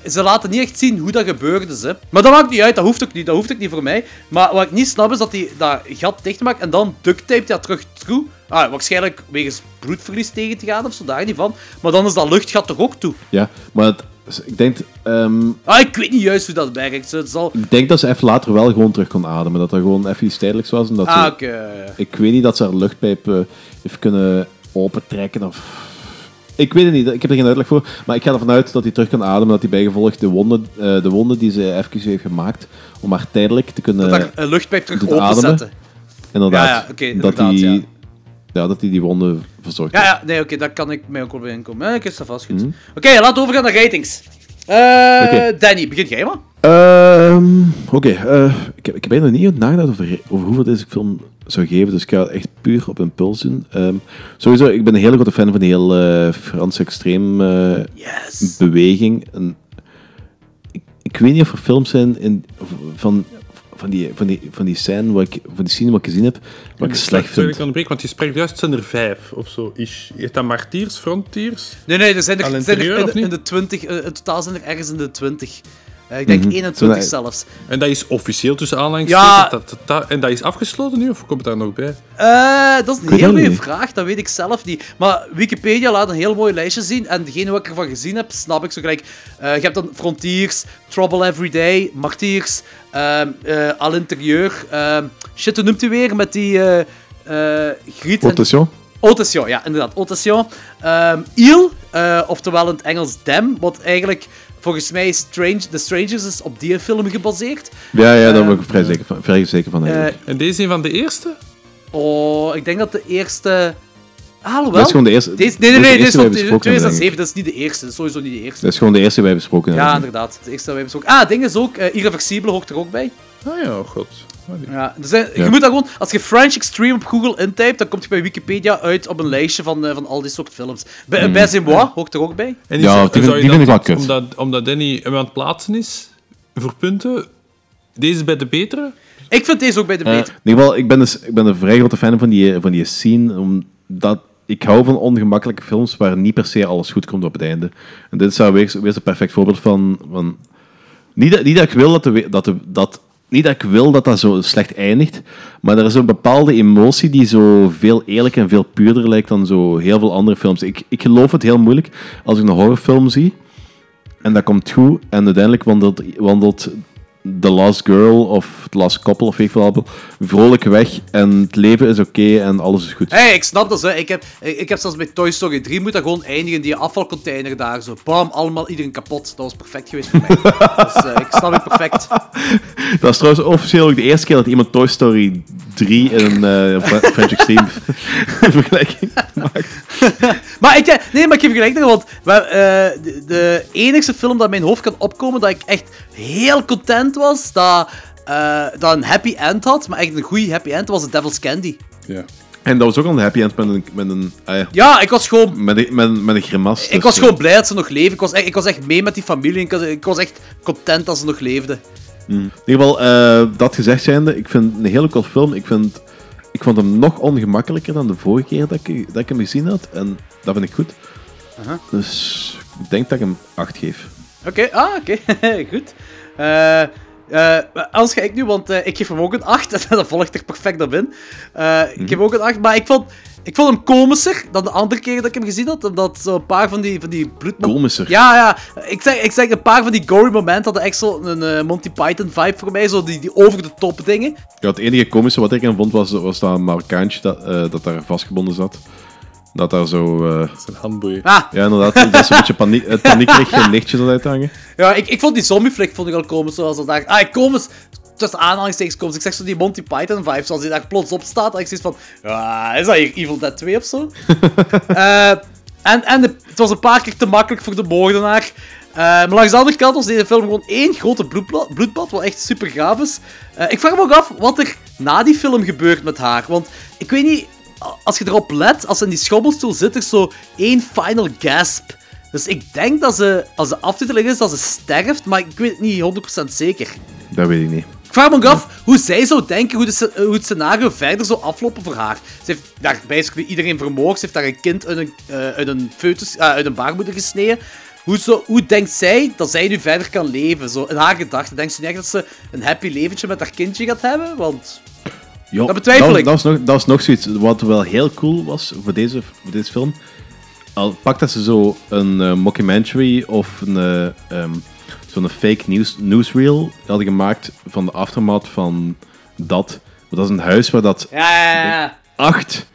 eh, ze laten niet echt zien hoe dat gebeurde. Ze. Maar dat maakt niet uit, dat hoeft ook niet. Dat hoeft ook niet voor mij. Maar wat ik niet snap is dat hij dat gat dicht maakt en dan duct tape dat terug toe. Ah, waarschijnlijk wegens bloedverlies tegen te gaan of zo, daar niet van. Maar dan is dat luchtgat toch ook toe. Ja, maar het, ik, denk, ehm, Ah, ik weet niet juist hoe dat werkt. Het zal... ik denk dat ze even later wel gewoon terug kon ademen. Dat dat gewoon even iets tijdelijks was. En dat Ah, oké. Ik weet niet dat ze haar luchtpijp eh, heeft kunnen opentrekken of... Ik weet het niet, ik heb er geen uitleg voor. Maar ik ga ervan uit dat hij terug kan ademen. Dat hij bijgevolg de wonden, eh, de wonden die ze even heeft gemaakt, om haar tijdelijk te kunnen Dat daar een luchtpijp terug openzetten. Inderdaad. Ja, ja, dat inderdaad, hij, ja. Ja, dat hij die wonden verzorgt. Ja, ja, nee, oké, daar kan ik mij ook wel bij inkomen. Eh, Oké, staat vast goed. Mhm. Oké, laten we overgaan naar ratings. Eh. Danny, begin jij maar. Ehm, Oké, eh, ik, heb, ik heb bijna niet nagedacht over, over hoeveel deze film zou geven, dus ik ga echt puur op impuls doen. Ehm, sowieso, ik ben een hele grote fan van die heel eh, Franse extreem Yes. beweging. En ik, ik weet niet of er films zijn in, van, van, die, van, die, van die scène, wat ik, van die scene wat ik gezien heb, wat ik slecht vind. ik onderbreek, want je spreekt juist, zijn er vijf of zo. Is, heet dat Martiers, Frontiers? Nee, nee, er zijn er, zijn er in, in de 20, eh, in totaal zijn er ergens in de 20. Eh, ik denk Mhm. 21 Zo, zelfs. En dat is officieel tussen aanhalingstekens. Ja. Dat, dat, dat- en dat is afgesloten nu, of komt het daar nog bij? Eh, dat is een heel goede niet. vraag, dat weet ik zelf niet. Maar Wikipedia laat een heel mooi lijstje zien. En degene wat ik ervan gezien heb, snap ik zo gelijk. Eh, je hebt dan Frontiers, Trouble Every Day, Martyrs, eh Al Interieur. ehm shit, hoe noemt u weer met die eh eh Griet en- Attention. Autation, ja, inderdaad. Autation. Ehm Il, eh, oftewel in het Engels Dem, wat eigenlijk volgens mij Strange, The Strangers is op die film gebaseerd. Ja, ja, daar ben ik Ehm, vrij zeker van. Vrij zeker van Eh, eigenlijk. En deze is een van de eerste? oh, ik denk dat de eerste... Ah, dat alhoewel. is gewoon de eerste. Deze, nee, nee, dat is nee, de dit is eerste van die wij besproken hebben, 2007, dat is niet de eerste. Dat is sowieso niet de eerste. Dat is gewoon de eerste die wij besproken Ja, hebben. inderdaad. De eerste dat wij besproken. Ah, ding is ook, eh Irreversibele hoort er ook bij. Ah ja, god. Ja, er zijn, Ja. Je moet dat gewoon, als je French Extreme op Google intypt, dan kom je bij Wikipedia uit op een lijstje van, eh, van al die soort films. Bij, Mm. bij hoort er ook bij. En Ja, zou- die vind- zou je die vind ik wel toch, kut. Omdat, omdat Danny hem aan het plaatsen is, voor punten, deze is bij de betere? Ik vind deze ook bij de Eh, beter. in ieder geval, ik ben, dus, ik ben een vrij grote fan van die, van die scene. Omdat ik hou van ongemakkelijke films waar niet per se alles goed komt op het einde. En dit is weer, weer een perfect voorbeeld van. van niet, dat, niet dat ik wil dat, de, dat, dat niet dat ik wil dat dat zo slecht eindigt, maar er is een bepaalde emotie die zo veel eerlijker en veel puurder lijkt dan zo heel veel andere films. Ik, ik geloof het heel moeilijk als ik een horrorfilm zie en dat komt goed en uiteindelijk wandelt, wandelt The Last Girl of The Last Couple of weet ik vrolijk weg en het leven is oké en alles is goed. Hé, hey, ik snap dat. Hè. Ik, heb, ik, heb zelfs bij Toy Story 3 moeten gewoon eindigen in die afvalcontainer daar. Zo, bam, allemaal iedereen kapot. Dat was perfect geweest voor mij. [laughs] dus eh, ik snap het perfect. [laughs] Dat is trouwens officieel ook de eerste keer dat iemand Toy Story 3 in een Fre- French Extreme [laughs] vergelijking [laughs] Maar ik, eh, nee, maar ik je gelijk want we, eh, de, de enigste film dat mijn hoofd kan opkomen dat ik echt heel content was, dat, eh, dat een happy end had, maar echt een goede happy end, was The Devil's Candy. Ja. En dat was ook al een happy end met een, met een, ah ja, Ja, ik was gewoon met een, met, een- met een grimas. Ik dus, was gewoon blij dat ze nog leven. Ik was echt, ik was echt mee met die familie. Ik was, ik was echt content dat ze nog leefden. In ieder geval, dat gezegd zijnde, ik vind het een hele cool film. Ik, vind, ik vond hem nog ongemakkelijker dan de vorige keer dat ik, dat ik hem gezien had. En dat vind ik goed. Aha. Dus ik denk dat ik hem 8 geef. Oké, ah, oké. [laughs] Goed. Eh eh anders ga ik nu, want eh, ik geef hem ook een 8. En [laughs] dat volgt er perfect op in. Eh, Ik geef hem ook een 8, maar ik vond, ik vond hem komischer dan de andere keer dat ik hem gezien had. Omdat zo een paar van die, van die bloed... Komischer. Ja, ja. Ik zeg, ik zeg een paar van die gory momenten hadden echt zo een eh, Monty Python vibe voor mij. Zo die, die over de top dingen. Ja, het enige komische wat ik aan vond was, was dat Marokkaantje dat, eh, dat daar vastgebonden zat. Dat daar zo... eh, Zijn handboeien. Ah, ja, inderdaad, dat is een beetje paniek, het paniekerig geen lichtje zat uithangen. Ja, ik, ik vond die zombieflik vond ik al komisch, zoals dat daar... Ah, komisch, tussen aanhalingstekens komisch. Ik zeg zo die Monty Python vibes, zoals hij daar plots op staat. En ik van, ah, is dat hier Evil Dead 2 of zo? [laughs] Eh, en en de- het was een paar keer te makkelijk voor de moordenaar. Eh, maar langs de andere kant was deze film gewoon één grote bloedbad, bloedbad wat echt super gaaf is. Eh, ik vraag me ook af wat er na die film gebeurt met haar. Want ik weet niet, als je erop let, als ze in die schommelstoel zit, er zo één final gasp. Dus ik denk dat ze, als de aftiteling is, dat ze sterft, maar ik weet het niet 100% zeker. Dat weet ik niet. Ik vraag me ook af hoe zij zou denken hoe, de, sce- hoe het scenario verder zou aflopen voor haar. Ze heeft daar basically iedereen vermoord. Ze heeft daar een kind uit een, eh, uit een, foetus, eh, uit een baarmoeder gesneden. Hoe, zo, hoe denkt zij dat zij nu verder kan leven? Zo, in haar gedachten. Denkt ze niet echt dat ze een happy leventje met haar kindje gaat hebben? Want Ja, Dat betwijfel ik. Dat was, nog, dat was nog zoiets wat wel heel cool was voor deze, voor deze film. Al pak dat ze zo een eh, mockumentary of een, eh, ehm, zo'n fake news, newsreel hadden gemaakt van de aftermath van dat. Want dat is een huis waar dat ja, ja, ja. acht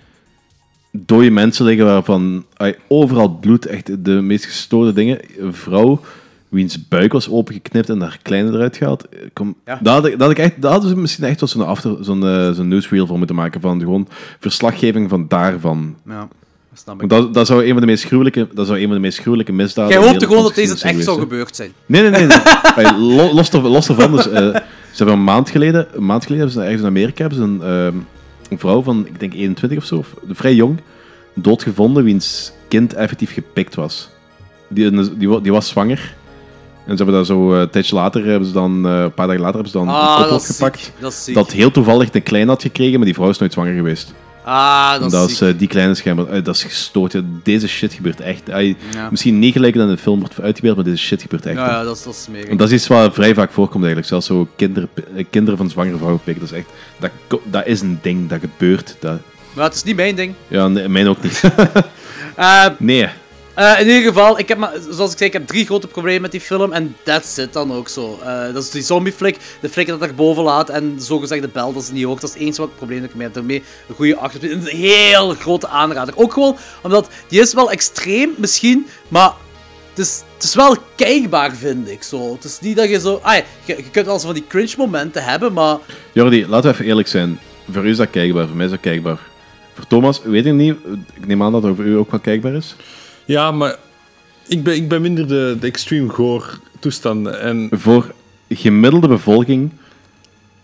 dode mensen liggen waarvan ay, overal bloed, echt de meest gestoorde dingen. Een vrouw wiens buik was opengeknipt en haar kleine eruit gehaald. Eh, Kom, Ja. daar, had ik, daar, had ik echt, daar hadden ze misschien echt wel zo'n after, zo'n eh, zo'n newsreel voor moeten maken van gewoon verslaggeving van daarvan. ja dat snap ik. Want dat, dat zou een van de meest gruwelijke, dat zou een van de meest gruwelijke misdaden. Jij hoopte gewoon dat deze het echt zou gebeurd zijn. Nee, nee, nee. nee. [laughs] Los, er- los ervan, dus, eh, ze hebben een maand geleden, een maand geleden hebben ze ergens in Amerika hebben ze een, ehm, een vrouw van, ik denk 21 of zo, of, vrij jong, doodgevonden, wiens kind effectief gepikt was. Die, die, die was zwanger. En ze hebben daar zo, eh, een tijdje later, hebben ze dan, eh, een paar dagen later, hebben ze dan een Ah, koppel dat is opgepakt. ziek. Dat. Dat heel toevallig een klein had gekregen, maar die vrouw is nooit zwanger geweest. Ah, dat, Dat is eh, die kleine schermen. eh, dat is gestoord. Deze shit gebeurt echt. Ja. Misschien niet gelijk dan in de film wordt uitgebeeld, maar deze shit gebeurt echt. Ja, dat is, dat is. En dat is iets wat vrij vaak voorkomt eigenlijk. Zelfs zo kinder, eh, kinderen van zwangere vrouwen pikken. Dat is echt... Dat, dat is een ding, dat gebeurt. Dat, Maar het is niet mijn ding. ja, nee, mijn ook niet. [laughs] Nee. Eh, in ieder geval, ik heb maar, zoals ik zei, ik heb drie grote problemen met die film. En that's it dan ook zo. Eh, dat is die zombie flick, de flik dat er boven laat. En de zogezegde bel dat ze niet hoort. Dat is enige wat probleem dat ik mee heb. Daarmee een goede achter. Een heel grote aanrader. Ook gewoon omdat die is wel extreem misschien, maar het is, het is wel kijkbaar, vind ik. Zo. Het is niet dat je zo. Ah, je, kunt wel zo van die cringe momenten hebben, maar. Jordi, laten we even eerlijk zijn. Voor u is dat kijkbaar, voor mij is dat kijkbaar. Voor Thomas, weet ik niet. Ik neem aan dat dat voor u ook wel kijkbaar is. Ja, maar ik ben, ik ben minder de, de extreme gore toestanden. En Voor gemiddelde bevolking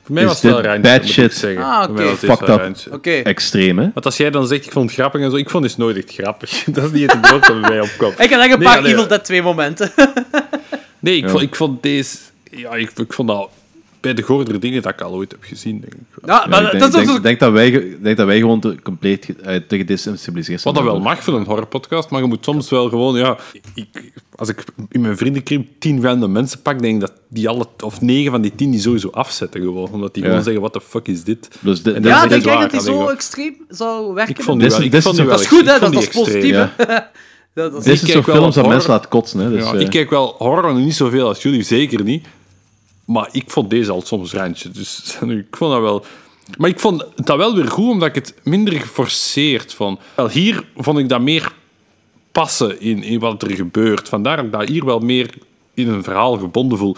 voor mij is was het wel dit randje, bad shit. zeggen. Ah, Voor mij oké. Fucked up. Oké. extreem, hè? Want als jij dan zegt, ik vond het grappig en zo, ik vond het nooit echt grappig. [laughs] dat is niet het woord dat bij mij opkomt. Ik heb echt een Nee, paar Evil Dead 2 momenten. Nee, ik, Ja. vond, ik vond deze... Ja, ik, ik vond dat bij de gordere dingen dat ik al ooit heb gezien, denk ik. wel. Ja, Ja, maar ik denk, dat is denk, zo. denk dat wij, denk dat wij gewoon te, compleet eh, te gedesensibiliseerd zijn. Wat dat wel mag voor een horrorpodcast, maar je moet soms wel gewoon... Ja, ik, als ik in mijn vriendenkring tien random mensen pak, denk ik dat die alle... Of negen van die tien die sowieso afzetten gewoon. Omdat die Ja. gewoon zeggen, what the fuck is dit? Dus de, Ja, denk jij dat die zo extreem zou werken? Ik vond die wel, ik dit vond is die ook- wel Dat is goed, hè? [laughs] Dat, is positief, Dit is zo'n wel films dat mensen laat kotsen. Hè? Dus, Ja, eh, ik kijk wel horror, niet zoveel als jullie, zeker niet. Maar ik vond deze al soms randje. Dus [laughs] ik vond dat wel... Maar ik vond dat wel weer goed, omdat ik het minder geforceerd vond. Wel, hier vond ik dat meer passen in, in wat er gebeurt. Vandaar dat ik hier wel meer in een verhaal gebonden voel.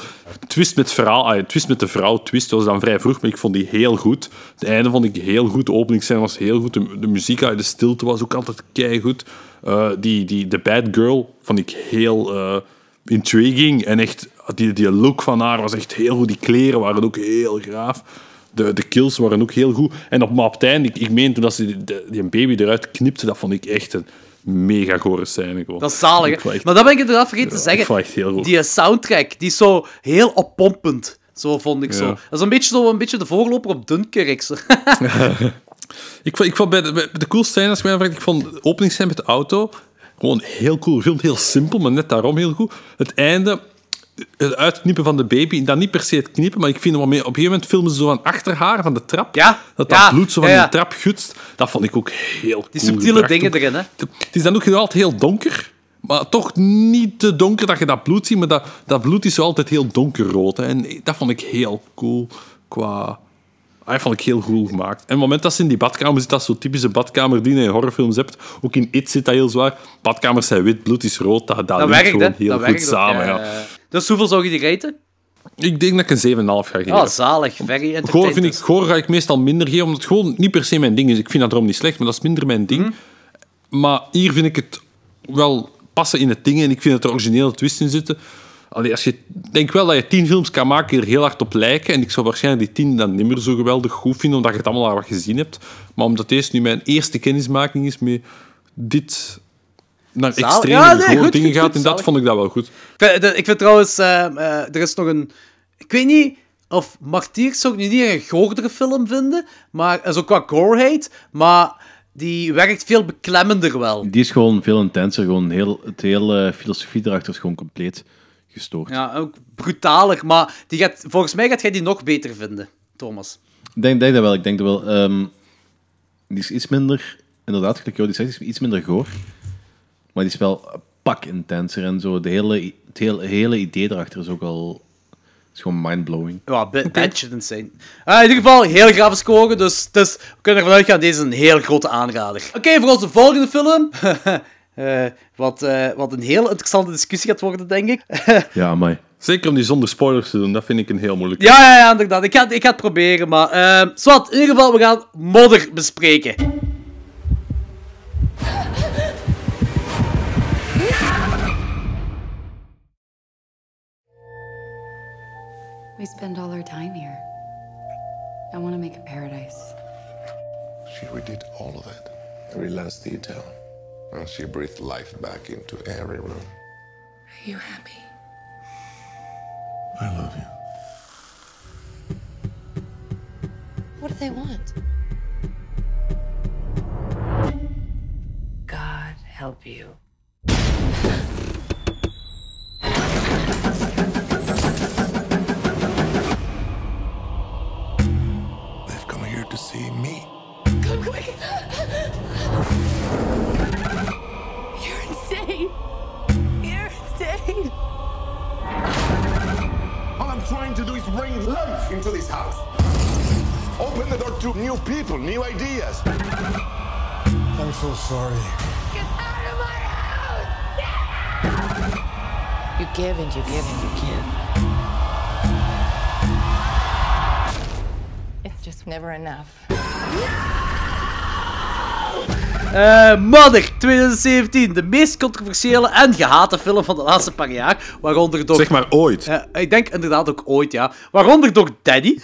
Twist met, verhaal, ah, twist met de vrouw, twist was dan vrij vroeg, maar ik vond die heel goed. Het einde vond ik heel goed, de openingsscène was heel goed, de, muziek uit de stilte was ook altijd keigoed. Eh die, die, de bad girl vond ik heel intriguing en echt, die, die look van haar was echt heel goed. Die kleren waren ook heel gaaf. De, de kills waren ook heel goed. En op, op het einde, ik, ik meen toen dat ze die, die, die baby eruit knipte, dat vond ik echt een mega gore scène. Gewoon. Dat is zalig, echt- Maar dat ben ik inderdaad vergeten te zeggen. Die eh, soundtrack, die is zo heel oppompend. Zo vond ik zo. Dat is een beetje, zo, een beetje de voorloper op Dunkirk. zo. [laughs] [laughs] Ik vond, ik vond bij de, bij de coolste scène, als je mij vraagt, ik vond de openingsscène met de auto gewoon heel cool gefilmd, heel simpel, maar net daarom heel goed. Het einde, het uitknippen van de baby, dan niet per se het knippen, maar ik vind op een gegeven moment filmen ze zo van achter haar, van de trap, Ja, dat dat ja, bloed zo van ja, die trap gutst. Dat vond ik ook heel cool Die subtiele dingen erin, hè? Het is dan ook altijd heel donker, maar toch niet te donker dat je dat bloed ziet, maar dat, dat bloed is zo altijd heel donkerrood. Hè. En dat vond ik heel cool qua... Ah, Dat vond ik heel goed gemaakt. En op het moment dat ze in die badkamer zit, dat is zo typische badkamer die je in horrorfilms hebt. Ook in It zit dat heel zwaar. Badkamers zijn wit, bloed is rood. Dat, dat, Dat werkt, gewoon heel Dat goed werkt samen. ja, Ja. Dus hoeveel zou je die reten? Ik denk dat ik een 7,5 ga geven. Ah, zalig. Very Goor, vind ik, goor ga ik meestal minder geven, omdat het gewoon niet per se mijn ding is. Ik vind dat erom niet slecht, maar dat is minder mijn ding. Maar hier vind ik het wel passen in het ding en ik vind dat er originele twist in zitten. Allee, als je, ik denk wel dat je tien films kan maken die er heel hard op lijken. En ik zou waarschijnlijk die tien dan niet meer zo geweldig goed vinden, omdat je het allemaal al wat gezien hebt. Maar omdat deze nu mijn eerste kennismaking is met dit naar extreme Ja, nee, goor goed, dingen goed, gaat. goed, en dat vond ik dat wel goed. Ik vind, ik vind trouwens, eh, eh, er is nog een... Ik weet niet of Martyrs zou ik nu niet een goordere film vinden, maar eh, zo qua goreheid, maar die werkt veel beklemmender wel. Die is gewoon veel intenser. Gewoon heel, het hele filosofie erachter is gewoon compleet gestoord. Ja, ook brutaler, maar die gaat, volgens mij gaat jij die nog beter vinden, Thomas. Ik denk, denk dat wel. Ik denk dat wel. ehm, die is iets minder, inderdaad, gelijk jou die zegt, is iets minder goor. Maar die is wel pak intenser en zo. De hele, het hele, hele idee erachter is ook al is gewoon mindblowing. Ja, shit insane. Ah, in ieder geval, heel grave scoren, dus, dus we kunnen ervan uitgaan, deze is een heel grote aanrader. Oké, voor onze volgende film, [laughs] eh, wat, eh, wat een heel interessante discussie gaat worden, denk ik. [laughs] Ja, amai. Zeker om die zonder spoilers te doen, dat vind ik een heel moeilijk. Ja, ja, ja, inderdaad. Ik ga, ik ga het proberen, maar... ehm zwart, in ieder geval, we gaan modder bespreken. We spend all our time here. I want to make a paradise. She redid all of it, every last detail. And she breathed life back into every room. Are you happy? I love you. What do they want? God help you. They've come here to see me. Come quick! Trying to do is bring life into this house. Open the door to new people, new ideas. I'm so sorry. Get out of my house! You give and you give and you give. It's just never enough. Eh, Mother 2017, de meest controversiële en gehate film van de laatste paar jaar. Waaronder door... Zeg maar ooit. Ik denk inderdaad ook ooit, ja. Waaronder door Daddy. [laughs]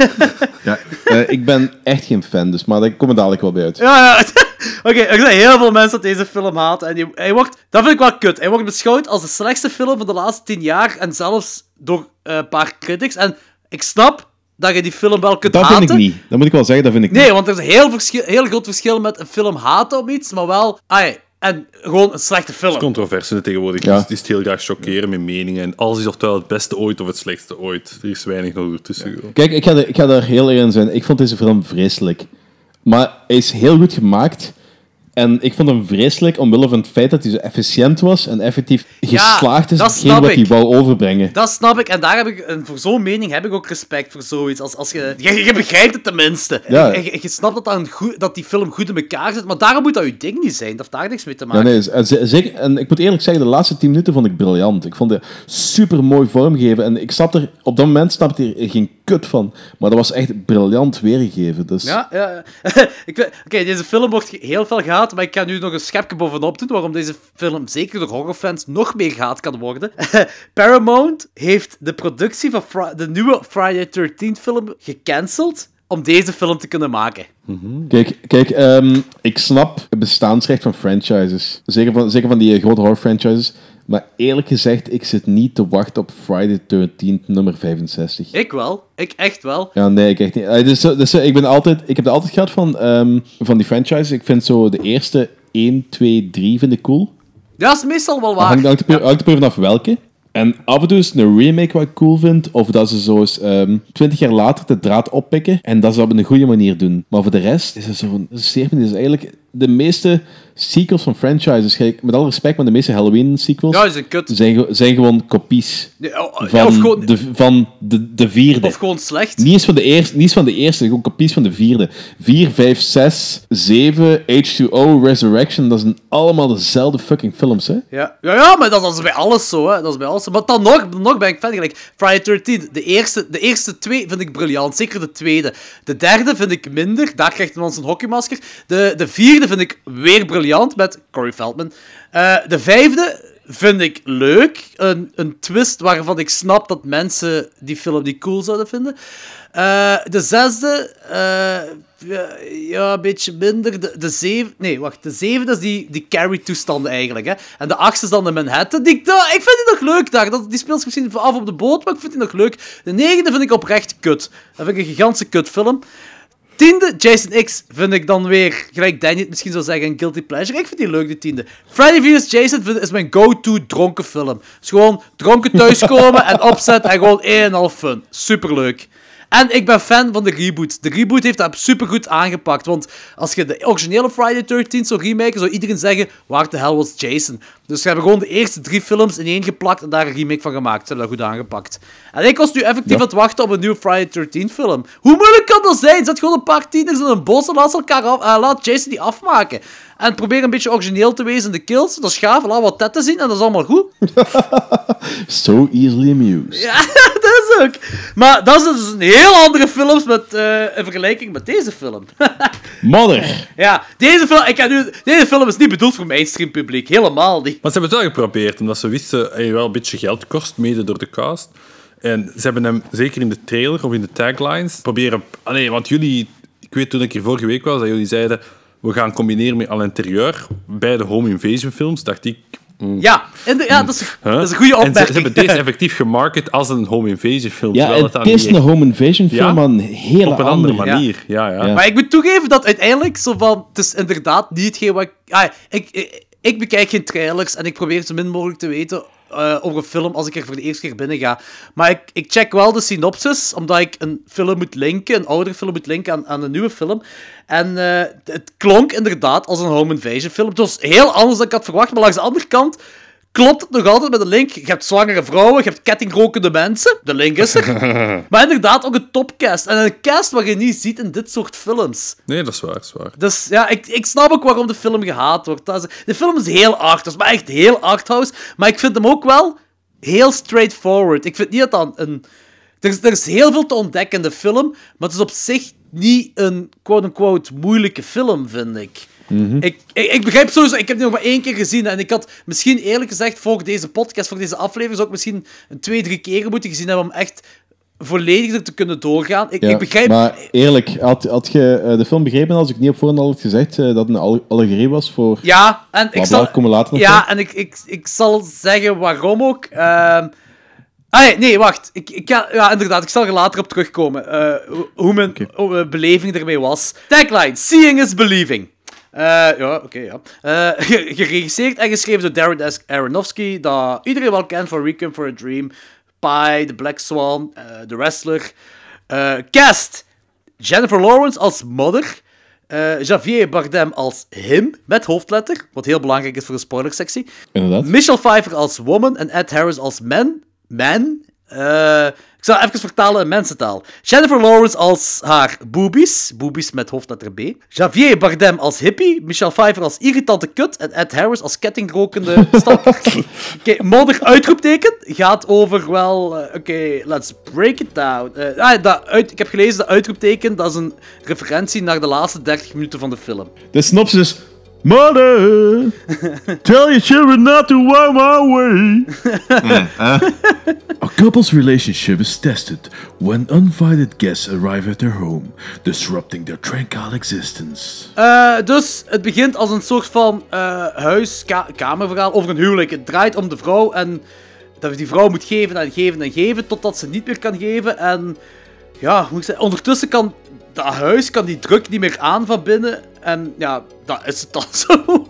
Ja, eh, ik ben echt geen fan, dus, maar daar komen we dadelijk wel bij uit. Ja, ja. [laughs] Oké, er zijn heel veel mensen dat deze film haten. En die- hij wordt, dat vind ik wel kut. Hij wordt beschouwd als de slechtste film van de laatste tien jaar. En zelfs door eh, een paar critics. En ik snap dat je die film wel kunt Dat haten. vind ik niet. Dat moet ik wel zeggen, dat vind ik Nee, niet. want er is een heel, verschil, heel groot verschil met een film haten op iets, maar wel... Ai, en gewoon een slechte film. Controverse tegenwoordig. Ja. Het is heel graag chockeren met meningen. En alles is oftewel het beste ooit of het slechtste ooit. Er is weinig nog ertussen. gewoon. Kijk, ik ga, er, ik ga daar heel eerlijk in zijn. Ik vond deze film vreselijk. Maar hij is heel goed gemaakt. En ik vond hem vreselijk omwille van het feit dat hij zo efficiënt was en effectief geslaagd is in dat wat hij wou overbrengen. Dat snap ik, en daar heb ik, en voor zo'n mening heb ik ook respect voor zoiets. Als, als je, je, je begrijpt het tenminste. Ja. Je, je, je snapt dat, goed, dat die film goed in elkaar zit, maar daarom moet dat je ding niet zijn. Dat heeft daar niks mee te Ja, maken. nee, z- z- zeker, en ik moet eerlijk zeggen, de laatste 10 minuten vond ik briljant. Ik vond het super mooi vormgegeven. En ik snap er, op dat moment snapte ik er geen kut van. Maar dat was echt briljant weergegeven. Dus Ja, ja. [laughs] ja. Oké, deze film wordt heel veel maar ik ga nu nog een schepje bovenop doen waarom deze film zeker door horrorfans nog meer gehaat kan worden. [laughs] Paramount heeft de productie van de nieuwe Friday 13 film gecanceld om deze film te kunnen maken. Kijk, kijk ehm, ik snap het bestaansrecht van franchises. Zeker van, zeker van die eh, grote horror franchises. Maar eerlijk gezegd, ik zit niet te wachten op Friday the 13th nummer 65. Ik wel. Ik echt wel. Ja, nee, ik echt niet. Eh, Dus, dus, zo, ik, ben altijd, ik heb het altijd gehad van, ehm, van die franchises. Ik vind zo de eerste 1, 2, 3 vind ik cool. Ja, dat is meestal wel waar. hangt hangt er hangt er vanaf welke. En af en toe is een remake wat ik cool vind. Of dat ze zo eens ehm 20 jaar later de draad oppikken. En dat ze dat op een goede manier doen. Maar voor de rest is het zo van... Dat is zeer is eigenlijk... De meeste sequels van franchises... Kijk, met alle respect, maar de meeste Halloween sequels... Ja, zijn kut. Zijn, ge- zijn gewoon kopies. Oh, Van, of gewoon- de, van de, de vierde. Of gewoon slecht. Niet eens van de eerste, niet eens van de eerste, gewoon kopies van de vierde. 4, 5, 6, 7, H2O, Resurrection, dat zijn allemaal dezelfde fucking films, hè? Ja, ja, ja maar dat, dat is bij alles zo, hè. Dat is bij alles zo. Maar dan nog, dan nog ben ik fan. Gelijk Friday 13, de eerste, de eerste twee vind ik briljant. Zeker de tweede. De derde vind ik minder. Daar krijgt iemand zijn hockeymasker. De, de vierde vind ik weer briljant met Corey Feldman. Eh, de vijfde vind ik leuk. Een, een twist waarvan ik snap dat mensen die film niet cool zouden vinden. Eh, de zesde, eh, ja, een beetje minder. De, de zeven, nee, wacht. De zevende is die, die carry-toestanden eigenlijk. Hè. En de achtste is dan de Manhattan. Ik- vind die nog leuk daar. Dat, die speelt misschien af op de boot, maar ik vind die nog leuk. De negende vind ik oprecht kut. Dat vind ik een gigantische kutfilm. Tiende, Jason X, vind ik dan weer, gelijk Danny het misschien zou zeggen, een guilty pleasure. Ik vind die leuk, die tiende. Friday vs. Jason is mijn go-to dronken film. is gewoon dronken thuiskomen en opzet en gewoon één en half fun. Superleuk. En ik ben fan van de reboot. De reboot heeft dat supergoed aangepakt. Want als je de originele Friday 13 zou remaken, zou iedereen zeggen: waar de hell was Jason? Dus ze hebben gewoon de eerste drie films in één geplakt en daar een remake van gemaakt. Ze hebben dat goed aangepakt. En ik was nu effectief aan het wachten op een nieuwe Friday 13 film. Hoe moeilijk kan dat zijn? Zet gewoon een paar tieners in een bos en laat, elkaar af, eh, laat Jason die afmaken. En probeer een beetje origineel te wezen in de kills. Dat is gaaf, laat wat tetten zien en dat is allemaal goed. [laughs] So easily amused. Ja, [laughs] dat is ook. Maar dat is dus een heel andere films met, eh, in vergelijking met deze film. [laughs] Mother! ja, deze film, ik kan nu, deze film is niet bedoeld voor mainstream publiek. Helemaal niet. Maar ze hebben het wel geprobeerd, omdat ze wisten dat hij wel een beetje geld kost, mede door de cast. En ze hebben hem, zeker in de trailer of in de taglines, proberen... Ah nee, want jullie... Ik weet toen ik hier vorige week was, dat jullie zeiden... We gaan combineren met al interieur bij de home invasion films. Dacht ik... mm, Ja, en de- ja dat, is, huh? dat is een goede En ze, opmerking. ze hebben deze [laughs] effectief gemarket als een home invasion film. Ja, het is een home invasion film, Ja? maar een hele Op een andere manier, ja, ja. Ja. Maar ik moet toegeven dat uiteindelijk zo van... Het is inderdaad niet hetgeen wat ik... Ah, ik, ik, ik bekijk geen trailers en ik probeer zo min mogelijk te weten eh, over een film als ik er voor de eerste keer binnen ga. Maar ik, ik check wel de synopsis, omdat ik een film moet linken, een oudere film moet linken aan, aan een nieuwe film. En eh, het klonk inderdaad als een home invasion film. Het was heel anders dan ik had verwacht, maar langs de andere kant klopt het nog altijd met de link. Je hebt zwangere vrouwen, je hebt kettingrokende mensen. De link is er. [laughs] maar inderdaad ook een topcast. En een cast wat je niet ziet in dit soort films. Nee, dat is waar, dat is waar. Dus ja, ik, ik snap ook waarom de film gehaat wordt. De film is heel arthouse, maar echt heel arthouse. Maar ik vind hem ook wel heel straightforward. Ik vind niet dat dan een... Er is, er is heel veel te ontdekken in de film, maar het is op zich niet een quote-unquote moeilijke film, vind ik. Ik, ik, ik begrijp sowieso, ik heb die nog maar één keer gezien en ik had misschien eerlijk gezegd voor deze podcast, voor deze aflevering, zou ik misschien een twee, drie keren moeten gezien hebben om echt volledig te kunnen doorgaan. Ik, Ja, ik begrijp... Maar eerlijk, had, had je eh, de film begrepen als ik niet op voorhand al had gezegd eh, dat het een al- allegorie was voor... Ja, en ik zal... komen later Ja, en ik, ik, ik zal zeggen waarom ook. Ehm ah, nee, nee, wacht. Ik, ik ga, ja, inderdaad, ik zal er later op terugkomen. eh, hoe- hoe mijn hoe mijn beleving ermee was. Tagline, Seeing is Believing. Eh, ja, oké, ja. Eh, [laughs] ge- geregisseerd en geschreven door Darren S. Aronofsky, dat iedereen wel kent van Requiem for a Dream, Pie, The Black Swan, eh, The Wrestler. Cast, Jennifer Lawrence als Mother. Javier Bardem als him, met hoofdletter, wat heel belangrijk is voor een spoilersectie. Inderdaad. Michelle Pfeiffer als woman en Ed Harris als man. Man? Eh, ik zal even vertalen in mensentaal. Jennifer Lawrence als haar boobies. Boobies met hoofdletter B. Javier Bardem als hippie. Michelle Pfeiffer als irritante kut. En Ed Harris als kettingrokende [laughs] stalker. Oké, modder uitroepteken gaat over wel... eh, Oké, let's break it down. Eh, ah, dat uit, ik heb gelezen, dat uitroepteken, dat is een referentie naar de laatste 30 minuten van de film. De synopsis is... Mother, [laughs] tell your children not to walk my way. [laughs] A couple's relationship is tested when uninvited guests arrive at their home, disrupting their tranquil existence. Eh, dus het begint als een soort van eh huis-kamerverhaal over een huwelijk. Het draait om de vrouw en dat die vrouw moet geven en geven en geven totdat ze niet meer kan geven. En ja, hoe moet ik zeggen, ondertussen kan dat huis kan die druk niet meer aan van binnen. En ja, dat is het dan [laughs] zo.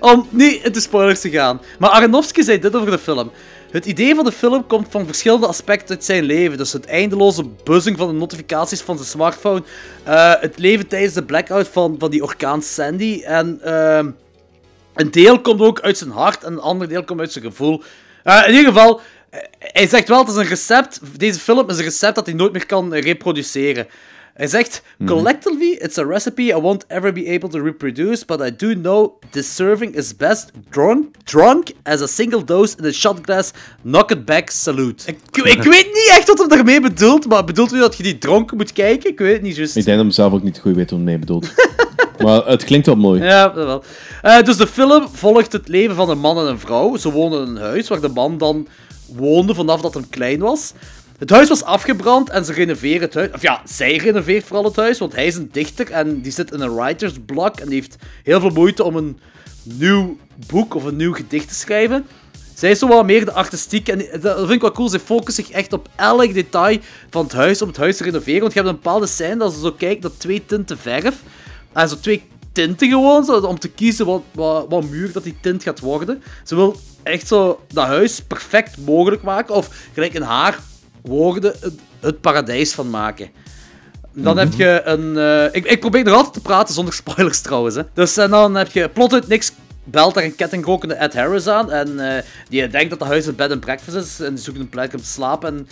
om niet in de spoilers te gaan. Maar Aronofsky zei dit over de film. Het idee van de film komt van verschillende aspecten uit zijn leven. Dus het eindeloze buzzing van de notificaties van zijn smartphone. eh, het leven tijdens de blackout van, van die orkaan Sandy. En ehm, een deel komt ook uit zijn hart en een ander deel komt uit zijn gevoel. Eh, in ieder geval, eh, hij zegt wel, het is een recept. Deze film is een recept dat hij nooit meer kan reproduceren. Hij zegt, collectively, it's a recipe I won't ever be able to reproduce, but I do know this serving is best drunk, drunk as a single dose in a shot glass, knock it back, salute. Ik, ik weet niet echt wat hij daarmee bedoelt, maar bedoelt u dat je die dronken moet kijken? Ik weet het niet juist. Ik denk dat hem zelf ook niet goed weet wat hij mee bedoelt. [laughs] maar het klinkt wel mooi. Ja, dat wel. Eh, dus de film volgt het leven van een man en een vrouw. Ze woonden in een huis waar de man dan woonde vanaf dat hij klein was. Het huis was afgebrand en ze renoveren het huis. Of ja, zij renoveert vooral het huis, want hij is een dichter en die zit in een writer's block en die heeft heel veel moeite om een nieuw boek of een nieuw gedicht te schrijven. Zij is zo wat meer de artistiek en dat vind ik wel cool. Ze focussen zich echt op elk detail van het huis om het huis te renoveren. Want je hebt een bepaalde scène dat ze zo kijkt naar twee tinten verf. En zo twee tinten gewoon, zo, om te kiezen wat, wat, wat muur dat die tint gaat worden. Ze wil echt zo dat huis perfect mogelijk maken. Of gelijk in haar woorden het, paradijs van maken. Dan heb je een... eh, ik, ik probeer nog altijd te praten zonder [laughs] spoilers trouwens. Hè. Dus en dan heb je plot uit niks belt daar een kettingrokende Ed Harris aan. En eh, die denkt dat het huis een bed and breakfast is. En die zoekt een plek om te slapen. En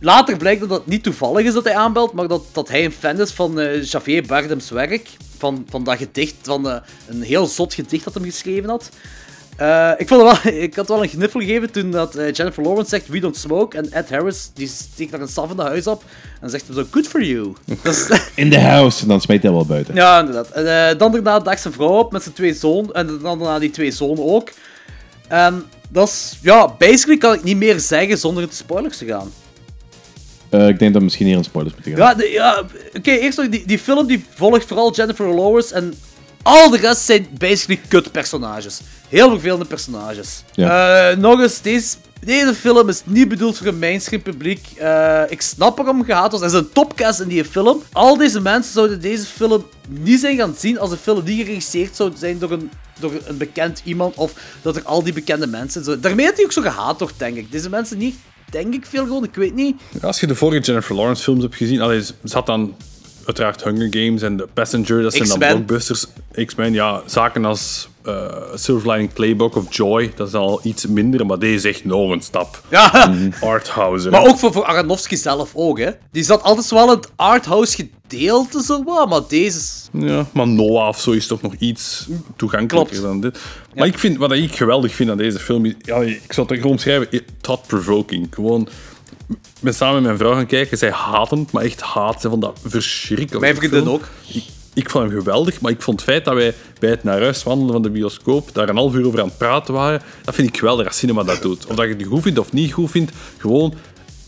later blijkt dat het niet toevallig is dat hij aanbelt. Maar dat, dat hij een fan is van eh Javier Bardem's werk. Van, van dat gedicht. Van eh, een heel zot gedicht dat hij geschreven had. Eh, ik, vond het wel, [laughs] ik had wel een gniffel gegeven toen dat eh, Jennifer Lawrence zegt we don't smoke. En Ed Harris die steekt daar een staf in de huis op. En zegt zo good for you. [laughs] [laughs] In the house. En dan smijt hij wel buiten. ja, inderdaad. En, eh, dan daarna daagt zijn vrouw op met zijn twee zonen. En dan daarna die twee zonen ook. En dat is... Ja, basically kan ik niet meer zeggen zonder de spoilers te gaan. Ik denk dat we misschien hier een spoilers moeten gaan. Ja, de- ja oké, eerst nog, die, die film die volgt vooral Jennifer Lawrence en al de rest zijn basically kut personages. Heel vervelende personages. Eh, nog eens, deze, deze film is niet bedoeld voor een mainstream publiek. Eh, ik snap waarom gehaat was. Er is een topcast in die film. Al deze mensen zouden deze film niet zijn gaan zien als de film niet geregisseerd zou zijn door een door een bekend iemand of dat er al die bekende mensen zo. Daarmee had hij ook zo gehaat wordt, denk ik. Deze mensen niet, denk ik, veel gewoon, ik weet niet. Als je de vorige Jennifer Lawrence films hebt gezien, allee, ze had dan uiteraard Hunger Games en The Passenger, dat zijn dan blockbusters. X-Men, ja, zaken als eh, Silver Lining Playbook of Joy, dat is al iets minder, maar deze is echt nog een stap. Ja. [laughs] Arthouse. Maar ook voor, voor Aronofsky zelf ook, hè. Die zat altijd wel in het arthouse gedeelte, zo wat, maar deze is... Ja, maar Noah of zo is toch nog iets toegankelijker Klopt. dan dit. Maar ik vind, wat ik geweldig vind aan deze film, is, ja, ik zal het gewoon omschrijven, thought-provoking. Gewoon, ben samen met mijn vrouw gaan kijken, zij haten het, maar echt haat. Ze vond dat verschrikkelijk. Mijn vriendin film. ook. Ik, ik vond hem geweldig, maar ik vond het feit dat wij bij het naar huis wandelen van de bioscoop daar een half uur over aan het praten waren, dat vind ik geweldig als cinema dat doet. Of dat je het goed vindt of niet goed vindt, gewoon,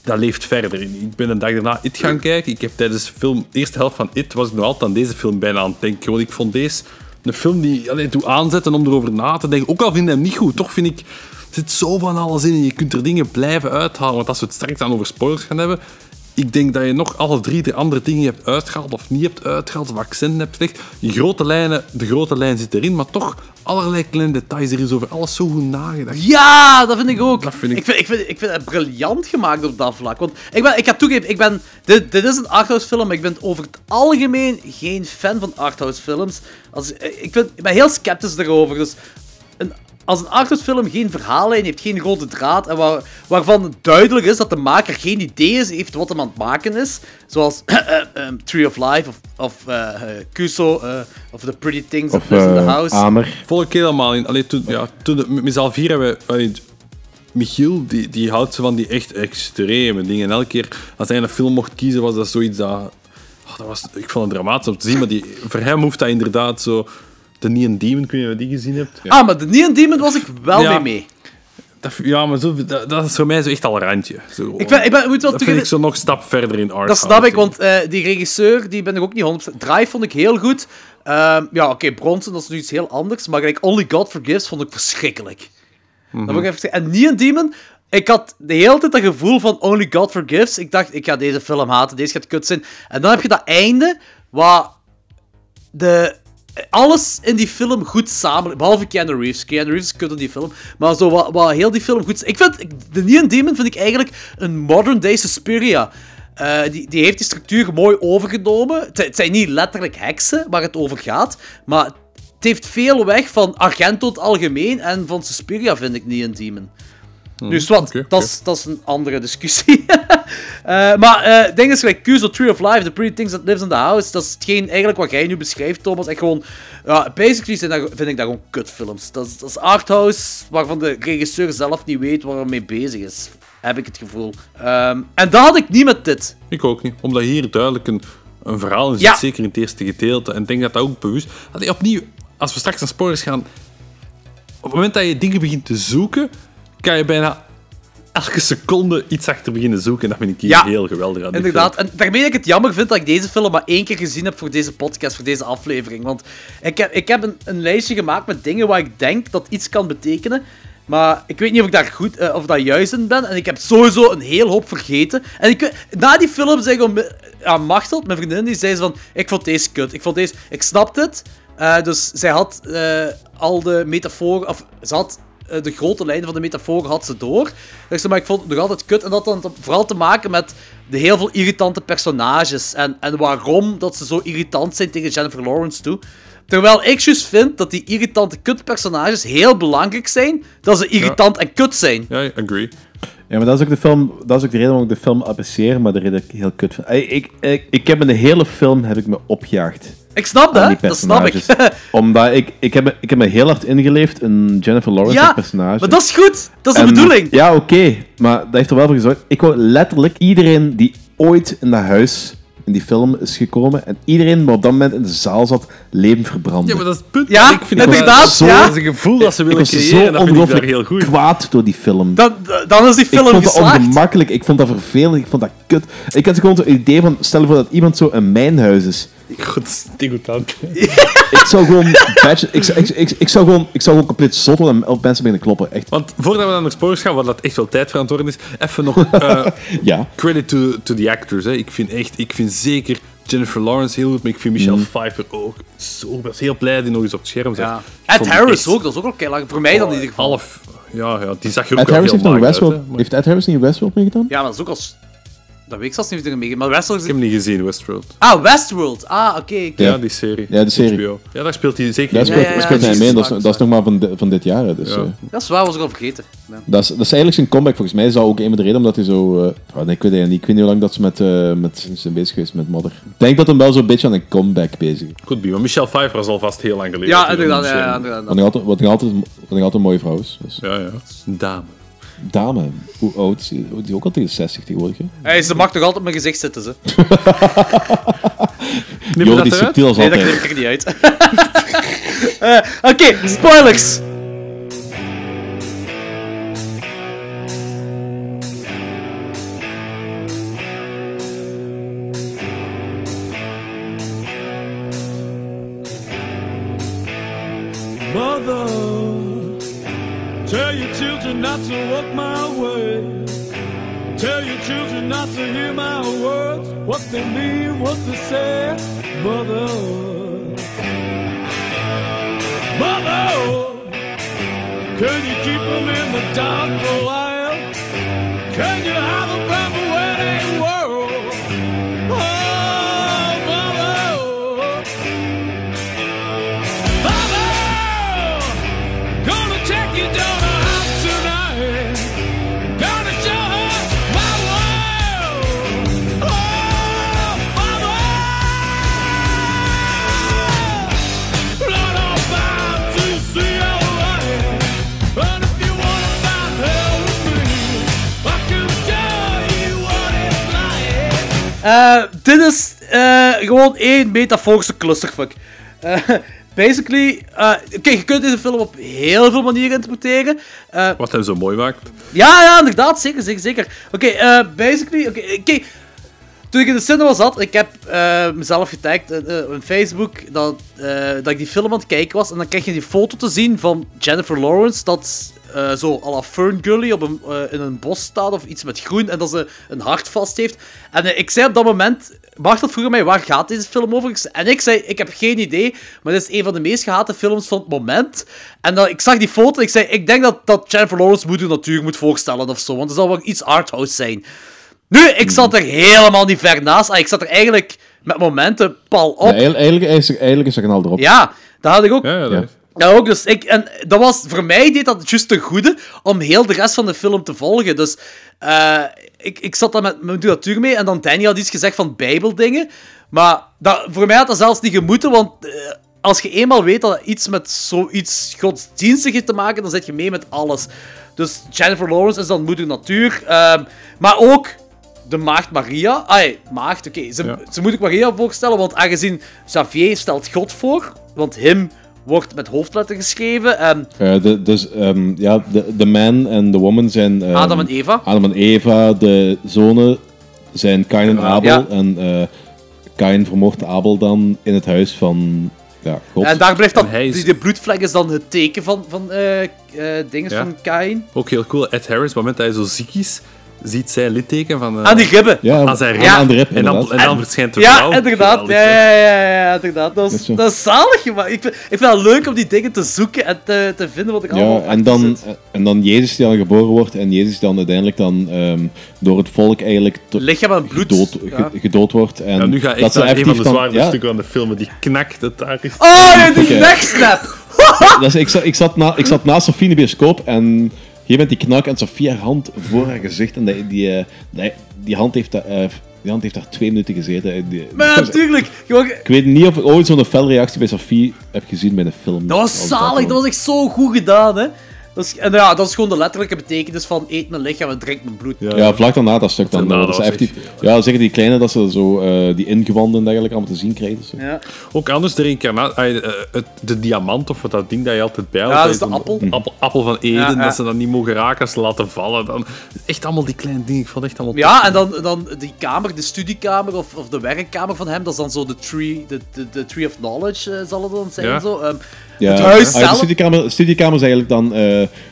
dat leeft verder. Ik ben een dag daarna It gaan kijken. Ik heb tijdens de film, de eerste helft van It, was ik nog altijd aan deze film bijna aan het denken. Gewoon, ik vond deze een film die allee, doet aanzetten om erover na te denken. Ook al vind ik hem niet goed, toch vind ik, zit zo van alles in en je kunt er dingen blijven uithalen. Want als we het straks dan over spoilers gaan hebben, ik denk dat je nog alle drie de andere dingen hebt uitgehaald of niet hebt uitgehaald, of accenten hebt gelegd. Die grote lijnen, de grote lijn zit erin, maar toch allerlei kleine details. Er is over alles zo goed nagedacht. Ja, dat vind ik ook. Dat vind ik- ik... vind, ik, vind, ik vind het briljant gemaakt op dat vlak. Want ik, ben, ik ga toegeven, ik ben, dit, dit is een arthouse film, maar ik ben over het algemeen geen fan van arthouse films. Als, ik, vind, ik ben heel sceptisch daarover. Dus als een arthouse film geen verhaallijn heeft, geen rode draad, en waar, waarvan duidelijk is dat de maker geen idee is, heeft wat hem aan het maken is, zoals [clears throat] ehm, Tree of Life of, of eh, eh, Kuso eh, of The Pretty Things Of in the eh, House. Amer. Volg ik helemaal in. Allee, toen, ja, toen allen vier hebben allee, Michiel, die, die houdt van die echt extreme dingen. En elke keer als hij een film mocht kiezen, was dat zoiets dat... oh, dat was, ik vond het dramatisch om te zien, maar die, voor hem hoeft dat inderdaad zo... De Neon Demon, kun je wat die gezien hebt? Ja. Ah, maar de Neon Demon was ik wel Ja. mee mee. Dat, ja, maar zo, dat, dat is voor mij zo echt al randje. Zo, Ik, ben, ik ben, moet wel dat vind ik zo nog een stap verder in art. dat snap ik, want eh, die regisseur, die ben ik ook niet 100%. Drive vond ik heel goed. Ehm, ja, oké, Bronson, dat is nu iets heel anders. Maar gelijk Only God Forgives vond ik verschrikkelijk. Dat moet ik even zeggen. En Neon Demon, ik had de hele tijd dat gevoel van Only God Forgives. Ik dacht, ik ga deze film haten, deze gaat kut zijn. En dan heb je dat einde, waar de, alles in die film goed samen... Behalve Keanu Reeves. Keanu Reeves kut in die film. Maar zo, wat, wat heel die film goed... Ik vind... De Neon Demon vind ik eigenlijk een modern-day Suspiria. Eh, die, die heeft die structuur mooi overgenomen. Het, het zijn niet letterlijk heksen waar het over gaat. Maar het heeft veel weg van Argento het algemeen en van Suspiria, vind ik, Neon Demon. Dus wat, dat, is, is een andere discussie. [laughs] Eh, maar eh dingen is gelijk Kuzo, Tree of Life, The Pretty Things That Lives in the House. Dat is hetgeen eigenlijk wat jij nu beschrijft, Thomas. Echt gewoon, ja, basically zijn dat, vind ik dat gewoon kutfilms. Dat is, dat is arthouse waarvan de regisseur zelf niet weet waar hij mee bezig is. Heb ik het gevoel. Ehm, en dat had ik niet met dit. Ik ook niet. Omdat hier duidelijk een, een verhaal in zit, Ja. zeker in het eerste gedeelte. En ik denk dat dat ook bewust... Allee, opnieuw, als we straks naar spoilers gaan... Op het moment dat je dingen begint te zoeken, kan je bijna elke seconde iets achter beginnen zoeken. En dat vind ik hier Ja, heel geweldig aan Inderdaad. film. En daarmee dat ik het jammer vind dat ik deze film maar één keer gezien heb voor deze podcast, voor deze aflevering. Want ik heb, ik heb een, een lijstje gemaakt met dingen waar ik denk dat iets kan betekenen. Maar ik weet niet of ik daar goed, eh, of dat juist in ben. En ik heb sowieso een heel hoop vergeten. En ik, na die film zei ik om, ja, Machtel, mijn vriendin, die zei ze van, ik vond deze kut. Ik vond deze, ik snapte het. Eh, dus zij had eh, al de metaforen, of ze had eh, de grote lijnen van de metaforen had ze door. Maar ik vond het nog altijd kut. En dat had vooral te maken met de heel veel irritante personages. En, en waarom dat ze zo irritant zijn tegen Jennifer Lawrence toe. Terwijl ik juist vind dat die irritante kutpersonages heel belangrijk zijn. Dat ze irritant en kut zijn. Ja, I agree. Ja, maar dat is ook de film, dat is ook de reden waarom ik de film apprecieer, maar de reden dat ik heel kut vind. Ik, ik, ik, ik heb in de hele film heb ik me opgejaagd. Ik snap die dat, dat snap ik. Omdat ik, ik, heb, me- ik heb me heel hard ingeleefd in Jennifer Lawrence Ja, als personage. maar dat is goed. Dat is de bedoeling. Ja, oké. Maar dat heeft er wel voor gezorgd. Ik wou letterlijk iedereen die ooit in dat huis in die film is gekomen en iedereen wat op dat moment in de zaal zat, levend verbranden. Ja, maar dat is het punt. Ja, ik vind inderdaad, Dat, zo, ja. dat is een gevoel dat ze ik willen was creëren. zo dat vind ik daar ongelooflijk heel goed. kwaad door die film. Dan, dan is die ik film vond dat geslaagd. ongemakkelijk, ik vond dat vervelend, ik vond dat kut. Ik had gewoon zo'n idee van, stel je voor dat iemand zo in mijn huis is. Degoutant. Ik zou gewoon, badge- ik, zou- ik, ik, ik, zou gewoon, ik zou gewoon compleet zot worden en op mensen beginnen kloppen. Echt. Want voordat we naar de spoilers gaan, wat dat echt wel tijd verantwoorden is, even nog eh, [laughs] Ja. credit to, to the actors. Hè. Ik vind echt, ik vind zeker Jennifer Lawrence heel goed, maar ik vind Michelle Pfeiffer ook zo... Ik was heel blij dat die nog eens op het scherm zat. Ja. Ed Harris echt- ook, dat is ook al kei lang. Voor mij dan in ieder geval. Half... Ja, ja, die zag er ook Ed wel Harris heel heeft nog uit, Westworld. Heeft Ed Harris niet in Westworld meegedaan? Ja, maar dat is ook als... Dat weet ik zelfs niet of er meegeeft. Maar Westworld Ik is... heb hem niet gezien, Westworld. Ah, Westworld. Ah, oké. oké. Ja, die serie. Ja, de serie. HBO. Ja, daar speelt hij zeker Daar in. speelt, ja, ja, speelt hij mee. Dat is, dat is nog maar van, van dit jaar. Dus, Ja. eh, Dat is waar, was ik al vergeten. Ja. dat, is, dat is eigenlijk zijn comeback. Volgens mij is dat ook een van de redenen omdat hij zo... eh, oh, nee, ik, weet niet, ik weet niet hoe lang dat ze met, eh, met zijn bezig geweest met Mother. Ik denk dat hij wel zo'n beetje aan een comeback bezig is. Goed, maar Michelle Pfeiffer was al vast heel lang geleden. Ja, inderdaad. Ja, inderdaad. Wat nog altijd, wat nog altijd, wat nog altijd een mooie vrouw is. Dus. Ja, ja. Een dame. Dame, hoe oud is die? Ook al tegen de 60 tegenwoordig. Hey, ze mag toch altijd op mijn gezicht zitten, ze. Knip je Jo, dat die is eruit? subtiel als Nee, dat altijd. knip ik er niet uit. [laughs] Eh, Oké, spoilers. Één metaforische clusterfuck. Eh, [laughs] basically, oké, je kunt deze film op heel veel manieren interpreteren. Eh, Wat hem zo mooi maakt. ja, ja, inderdaad, zeker, zeker, zeker. Oké, basically, oké, oké. Toen ik in de cinema zat, ik heb mezelf getagd in Facebook dat, dat ik die film aan het kijken was. En dan krijg je die foto te zien van Jennifer Lawrence, dat eh, zo à la Fern Gully op een, eh, in een bos staat of iets met groen. En dat ze een hart vast heeft. En eh, ik zei op dat moment, Bart vroeg mij, waar gaat deze film over? En ik zei, ik heb geen idee, maar dit is een van de meest gehate films van het moment. En dan, ik zag die foto en ik zei, ik denk dat, dat Jennifer Lawrence Moeder Natuur moet voorstellen of zo. Want het zal wel iets arthouse zijn. Nu, ik zat er helemaal niet ver naast. Ah, ik zat er eigenlijk met momenten pal op. Ja, eigenlijk, eigenlijk, is, eigenlijk is er een al erop. Ja, dat had ik ook. Ja, ja, dat is- Ja, ook. Dus ik, en dat was, voor mij deed dat juist te goede om heel de rest van de film te volgen. Dus eh, ik, ik zat dan met mijn natuur mee en dan Danny had iets gezegd van bijbeldingen. Maar dat, voor mij had dat zelfs niet gemoeten, want eh, als je eenmaal weet dat het iets met zoiets godsdienstig heeft te maken, dan zit je mee met alles. Dus Jennifer Lawrence is dan moeder natuur. ehm, maar ook de maagd Maria. Ai, maagd, oké. Ze, Ja. ze moet ik Maria voorstellen, want aangezien Xavier stelt God voor, want hem wordt met hoofdletter geschreven. En Eh, de, dus ehm, ja, de, de man en de woman zijn... ehm, Adam en Eva. Adam en Eva, de zonen zijn Kain en Abel. Ja. En eh Kain vermoordt Abel dan in het huis van ja, God. En daar blijft is- die, de bloedvlek is dan het teken van, van eh eh, dingen Ja. van Kain. Ook heel cool. Ed Harris, op het moment dat hij zo ziek is, ziet zij litteken van... eh, Aan die ribben. ja, aan zijn aan- rib. aan de rib, En dan, inderdaad. en dan verschijnt de Ja, vrouw. inderdaad. Geweldig, Ja, ja, ja, ja, inderdaad. Dat Dat is, zo. dat is zalig, maar ik vind, ik vind het leuk om die dingen te zoeken en te, te vinden wat ik allemaal Ja, op en dan, zit. en dan Jezus die dan geboren wordt en Jezus die dan uiteindelijk dan ehm, door het volk eigenlijk Lichaam en bloed. gedood, Ja. ge- gedood wordt. En Ja, nu gaat dat echt ze naar een van de zwaardere ja, stukken aan de film, die knakt het daar is. Oh, ja, die Oké. necksnap! Dus ik, zat, ik, zat na, ik zat naast Sofie in de bioscoop en je bent die knak en Sofie haar hand voor haar gezicht en die, die, eh, die, die hand heeft daar, eh, die hand heeft daar twee minuten gezeten. Eh, Die- Maar was- natuurlijk. Ik weet niet of ik ooit zo'n felreactie bij Sofie heb gezien bij een film. Dat was zalig, dat was echt zo goed gedaan, hè. Dat is, en ja, dat is gewoon de letterlijke betekenis van eet mijn lichaam en drink mijn bloed. Ja, vlak daarna dat stuk dan. Dat dat is was effectief, ja, zeker die kleine, dat ze zo eh, die ingewanden en dergelijke allemaal te zien krijgen. Dus, Ja. Ook anders de reïncarnatie, eh, het- de diamant of dat ding dat je altijd bij Ja, dat is de appel. appel. Appel van Eden, Ja, ja. dat ze dan niet mogen raken als ze laten vallen. Dan, echt allemaal die kleine dingen, ik vond het echt allemaal Ja, en dan, dan die kamer, de studiekamer of, of de werkkamer van hem, dat is dan zo de tree, de, de, de tree of knowledge, eh, zal het dan zijn. Ja. Zo. Ehm, Ja, het huis ah, de zelf... studiekamer, de studiekamer is eigenlijk dan eh,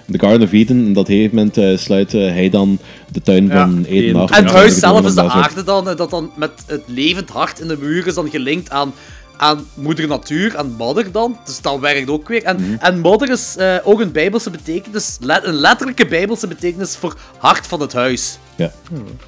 de Garden of Eden. En dat op gegeven moment eh, sluit eh, hij dan de tuin van Eden af. En het huis dat zelf is de aarde dan, dat dan met het levend hart in de muur is dan gelinkt aan, aan moeder natuur, aan modder dan. Dus dat werkt ook weer. En, Mhm. en modder is eh, ook een bijbelse betekenis, een letterlijke bijbelse betekenis voor hart van het huis. Ja.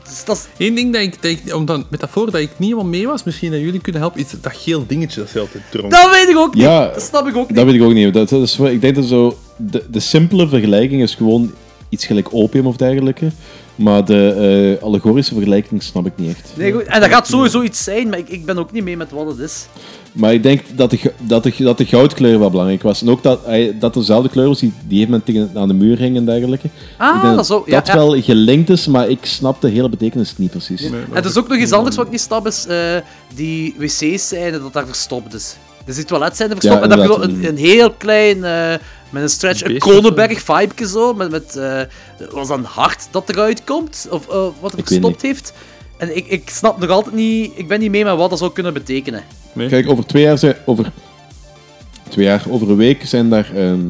Dus dat is... Eén ding dat ik, dat ik om dan metafoor dat ik niet helemaal mee was, misschien dat jullie kunnen helpen, is dat geel dingetje dat ze altijd dronk. Dat weet ik ook niet. Ja, dat snap ik ook niet. Dat weet ik ook niet. Dat, dat is, ik denk dat zo... De, de simpele vergelijking is gewoon iets gelijk opium of dergelijke. Maar de eh, allegorische vergelijking snap ik niet echt. Nee, goed. En dat gaat sowieso iets zijn, maar ik, ik ben ook niet mee met wat het is. Maar ik denk dat de, dat de, dat de goudkleur wel belangrijk was. En ook dat, dat dezelfde kleur was die, die heeft men tegen, aan de muur hing en dergelijke. Ah, ik denk dat zou- ja, dat ja. wel gelinkt is, maar ik snap de hele betekenis niet precies. En het is ook nog iets anders wat ik niet snap, is eh, die wc's zijn dat daar verstopt is. Dus die toilet zijn er verstopt Ja, en dan heb je een, een heel klein, eh, met een stretch, een Beestje Kronenberg vibe zo, met, met eh, was dat een hart dat eruit komt, of eh, wat er verstopt heeft. En ik, ik snap nog altijd niet, ik ben niet mee met wat dat zou kunnen betekenen. Kijk, over twee jaar zijn... Over twee jaar, over een week zijn daar ehm,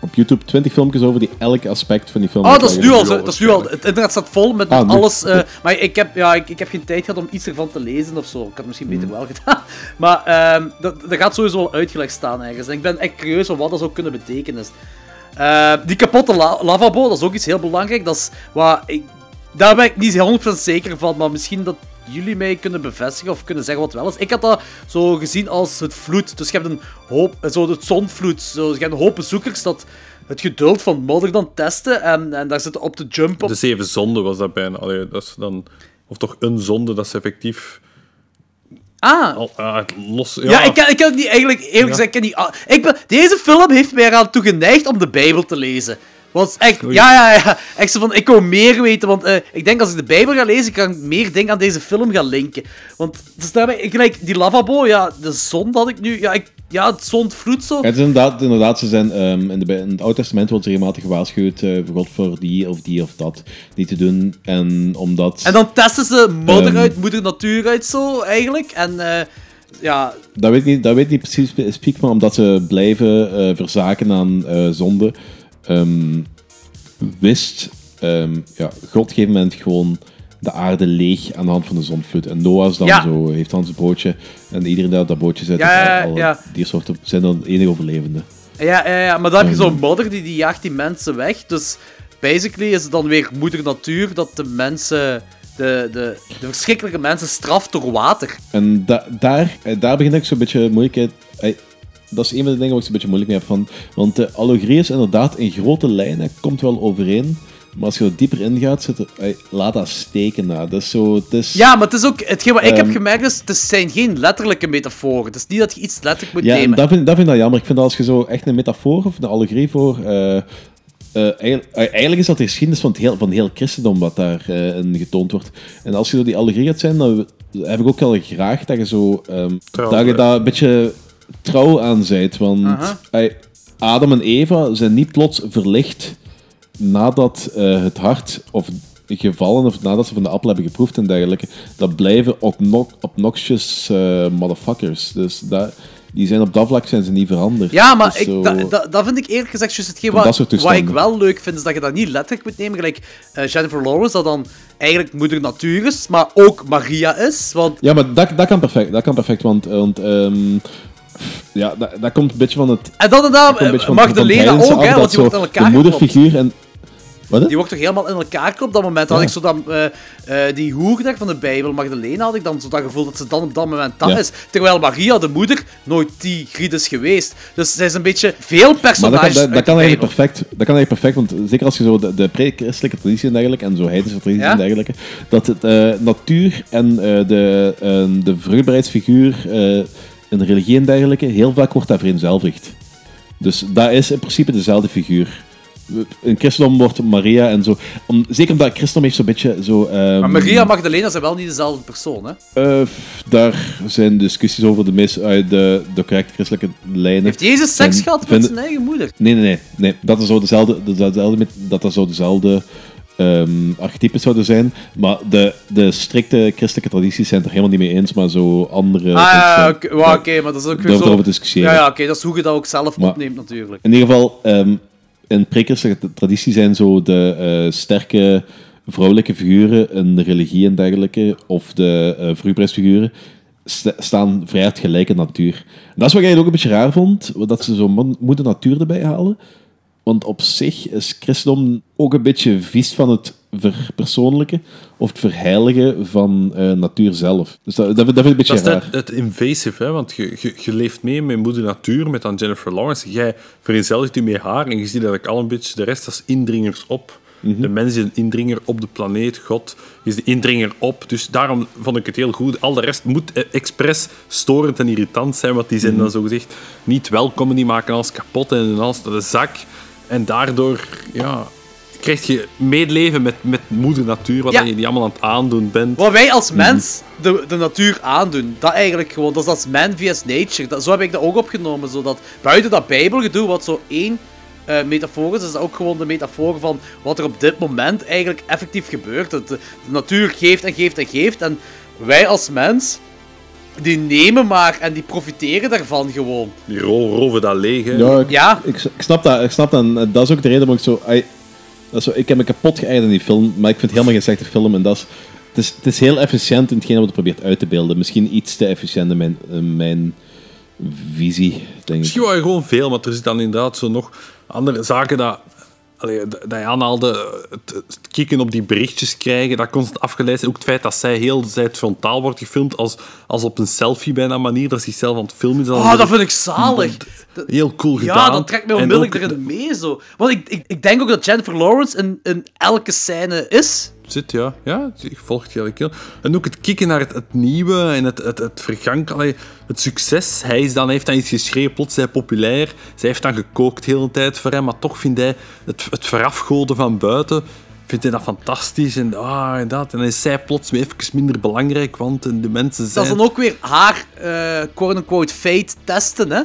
op YouTube 20 filmpjes over die elk aspect van die film Oh, dat is nu al. Dat is nu al. Het internet staat vol met, Ah, alles. eh, maar ik heb, ja, ik, ik heb geen tijd gehad om iets ervan te lezen of zo. Ik had het misschien beter wel gedaan. [laughs] Maar ehm dat, dat gaat sowieso wel uitgelegd staan ergens. En ik ben echt curieus van wat dat zou kunnen betekenen. Eh, die kapotte la- lavabo, dat is ook iets heel belangrijk. Dat is wat ik, daar ben ik niet 100% zeker van, maar misschien dat jullie mij kunnen bevestigen of kunnen zeggen wat wel is. Ik had dat zo gezien als het vloed. Dus je hebt een hoop, eh, zo het zonvloed. Zo, je hebt een hoop bezoekers dat het geduld van modder dan testen en, en daar zitten op te jumpen. De zeven zonden was dat bijna. Allee, dat is dan, of toch een zonde dat ze effectief. Ah. Al, het los, ja, Ja, ik kan, ik kan het niet eigenlijk, eerlijk Ja. gezegd, ik kan niet, ik ben, deze film heeft mij eraan toe geneigd om de Bijbel te lezen. Want echt, Oei. ja, ja, ja, echt zo van, ik wil meer weten, want eh, ik denk als ik de Bijbel ga lezen, kan ik meer dingen aan deze film gaan linken. Want, dus daarbij, gelijk, die lavabo, ja, de zon had ik nu, ja, ik, ja het zondvloed zo. Het is inderdaad, inderdaad ze zijn, ehm, in, de, in het Oude Testament wordt ze regelmatig gewaarschuwd eh, voor God voor die of die of dat niet te doen. En omdat... En dan testen ze modder Ehm. uit, moeder natuur uit zo, eigenlijk. En, eh, ja, Dat weet ik niet, dat weet ik niet precies specifiek, maar omdat ze blijven verzaken aan eh, zonde, ehm, wist ehm, ja, God op een gegeven moment gewoon de aarde leeg aan de hand van de zonvloed. En Noah is dan Ja. zo, heeft dan zijn bootje en iedereen die uit dat bootje zit, Ja, ja, alle ja. diersoorten zijn dan de enige overlevende. Ja, ja, ja, maar dan heb je Ehm. zo'n modder die, die jaagt die mensen weg. Dus basically is het dan weer moeder natuur dat de mensen, de, de, de verschrikkelijke mensen straft door water. En da- daar, eh, daar begin ik zo'n beetje moeilijkheid. Dat is een van de dingen waar ik zo'n beetje moeilijk mee heb van. Want de allegorie is inderdaad in grote lijnen, komt wel overeen. Maar als je er dieper ingaat, zit er, eh, laat dat steken. na. Dat is zo, het is, Ja, maar het is ook, hetgeen wat ik heb Ehm. gemerkt is, het zijn geen letterlijke metaforen. Het is niet dat je iets letterlijk moet Ja, en nemen. dat vind, dat vind ik jammer. Ik vind dat als je zo echt een metafoor of een allegorie voor. eh, eh, eigenlijk, eigenlijk is dat de geschiedenis van het heel, van het heel christendom wat daar eh, in getoond wordt. En als je zo die allegorie gaat zijn, dan heb ik ook wel graag dat je zo. ehm, dat je daar een beetje trouw aan zijt. Want Aha. Adam en Eva zijn niet plots verlicht nadat eh, het hart of gevallen of nadat ze van de appel hebben geproefd en dergelijke. Dat blijven obno- obnoxious eh, motherfuckers. Dus die zijn op dat vlak zijn ze niet veranderd. Ja, maar Dus ik, zo- dat, vind ik eerlijk gezegd juist hetgeen wat, wat ik wel leuk vind, is dat je dat niet letterlijk moet nemen. Gelijk eh, Jennifer Lawrence, dat dan eigenlijk moeder natuur is, maar ook Maria is. Want Ja, maar dat, dat kan perfect. Dat kan perfect, want, want ehm, ja, dat, dat komt een beetje van het... En dan dat komt een beetje van- Magdalena van ook, hè, want dat die wordt in elkaar De moederfiguur en... Wat? Die wordt toch helemaal in elkaar geklopt op dat moment. Had ik zo dan, eh, eh, die hoerder van de Bijbel, Magdalena, had ik dan zo dat gevoel dat ze dan op dat moment dat Ja. is. Terwijl Maria, de moeder, nooit die griet is geweest. Dus zij is een beetje veel Maar dat kan, personages dat, dat kan de eigenlijk perfect. Dat kan eigenlijk perfect, want zeker als je zo de, de pre-christelijke traditie en dergelijke, en zo heidense traditie Ja? en dergelijke, dat het eh, natuur en de, de vruchtbaarheidsfiguur in religie en dergelijke, heel vaak wordt dat vereenzelvigd. Dus dat is in principe dezelfde figuur. In christendom wordt Maria en zo... Om, zeker omdat christendom heeft zo'n beetje zo... ehm, Maar Maria en Magdalena zijn wel niet dezelfde persoon, hè? eh, daar zijn discussies over de, meest, uit de, de correcte christelijke lijnen. Heeft Jezus seks gehad met zijn eigen moeder? Nee, nee, nee. nee. Dat is zo dezelfde, dat, dezelfde met, dat is zo dezelfde ehm, archetypes zouden zijn. Maar de, de strikte christelijke tradities zijn het er helemaal niet mee eens, maar zo andere... Ah, ja, oké, maar dat is ook weer zo... discussiëren. Ja, ja, oké, dat is hoe je dat ook zelf Maar- opneemt natuurlijk. In ieder geval, ehm, in pre-christelijke traditie zijn zo de eh, sterke vrouwelijke figuren in de religie en dergelijke, of de uh, vruchtbaarheidsfiguren, staan vrij uit gelijke natuur. En dat is wat ik eigenlijk ook een beetje raar vond, dat ze zo moeder natuur erbij halen. Want op zich is christendom ook een beetje vies van het verpersoonlijke of het verheiligen van eh, natuur zelf. Dus dat, dat, dat vind ik een beetje Dat is raar. het, het invasive, hè? want je, je, je leeft mee met moeder natuur, met dan Jennifer Lawrence. Jij vereenzelvigt je met haar en je ziet eigenlijk al een beetje de rest als indringers op. Mhm. De mens is een indringer op de planeet, God is de indringer op. Dus daarom vond ik het heel goed. Al de rest moet eh, expres storend en irritant zijn, want die zijn Mhm. dan zogezegd niet welkom die maken alles kapot en alles naar de zak. En daardoor ja, krijg je medeleven met, met moeder natuur, wat Ja. je die allemaal aan het aandoen bent. Wat wij als Mhm. mens de, de natuur aandoen, dat eigenlijk gewoon, dat is als man vs nature. Dat, zo heb ik dat ook opgenomen, zodat buiten dat bijbelgedoe, wat zo één eh, metafoor is, is dat ook gewoon de metafoor van wat er op dit moment eigenlijk effectief gebeurt. De, de natuur geeft en geeft en geeft en wij als mens, die nemen maar en die profiteren daarvan gewoon. Die ro- roven dat leeg. hè. Ja, ik, Ja. Ik, ik snap dat. Ik snap dat. En dat is ook de reden waarom ik zo... ai, dat is zo ik heb me kapot geëigd in die film, maar ik vind het helemaal geen slechte film. En dat is, het, is, het is heel efficiënt in hetgeen wat het probeert uit te beelden. Misschien iets te efficiënt in mijn, in mijn visie, denk ik. Misschien wel gewoon veel, maar er zit dan inderdaad zo nog andere zaken dat, allee, dat je aanhaalde. Het, het kikken op die berichtjes krijgen, dat constant afgeleid is. Ook het feit dat zij heel tijd frontaal wordt gefilmd als, als op een selfie bijna manier, dat ze zichzelf aan het filmen is. Oh, dat vind ik zalig. Heel cool gedaan. Ja, dat trekt me onmiddellijk ook erin mee zo. Want ik, ik, ik denk ook dat Jennifer Lawrence in, in elke scène is. Zit, ja. Ja, ik volg het eigenlijk heel. En ook het kikken naar het, het nieuwe en het, het, het vergank, allee, het succes. Hij, is dan, hij heeft dan iets geschreven, plots hij populair. Zij heeft dan gekookt de hele tijd voor hem, maar toch vindt hij het, het verafgoden van buiten vindt hij dat fantastisch en, ah, en dat. En dan is zij plots even minder belangrijk, want de mensen zijn... Dat is dan ook weer haar, eh quote-unquote, fate testen, hè.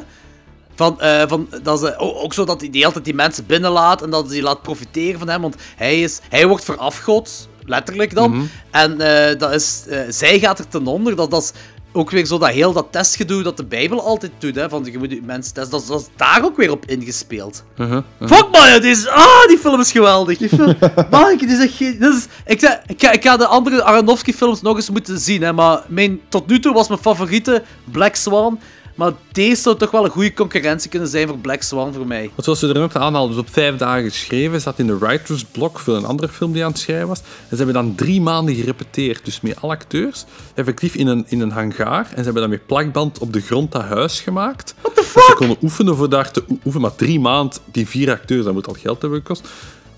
Van, eh, van, dat ze, ook, zo dat hij die altijd die mensen binnenlaat en dat hij laat profiteren van hem, want hij, is, hij wordt verafgod, letterlijk dan. Mhm. En eh, dat is, eh, zij gaat er ten onder. Dat, dat is ook weer zo dat heel dat testgedoe dat de Bijbel altijd doet, hè, van je moet je mensen testen. Dat, is- dat is daar ook weer op ingespeeld. Uh-huh, uh-huh. Fuck man, is, ah, die film is geweldig. Die film, [laughs] man, is echt is, ik, zei, ik, ga, ik ga de andere Aronofsky films nog eens moeten zien, hè, maar mijn, tot nu toe was mijn favoriete Black Swan. Maar deze zou toch wel een goede concurrentie kunnen zijn voor Black Swan voor mij. Want zoals ze er net aanhaalden, dus op vijf dagen geschreven, zat in de writer's block voor een andere film die aan het schrijven was. En ze hebben dan drie maanden gerepeteerd, dus met alle acteurs, effectief in een, in een hangaar. En ze hebben dan met plakband op de grond dat huis gemaakt. What the fuck? Ze konden oefenen voor daar te oe- oefenen, maar drie maanden, die vier acteurs, dat moet al geld hebben gekost.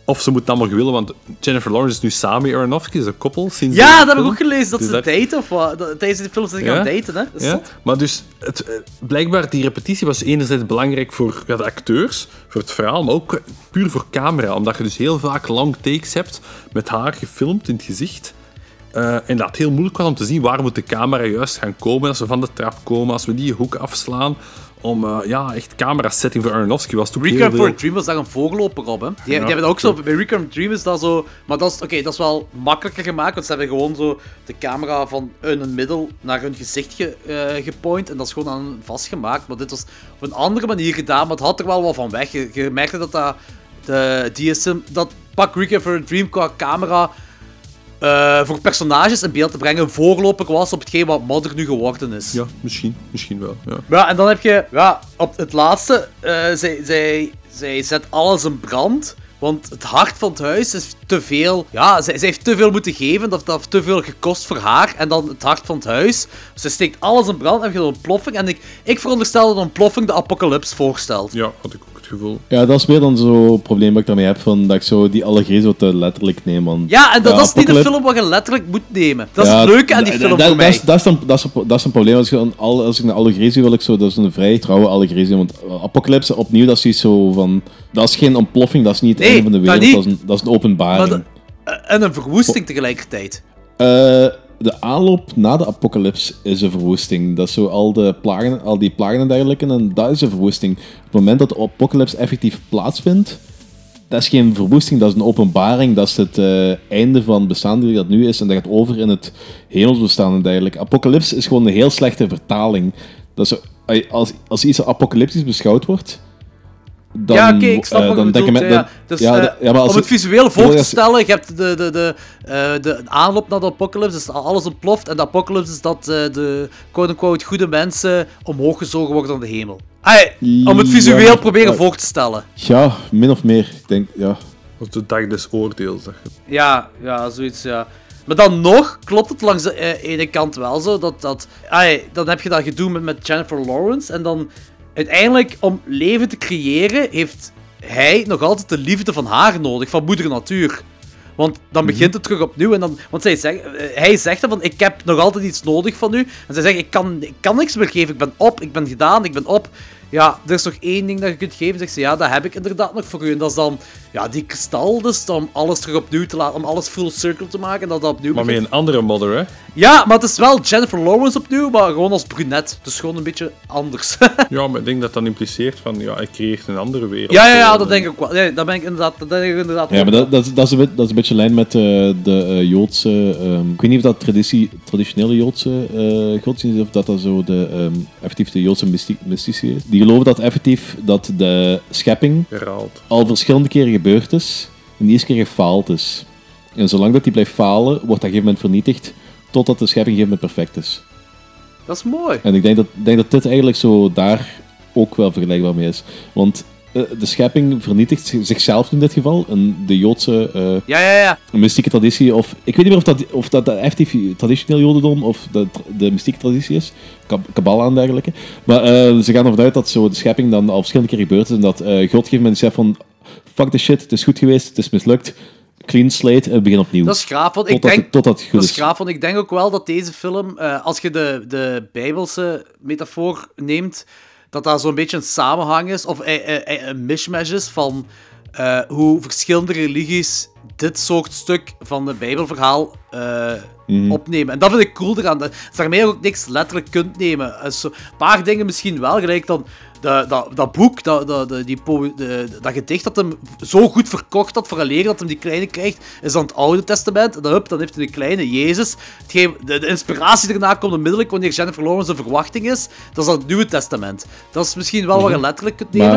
Of ze moeten allemaal willen, want Jennifer Lawrence is nu samen met Aronofsky, is een koppel. Sinds Ja, dat heb ik film. ook gelezen, dat Dus ze daar- daten of wat. Dat- Tijdens die films zijn ze gaan daten, hè. Dat ja, zot. maar dus het, eh, blijkbaar die repetitie was enerzijds belangrijk voor ja, de acteurs, voor het verhaal, maar ook puur voor camera. Omdat je dus heel vaak long takes hebt met haar gefilmd in het gezicht. Eh, en dat het heel moeilijk was om te zien waar moet de camera juist gaan komen als we van de trap komen, als we die hoek afslaan. Om eh, ja, echt camera setting voor Aronofsky was het ook heel Requiem for veel- a Dream was daar een voorloper op, hè. Die, die hebben ook zo, bij Requiem for a Dream is dat zo... Maar dat is, oké, dat is wel makkelijker gemaakt, want ze hebben gewoon zo de camera van het middel naar hun gezicht ge, eh, gepoint en dat is gewoon aan vastgemaakt. Maar dit was op een andere manier gedaan, maar het had er wel wat van weg. Je, je merkte dat dat... De DSM, dat pak Requiem for a Dream qua camera... eh, voor personages in beeld te brengen, een voorloper was op hetgeen wat Modder nu geworden is. Ja, misschien, misschien wel. Ja. Ja, en dan heb je, ja, op het laatste, eh, zij, zij, zij zet alles in brand. Want het hart van het huis is te veel. Ja, zij, zij heeft te veel moeten geven. Dat, dat heeft te veel gekost voor haar. En dan het hart van het huis. Ze steekt alles in brand en heb je een ontploffing. En ik, ik veronderstel dat een ontploffing de apocalyps voorstelt. Ja, had ik ook het gevoel. Ja, dat is meer dan zo'n probleem dat ik daarmee heb, van dat ik zo die allegorie zo te letterlijk neem. Want, Ja, en dat, dat is niet een Apocalypse- film wat je letterlijk moet nemen. Dat is het leuke aan die film dat, voor dat mij. is, dat, is een, dat, is een, dat is een probleem. Als, je een, al- als ik een allegorie zie, wil ik zo, dat is een vrij trouwe allegorie zien. Want uh, Apocalypse, opnieuw, dat is iets zo van... Dat is geen ontploffing, dat is niet het Nee, einde van de wereld, dat is, een, dat is een openbaring. Maar de- en een verwoesting tegelijkertijd. Eh, de aanloop na de apocalyps is een verwoesting. Dat is zo al, de plagen, al die plagen en dergelijke, en dat is een verwoesting. Op het moment dat de apocalyps effectief plaatsvindt, dat is geen verwoesting, dat is een openbaring. Dat is het eh, einde van het bestaan die dat nu is. En dat gaat over in het hemelsbestaan en dergelijke. Apocalypse is gewoon een heel slechte vertaling. Dat als, als iets apocalyptisch beschouwd wordt... Dan, ja, oké, ik snap eh, wat je bedoelt. men- ja. dan- Dus, ja, dat- ja, maar als om het visueel voor te stellen, je hebt de, de, de, eh, de aanloop naar de apocalypse, dus alles ontploft. En de apocalypse is dat eh, de quote-unquote goede mensen omhoog gezogen worden aan de hemel. Om het visueel Ja, proberen ja. voor te stellen. Ja, min of meer. Ik denk, ja. Dat is de dag des oordeels. Dat je- Ja, ja, zoiets, ja. Maar dan nog klopt het langs de ene kant wel zo. Dat, dat, dan heb je dat gedoe met, met Jennifer Lawrence. En dan uiteindelijk, om leven te creëren, heeft hij nog altijd de liefde van haar nodig, van moeder natuur. Want dan begint het terug opnieuw. En dan, want zij zegt, eh, hij zegt dan van, ik heb nog altijd iets nodig van u. En zij zegt, ik kan, ik kan niks meer geven. Ik ben op, ik ben gedaan, ik ben op. Ja, er is nog één ding dat je kunt geven. Zegt ze, ja, dat heb ik inderdaad nog voor u. En dat is dan, ja, die kristal dus, om alles terug opnieuw te laten, om alles full circle te maken. En dat dat opnieuw Maar met een andere modder, hè? Ja, maar het is wel Jennifer Lawrence opnieuw, maar gewoon als brunet. Dus gewoon een beetje anders. [laughs] Ja, maar ik denk dat dat impliceert van, ja, ik creëer een andere wereld. ja, ja, ja, dat denk ik ook wel. Ja, dat ben ik inderdaad, dat denk ik inderdaad Ja, maar dat, dat, is- dat, is een, dat is een beetje in lijn met eh, de eh, Joodse... ehm, ik weet niet of dat traditie, traditionele Joodse eh godsdienst is, of dat dat zo de, ehm, effectief de Joodse mysti- mystici is. Die geloven dat effectief dat de schepping Herhaald. al verschillende keren gebeurd is en die eerste keer gefaald is. En zolang dat die blijft falen, wordt dat op een gegeven moment vernietigd, totdat de schepping op een gegeven moment perfect is. Dat is mooi. En ik denk dat, denk dat dit eigenlijk zo daar ook wel vergelijkbaar mee is. Want de schepping vernietigt zi- zichzelf in dit geval. En de Joodse eh, Ja, ja, ja. mystieke traditie, of ik weet niet meer of dat, of dat, effectief traditioneel Jodendom of de, de mystieke traditie is, Kab- Kabbala en dergelijke. Maar eh, ze gaan ervan uit dat zo de schepping dan al verschillende keer gebeurd is en dat eh God een gegeven moment zegt van fuck the shit, het is goed geweest, het is mislukt, clean slate en begin opnieuw. Dat is graaf, want ik denk... het- dat is graaf, want ik denk ook wel dat deze film, eh, als je de, de Bijbelse metafoor neemt, dat daar zo'n beetje een samenhang is, of eh, eh, eh, een mishmash is van hoe verschillende religies dit soort stuk van het Bijbelverhaal Mhm. opnemen. En dat vind ik cool eraan. Dat je daarmee ook niks letterlijk kunt nemen. Zo- Een paar dingen misschien wel, gelijk dan de, dat, dat boek, dat, dat, de- die de, dat gedicht dat hem zo goed verkocht had voor een leer dat hem die kleine krijgt, is dan het Oude Testament. En dan, hup, dan heeft hij een kleine Jezus. Hetgeen, de, de inspiratie daarna komt onmiddellijk wanneer Jennifer Lawrence een verwachting is. Dat is dan het Nieuwe Testament. Dat is misschien wel wat je letterlijk kunt nemen. Mhm.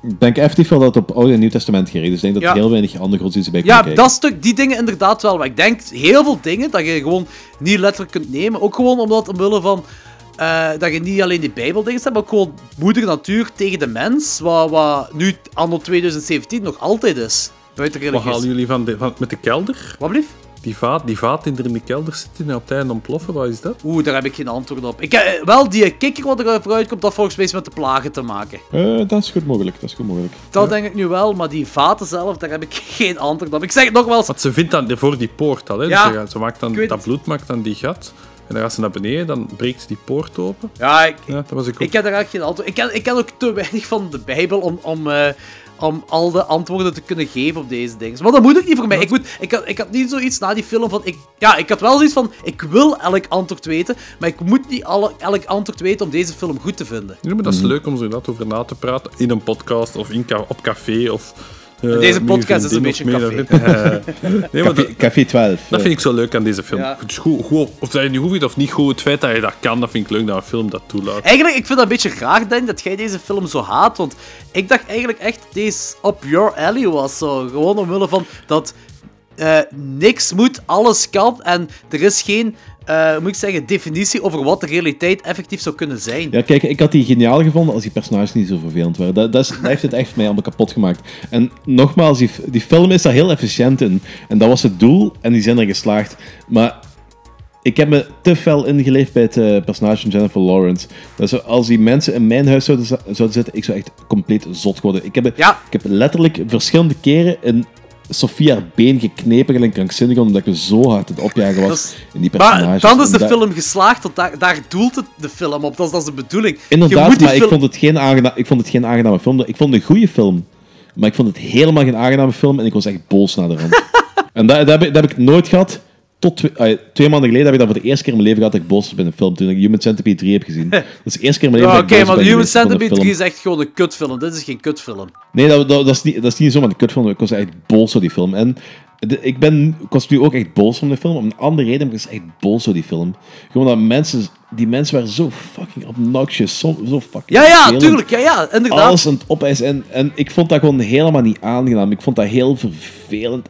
Maar ik denk effectief wel dat het op Oude en Nieuw Testament gericht is. Ik denk dat Ja. heel weinig andere godsdiensten bij Ja, kijken. dat stuk, die dingen inderdaad wel. Maar ik denk heel veel dingen dat je gewoon niet letterlijk kunt nemen. Ook gewoon omdat, omwille van. Eh, dat je niet alleen die Bijbeldingen hebt, maar ook gewoon moeder natuur tegen de mens. Wat, wat nu, anno 2017, nog altijd is. Buiten Wat halen jullie van, de, van met de kelder? Wat blief? Die vaat, die vaat die er in de kelder zit en op het einde ontploffen, wat is dat? Oeh, daar heb ik geen antwoord op. Ik, eh, wel, die kikker wat er vooruit komt, dat volgens mij is met de plagen te maken. Eh, dat is goed mogelijk, dat is goed mogelijk. Dat denk ik nu wel, maar die vaten zelf, daar heb ik [laughs] geen antwoord op. Ik zeg het nogmaals. Want ze vindt dan voor die poort al, hè? Ja, dus ze, gaat- ze maakt dan, dat bloed maakt dan die gat. En dan gaat ze naar beneden, dan breekt ze die poort open. Ja, ik, Ja, dat was ik ook. Ik heb daar echt geen antwoord. Ik ken, ik ken ook te weinig van de Bijbel om, om, eh, om al de antwoorden te kunnen geven op deze dingen. Maar dat moet ook niet voor mij. Ik, moet, ik, had, ik had niet zoiets na die film van. Ik, ja, ik had wel zoiets van. Ik wil elk antwoord weten, maar ik moet niet alle, elk antwoord weten om deze film goed te vinden. Ja, maar dat Mhm. is leuk om zo inderdaad over na te praten. In een podcast of in op café of... eh, Deze podcast is een beetje vriend. [laughs] nee, maar Café, dat, Café 12. dat vind ik zo leuk aan deze film. Ja. Het is goed, goed, of dat je nu goed vindt of niet goed, het feit dat je dat kan, dat vind ik leuk dat een film dat toelaat. Eigenlijk, ik vind dat een beetje raar, denk dat jij deze film zo haat. Want ik dacht eigenlijk echt dat deze up your alley was. Zo. Gewoon omwille van dat eh, niks moet, alles kan. En er is geen, eh, moet ik zeggen, definitie over wat de realiteit effectief zou kunnen zijn. Ja, kijk, ik had die geniaal gevonden als die personages niet zo vervelend waren. Dat, dat, is, dat heeft het echt voor mij allemaal kapot gemaakt. En nogmaals, die, die film is daar heel efficiënt in. En dat was het doel, en die zijn er geslaagd. Maar ik heb me te fel ingeleefd bij het eh, personage van Jennifer Lawrence. Dat zo, als die mensen in mijn huis zouden, zouden zitten, ik zou echt compleet zot worden. Ik heb, ik heb letterlijk verschillende keren in Sophia haar been geknepen, gelijk krankzinnig, omdat ik zo hard het opjagen was is- in die personages. Maar dan is En de film geslaagd, want daar, daar doelt het de film op. Dat is, dat is de bedoeling. Inderdaad, maar ik vond, het geen aangena- ik vond het geen aangename film. Ik vond het een goede film. Maar ik vond het helemaal geen aangename film en ik was echt boos naar de rand. [laughs] en dat, dat, heb ik, dat heb ik nooit gehad tot twee, ah, twee maanden geleden heb ik dat voor de eerste keer in mijn leven gehad dat ik boos was bij een film. Toen ik Human Centipede 3 heb gezien. [laughs] Dat is de eerste keer in mijn leven ik Oké, maar Human van Centipede 3 film. is echt gewoon een kutfilm. Dit is geen kutfilm. Nee, dat, dat, dat, is niet, dat is niet zomaar een kutfilm. Ik was echt boos door die film. En de- ik, ben, ik was nu ook echt boos om de film. Om een andere reden, maar ik was echt boos door die film. Gewoon dat mensen... Die mensen waren zo fucking obnoxious. Zo, zo fucking Ja, ja, vervelend. tuurlijk. Ja, ja, inderdaad. Alles aan het opeisen. En, en ik vond dat gewoon helemaal niet aangenaam. Ik vond dat heel vervelend.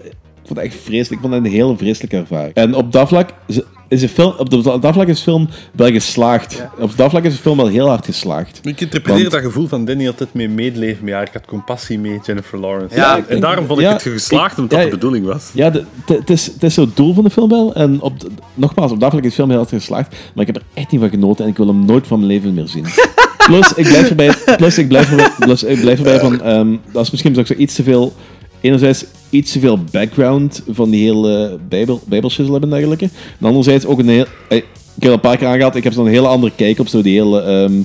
Ik vond dat echt vreselijk. Ik vond dat een hele vreselijke ervaring. En op dat vlak is, de film, op dat op dat vlak is de film wel geslaagd. Op dat vlak is de film wel heel hard geslaagd. Ik interpreteer Want- dat gevoel van Danny altijd mee medeleven. Maar ja, ik had compassie mee Jennifer Lawrence. Ja, en denk- daarom vond ik ja, het geslaagd, omdat ja, dat de bedoeling was. Ja, de- de- het is, het is zo het doel van de film wel. En op, de- nogmaals, op dat vlak is de film heel hard geslaagd. Maar ik heb er echt niet van genoten en ik wil hem nooit van mijn leven meer zien. [laughs] Plus, ik blijf erbij, plus, ik blijf erbij, plus, ik blijf erbij van... ehm, dat is misschien ook zo iets te veel... Enerzijds iets te veel background van die hele bijbel, hebben en dergelijke. En anderzijds ook een heel... Ik heb het een paar keer aangehaald, ik heb zo'n hele andere kijk op zo die hele... ehm,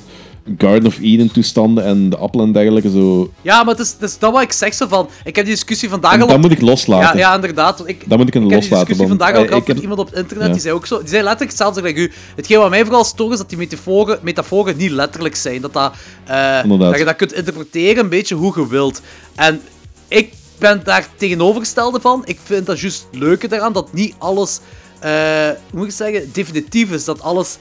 Garden of Eden toestanden en de appelen en dergelijke. Zo. Ja, maar het is, het is dat wat ik zeg zo van. Ik heb die discussie vandaag En al. dat op- moet ik loslaten. Ja, ja inderdaad. Ik, Dat moet ik kunnen ik heb die loslaten, discussie want, vandaag ook eh, gehad heb- iemand op het internet. Ja. Die zei ook zo. Die zei letterlijk hetzelfde als u. Hetgeen wat mij vooral stoort is dat die metaforen, metaforen niet letterlijk zijn. Dat, dat, eh, dat je dat kunt interpreteren een beetje hoe je wilt. En ik ben daar tegenovergestelde van. Ik vind dat juist leuke daaraan dat niet alles. eh, hoe moet ik zeggen? Definitief is. Dat alles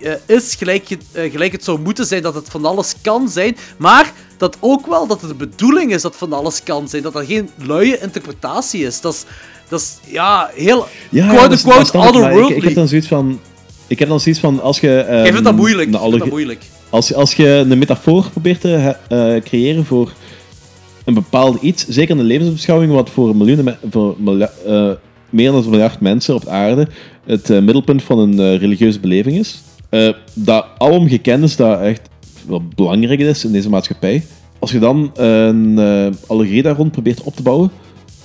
eh, is gelijk, je- eh, gelijk het zou moeten zijn, dat het van alles kan zijn, maar dat ook wel dat het de bedoeling is dat van alles kan zijn, dat dat geen luie interpretatie is. Dat is, dat is ja, heel Ja, quote dat is- unquote dat snap ik, ik, ik heb dan zoiets van... Ik heb dan zoiets van, als je... Ehm, vindt dat moeilijk, ik vind dat moeilijk. Als, als je een metafoor probeert te creëren voor een bepaald iets, zeker in de levensbeschouwing, wat voor, miljoenen, voor eh, meer dan een miljard mensen op aarde het eh, middelpunt van een eh, religieuze beleving is, dat alom gekend is dat echt wel belangrijk is in deze maatschappij. Als je dan een allegorie daar rond probeert op te bouwen,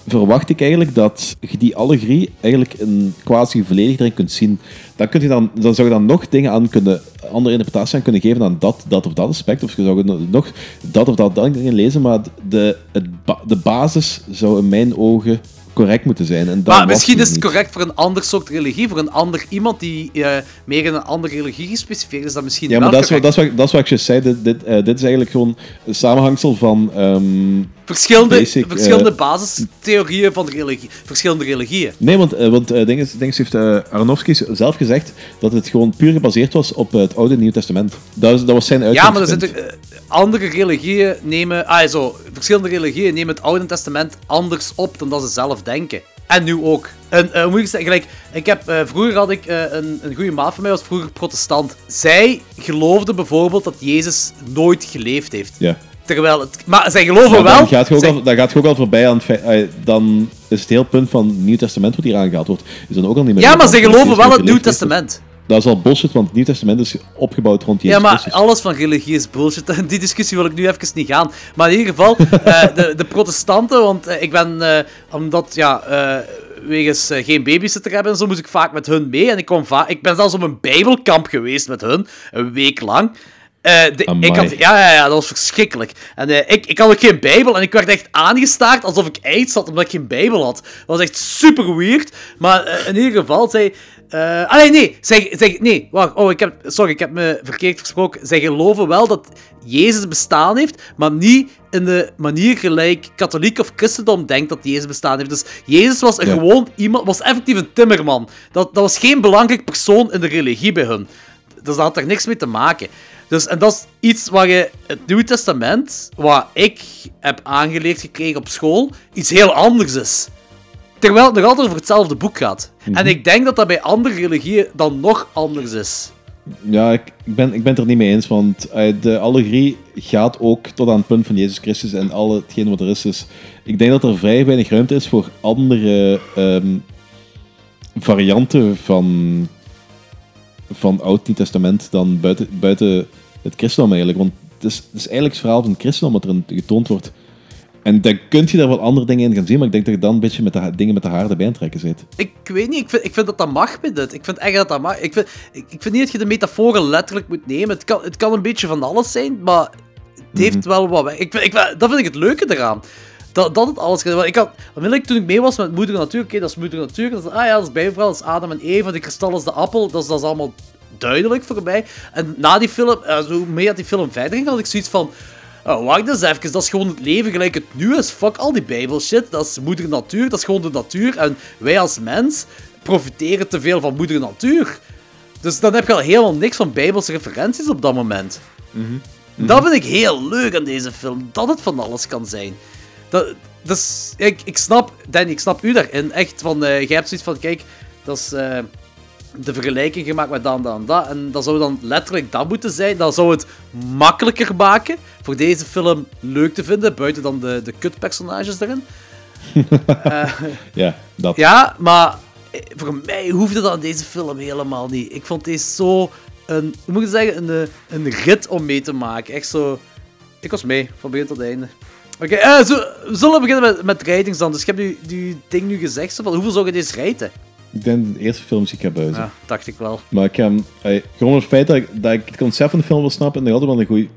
verwacht ik eigenlijk dat je die allegorie eigenlijk een quasi volledig erin kunt zien. Dan, kun je dan, dan zou je dan nog dingen aan kunnen, andere interpretaties aan kunnen geven aan dat, dat of dat aspect. Of je zou nog dat of dat dingen lezen, maar de, het de basis zou in mijn ogen correct moeten zijn. En Maar misschien is het correct voor een ander soort religie, voor een ander iemand die eh, meer in een andere religie gespecificeerd is, dat misschien Ja, maar dat is, wat, dat, is wat, dat is wat ik juist zei. Dit, dit, eh, dit is eigenlijk gewoon een samenhangsel van... ehm, Verschillende, basic, verschillende basistheorieën van de religie, verschillende religieën. Nee, want, eh, want eh, Dinges, Dinges heeft eh Aronofsky zelf gezegd dat het gewoon puur gebaseerd was op het Oude en Nieuw Testament. Dat, is, dat was zijn Ja, maar er uitgangspunt. zitten andere religieën nemen, ah, zo, verschillende religieën nemen het Oude Testament anders op dan dat ze zelf denken. En nu ook. En hoe moet ik zeggen, gelijk, ik heb, vroeger had ik een, een goede maat van mij, was vroeger protestant. Zij geloofde bijvoorbeeld dat Jezus nooit geleefd heeft. Ja. Terwijl het, maar zij geloven wel. Dan gaat, je ook zij- al, dan gaat je ook al voorbij aan het feit... eh, dan is het hele punt van het Nieuw Testament wat hier aangehaald wordt, is dan ook al niet meer... ja, maar zij want geloven wel het Nieuw. Testament. Dat is al bullshit, want het Nieuw Testament is opgebouwd rond Jezus Ja, maar Christus. alles van religie is bullshit. [laughs] Die discussie wil ik nu even niet gaan. Maar in ieder geval, eh, [laughs] de, de protestanten, want eh, ik ben, omdat, ja, wegens geen babysitter hebben en zo, moest ik vaak met hun mee. En ik, kwam ik ben zelfs op een bijbelkamp geweest met hun, een week lang. Eh, de- ik had, ja, ja, ja, dat was verschrikkelijk. En eh, ik, ik had ook geen Bijbel en ik werd echt aangestaard alsof ik AIDS had omdat ik geen Bijbel had. Dat was echt super weird. Maar eh, in ieder geval, zij. eh ah, nee, nee, zij, zij, nee, wacht. Oh, ik heb, sorry, ik heb me verkeerd gesproken. Zij geloven wel dat Jezus bestaan heeft, maar niet in de manier gelijk katholiek of christendom denkt dat Jezus bestaan heeft. Dus Jezus was een Ja. gewoon iemand, was effectief een timmerman. Dat, dat was geen belangrijk persoon in de religie bij hun. Dus dat had er niks mee te maken. Dus, en dat is iets waar je het Nieuwe Testament, wat ik heb aangeleerd gekregen op school, iets heel anders is. Terwijl het nog altijd over hetzelfde boek gaat. Mhm. En ik denk dat dat bij andere religieën dan nog anders is. Ja, ik, ik, ben, ik ben het er niet mee eens, want eh, de allegorie gaat ook tot aan het punt van Jezus Christus en al hetgeen wat er is. Dus ik denk dat er vrij weinig ruimte is voor andere ehm, varianten van, van Oud-Nieuw Testament dan buiten, buiten het christendom eigenlijk. Want het is, het is eigenlijk het verhaal van het christendom wat erin getoond wordt. En dan kun je daar wat andere dingen in gaan zien, maar ik denk dat je dan een beetje met de, dingen met de haar erbij aan het trekken zit. Ik weet niet, ik vind, ik vind dat dat mag met dit. Ik vind echt dat dat mag. Ik vind, ik, ik vind niet dat je de metaforen letterlijk moet nemen. Het kan, het kan een beetje van alles zijn, maar het heeft Mhm. wel wat weg. Ik ik, dat vind ik het leuke eraan. Dat, dat het alles. Want Ik had, onmiddellijk toen ik mee was met Moeder Natuur, oké, dat is Moeder Natuur. Dat is, ah ja, dat is Bijbelverhaal, dat is Adam en Eva, de kristal is de appel. Dat is, dat is allemaal duidelijk voor mij. En na die film, eh, zo hoe meer dat die film verder ging, had ik zoiets van... Oh, wacht eens even, dat is gewoon het leven gelijk het nu is. Fuck al die bijbelshit, dat is moeder natuur, dat is gewoon de natuur. En wij als mens profiteren te veel van moeder natuur. Dus dan heb je al helemaal niks van bijbelse referenties op dat moment. Dat vind ik heel leuk aan deze film, dat het van alles kan zijn. Dat, dat is, ik, ik snap, Danny, ik snap u daarin. Echt, van, eh jij hebt zoiets van, kijk, dat is eh, de vergelijking gemaakt met dat en dat en dat. En dat zou dan letterlijk dat moeten zijn. Dat zou het makkelijker maken voor deze film leuk te vinden, buiten dan de, de kutpersonages erin. [laughs] Eh, Ja, dat. ja, maar voor mij hoefde dat in deze film helemaal niet. Ik vond deze zo een, hoe moet ik zeggen, een, een rit om mee te maken. Echt zo... Ik was mee, van begin tot einde. Oké, eh, zo, we zullen beginnen met, met ratings dan. Dus ik heb nu die ding nu gezegd, zo van, hoeveel zou je deze raten? Ik denk de eerste film die ik ga buizen. Ja, dacht ik wel. Maar ik hem, ey, gewoon het feit dat ik, dat ik het concept van de film wil snappen en dat altijd wel een goede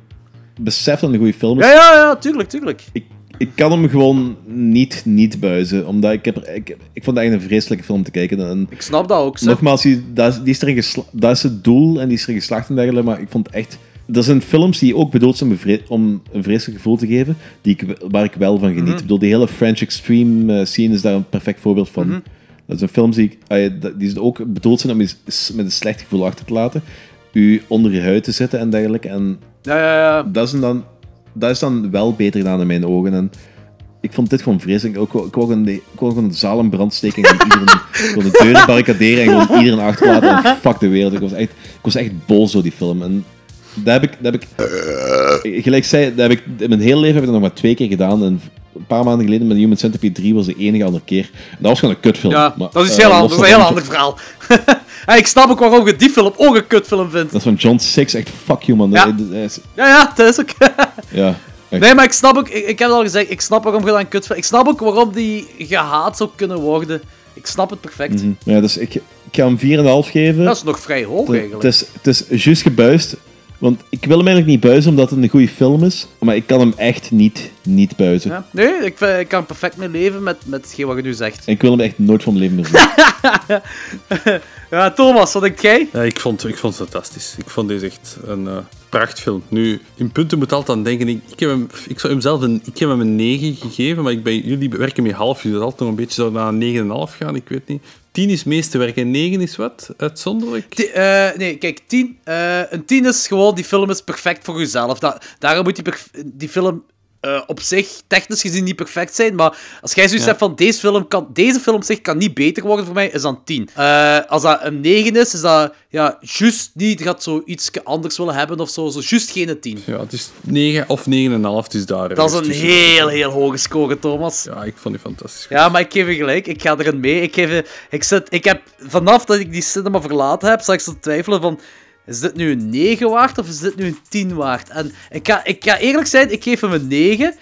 besef dat een goede film is. Ja, ja, ja, tuurlijk, tuurlijk. Ik, ik kan hem gewoon niet, niet buizen, omdat ik, heb, ik, ik vond het eigenlijk een vreselijke film te kijken. En, Ik snap dat ook, zo. nogmaals, die, dat, is, die dat is het doel en die is erin geslaagd en dergelijke, maar ik vond het echt... Er zijn films die ook bedoeld zijn om, een een vreselijk gevoel te geven, die ik, waar ik wel van geniet. Mhm. Ik bedoel, die hele French Extreme eh, scene is daar een perfect voorbeeld van. Mhm. Dat zijn films die, ah dat- die ook bedoeld zijn om je met een slecht gevoel achter te laten, u onder je huid te zetten en dergelijke. En Ja, ja, ja. dat, is dan, dat is dan wel beter gedaan in mijn ogen. En ik vond dit gewoon vreselijk. Ik wou, ik gewoon, ik de zaal in brand steken en iedereen, [laughs] gewoon de deuren barricaderen en gewoon iedereen achterlaten. En fuck de wereld. Ik was echt, ik was echt boos door die film. En dat heb ik, dat heb ik gelijk zei, dat heb ik, in mijn hele leven heb ik dat nog maar twee keer gedaan. En een paar maanden geleden met Human Centipede 3 was de enige andere keer. En dat was gewoon een kutfilm. Ja, Maar, dat is eh, heel los anders, dat is een heel ander verhaal. [laughs] Ik snap ook waarom je die film ook een kutfilm vindt. Dat is van John Six, echt fuck you man. Ja. Dat- dat is- Ja, ja, dat is ook... [laughs] ja, echt. Nee, maar ik snap ook, ik, ik heb het al gezegd, ik snap waarom je dat een kut vindt. Ik snap ook waarom die gehaat zou kunnen worden. Ik snap het perfect. Mhm. Ja, dus ik, ik ga hem 4,5 geven. Dat is nog vrij hoog eigenlijk. Het is, het is juist gebuist. Want ik wil hem eigenlijk niet buizen omdat het een goede film is. Maar ik kan hem echt niet, niet buizen. Ja. Nee, ik, ik kan perfect mee leven met, met hetgeen wat je nu zegt. En ik wil hem echt nooit van mijn leven meer zien. [laughs] Ja, Thomas, wat denkt jij? Ja, ik, vond, ik vond het fantastisch. Ik vond deze echt een eh, prachtfilm. Nu, in punten moet altijd aan denken. Ik, ik, heb hem, ik zou hem zelf een, ik heb hem een 9 gegeven, maar ik ben, jullie werken met half. Jullie zouden altijd nog een beetje zo naar een 9,5 gaan, ik weet niet. 10 is meeste werk en 9 is wat? Uitzonderlijk? Eh, nee, kijk, 10. eh, een 10 is gewoon, die film is perfect voor jezelf. Da daarom moet die, die film eh, op zich technisch gezien niet perfect zijn. Maar als jij zoiets Ja. hebt van deze film, kan, deze film op zich kan niet beter worden voor mij, is dan 10. Eh, als dat een 9 is, is dat ja, juist niet. Je gaat zo iets anders willen hebben of zo. Zo juist geen 10. Ja, het is 9 of 9,5, het is daar. Dat is een tussen. heel, heel hoge score, Thomas. Ja, ik vond die fantastisch. Ja, maar ik geef je gelijk. Ik ga erin mee. Ik, geef ik, zit, ik heb, vanaf dat ik die cinema verlaten heb, zag ik zo twijfelen van... Is dit nu een 9 waard of is dit nu een 10 waard? En ik ga, ik ga eerlijk zijn, ik geef hem een 9.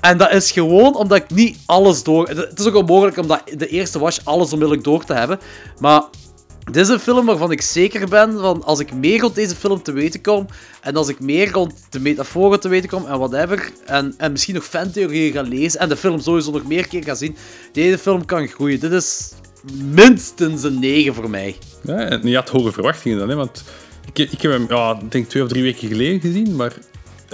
En dat is gewoon omdat ik niet alles door... Het is ook onmogelijk om de eerste watch alles onmiddellijk door te hebben. Maar dit is een film waarvan ik zeker ben van als ik meer rond deze film te weten kom en als ik meer rond de metaforen te weten kom en whatever en, en misschien nog fantheorieën ga lezen en de film sowieso nog meer keer ga zien, deze film kan groeien. Dit is minstens een 9 voor mij. Ja, en je had hoge verwachtingen dan, hè? want ik, ik heb hem, ja, denk twee of drie weken geleden gezien, maar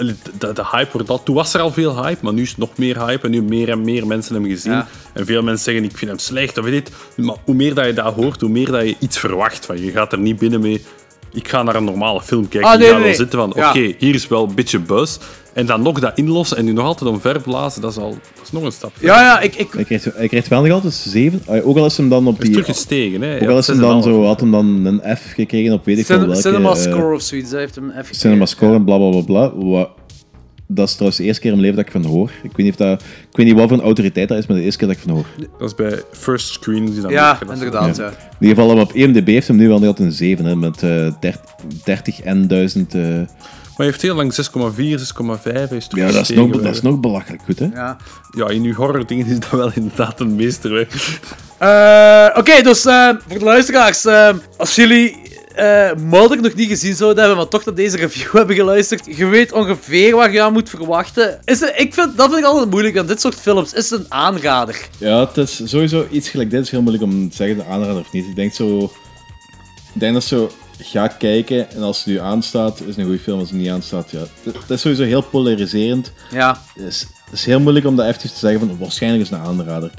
de, de, de hype wordt al, toen was er al veel hype, maar nu is het nog meer hype en nu meer en meer mensen hem gezien. Ja. En veel mensen zeggen, ik vind hem slecht of weet dit. Maar hoe meer dat je dat hoort, hoe meer dat je iets verwacht van. Je gaat er niet binnen mee, ik ga naar een normale film kijken. Ah, nee, gaat nee, wel nee. zitten van, Ja. oké, hier is wel een beetje buzz. En dan nog dat inlossen en nu nog altijd omverblazen, dat is, al, dat is nog een stap. Ja, ja, ik... ik... Hij, krijgt, hij krijgt wel nog altijd 7. Ook al is hem dan op Hij is die... terug gestegen, hè. Ook al is hem dan zo, had hem dan een F gekregen op weet ik veel Cin- welke... cinema eh, score of zoiets, dat heeft hem even... Cinema score en bla bla bla bla. Wa- Dat is trouwens de eerste keer in mijn leven dat ik van hoor. Ik weet niet, of dat, ik weet niet wat voor een autoriteit dat is, maar de eerste keer dat ik van hoor. Dat is bij first screenings. die dan Ja, werken, dat is- inderdaad, ja. In ieder geval, op EMDB heeft hem nu wel altijd een 7, hè, met eh 30, 30 en 1000... eh, Maar hij heeft heel lang 6,4, 6,5. Hij is terug ja, dat is, nog, dat is nog belachelijk goed, hè. Ja. Ja, in uw horror dingen is dat wel inderdaad een meesterwerk. Eh, Oké, dus eh, voor de luisteraars, eh, als jullie eh Mother nog niet gezien zouden hebben, maar toch naar deze review [laughs] hebben geluisterd, je weet ongeveer wat je aan moet verwachten. Is het, ik vind, dat vind ik altijd moeilijk aan dit soort films. Is het een aanrader? Ja, het is sowieso iets gelijk dit is heel moeilijk om te zeggen, aanrader of niet. Ik denk zo... Ik denk dat zo... Ga kijken en als het u aanstaat, is het een goede film. Als het niet aanstaat, ja. Het is sowieso heel polariserend. Ja. Het is, het is heel moeilijk om dat effectief te zeggen van waarschijnlijk is het een aanrader.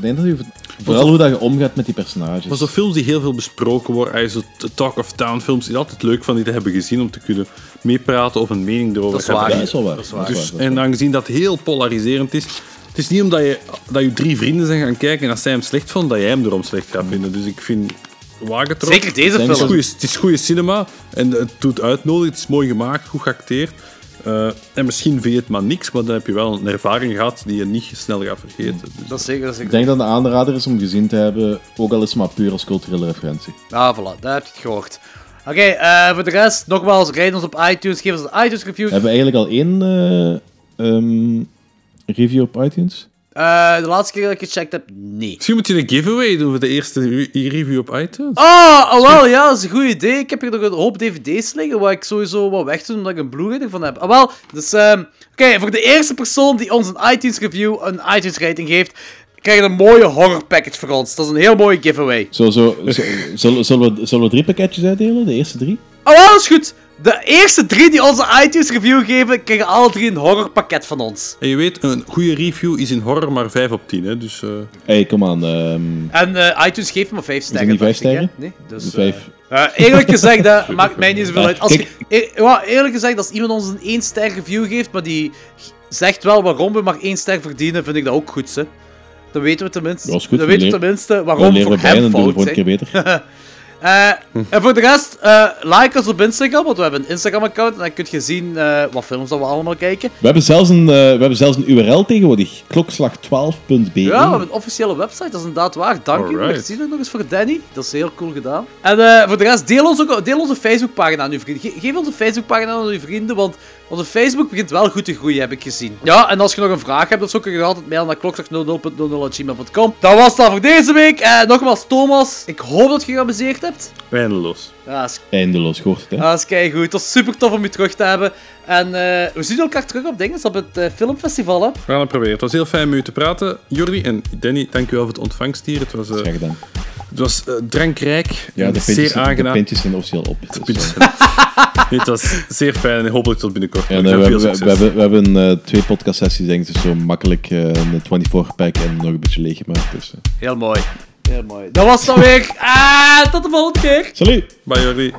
Ik denk, dat u... Vooral hoe dat je omgaat met die personages. Maar zo films die heel veel besproken worden, als zo Talk of Town films, is altijd leuk van die te hebben gezien om te kunnen meepraten of een mening erover Dat is hebben. waar. Dat is wel waar. Dat is waar. Dat is Dus, waar, en aangezien dat heel polariserend is, het is niet omdat je, dat je drie vrienden zijn gaan kijken en als zij hem slecht vonden, dat jij hem erom slecht gaat vinden. Dus ik vind wagen erop. Zeker deze Het is film. goeie- Het is goede cinema en het doet uitnodigen. Het is mooi gemaakt, goed geacteerd. Eh, en misschien vind je het maar niks, maar dan heb je wel een ervaring gehad die je niet snel gaat vergeten. Dus Dat is zeker, dat is Ik zeker. denk dat het een aanrader is om gezien te hebben, ook al is het maar puur als culturele referentie. Ah, voilà, daar heb je het gehoord. Oké, eh, voor de rest, nogmaals, rijd ons op iTunes, geef ons een iTunes review. We hebben eigenlijk al één eh, ehm, review op iTunes. Eh, de laatste keer dat ik gecheckt heb, nee. Misschien moet je een giveaway doen voor de eerste re- review op iTunes. Oh, oh wel, ja, dat is een goed idee. Ik heb hier nog een hoop dvd's liggen waar ik sowieso wat weg doe omdat ik een Blu-ray ervan heb. Ah, wel, dus ehm, oké, voor de eerste persoon die ons een iTunes review, een iTunes rating geeft, krijg je een mooie horror package voor ons. Dat is een heel mooie giveaway. Zo, zo, zullen, we, zullen we drie pakketjes uitdelen? De eerste drie? Oh, wel, dat is goed. De eerste drie die onze iTunes review geven, krijgen alle drie een horrorpakket van ons. En je weet, een goede review is in horror maar 5 op 10. Hè? Dus, eh, hey, kom aan. ehm, En eh, iTunes geeft maar 5 sterren. niet vijf dacht ik, hè? sterren? Nee, dus... de vijf. eh, eerlijk [laughs] gezegd, hè, maakt mij niet zoveel uit. Als je, ja, eerlijk gezegd, als iemand ons een 1 ster review geeft, maar die zegt wel waarom we maar 1 ster verdienen, vind ik dat ook goed, hè. Dan weten we tenminste, Dat goed, dan we weten we leren- tenminste Dan waarom leren voor we en hem dan doen we fout voor een keer zijn. beter. [laughs] Eh, en voor de rest, eh, like ons op Instagram, want we hebben een Instagram-account en dan kun je zien eh, wat films dat we allemaal kijken. We hebben zelfs een, eh, we hebben zelfs een URL tegenwoordig. Klokslag12.be. Ja, we hebben een officiële website, dat is inderdaad waar. Dank u, Alright. merci nog eens voor Danny. Dat is heel cool gedaan. En eh, voor de rest, deel, ons ook, deel onze Facebookpagina aan uw vrienden. Ge- geef onze Facebookpagina aan uw vrienden, want onze Facebook begint wel goed te groeien, heb ik gezien. Ja, en als je nog een vraag hebt of zo, kun je altijd mailen naar klokslag00.00.gmail.com. Dat was het dan voor deze week. Eh, nogmaals, Thomas, ik hoop dat je geamuseerd hebt. eindeloos. Ja, dat is, Eindeloos, het, hè? dat is keigoed. Het was super tof om je terug te hebben. En eh, we zien elkaar terug op dingen, op het eh, filmfestival, hè. We gaan het proberen. Het was heel fijn met u te praten. Jordi en Danny, dankjewel voor het ontvangst hier. Het was, eh, Graag gedaan. Het was eh, drankrijk Ja, en de zeer pintjes, de aangenaam. pintjes zijn officieel op. Dus, Pintjes eh, Nee, [laughs] het was zeer fijn en hopelijk tot binnenkort. ja, Ik nee, we, veel hebben, we, hebben, we hebben eh, twee podcastsessies, denk ik. Dus zo makkelijk eh, een 24-pack en nog een beetje leeg gemaakt. Dus, eh. Heel mooi. Heel mooi. Dat was het dan weer. Ah, tot de volgende keer. Salut! Bye Jordi.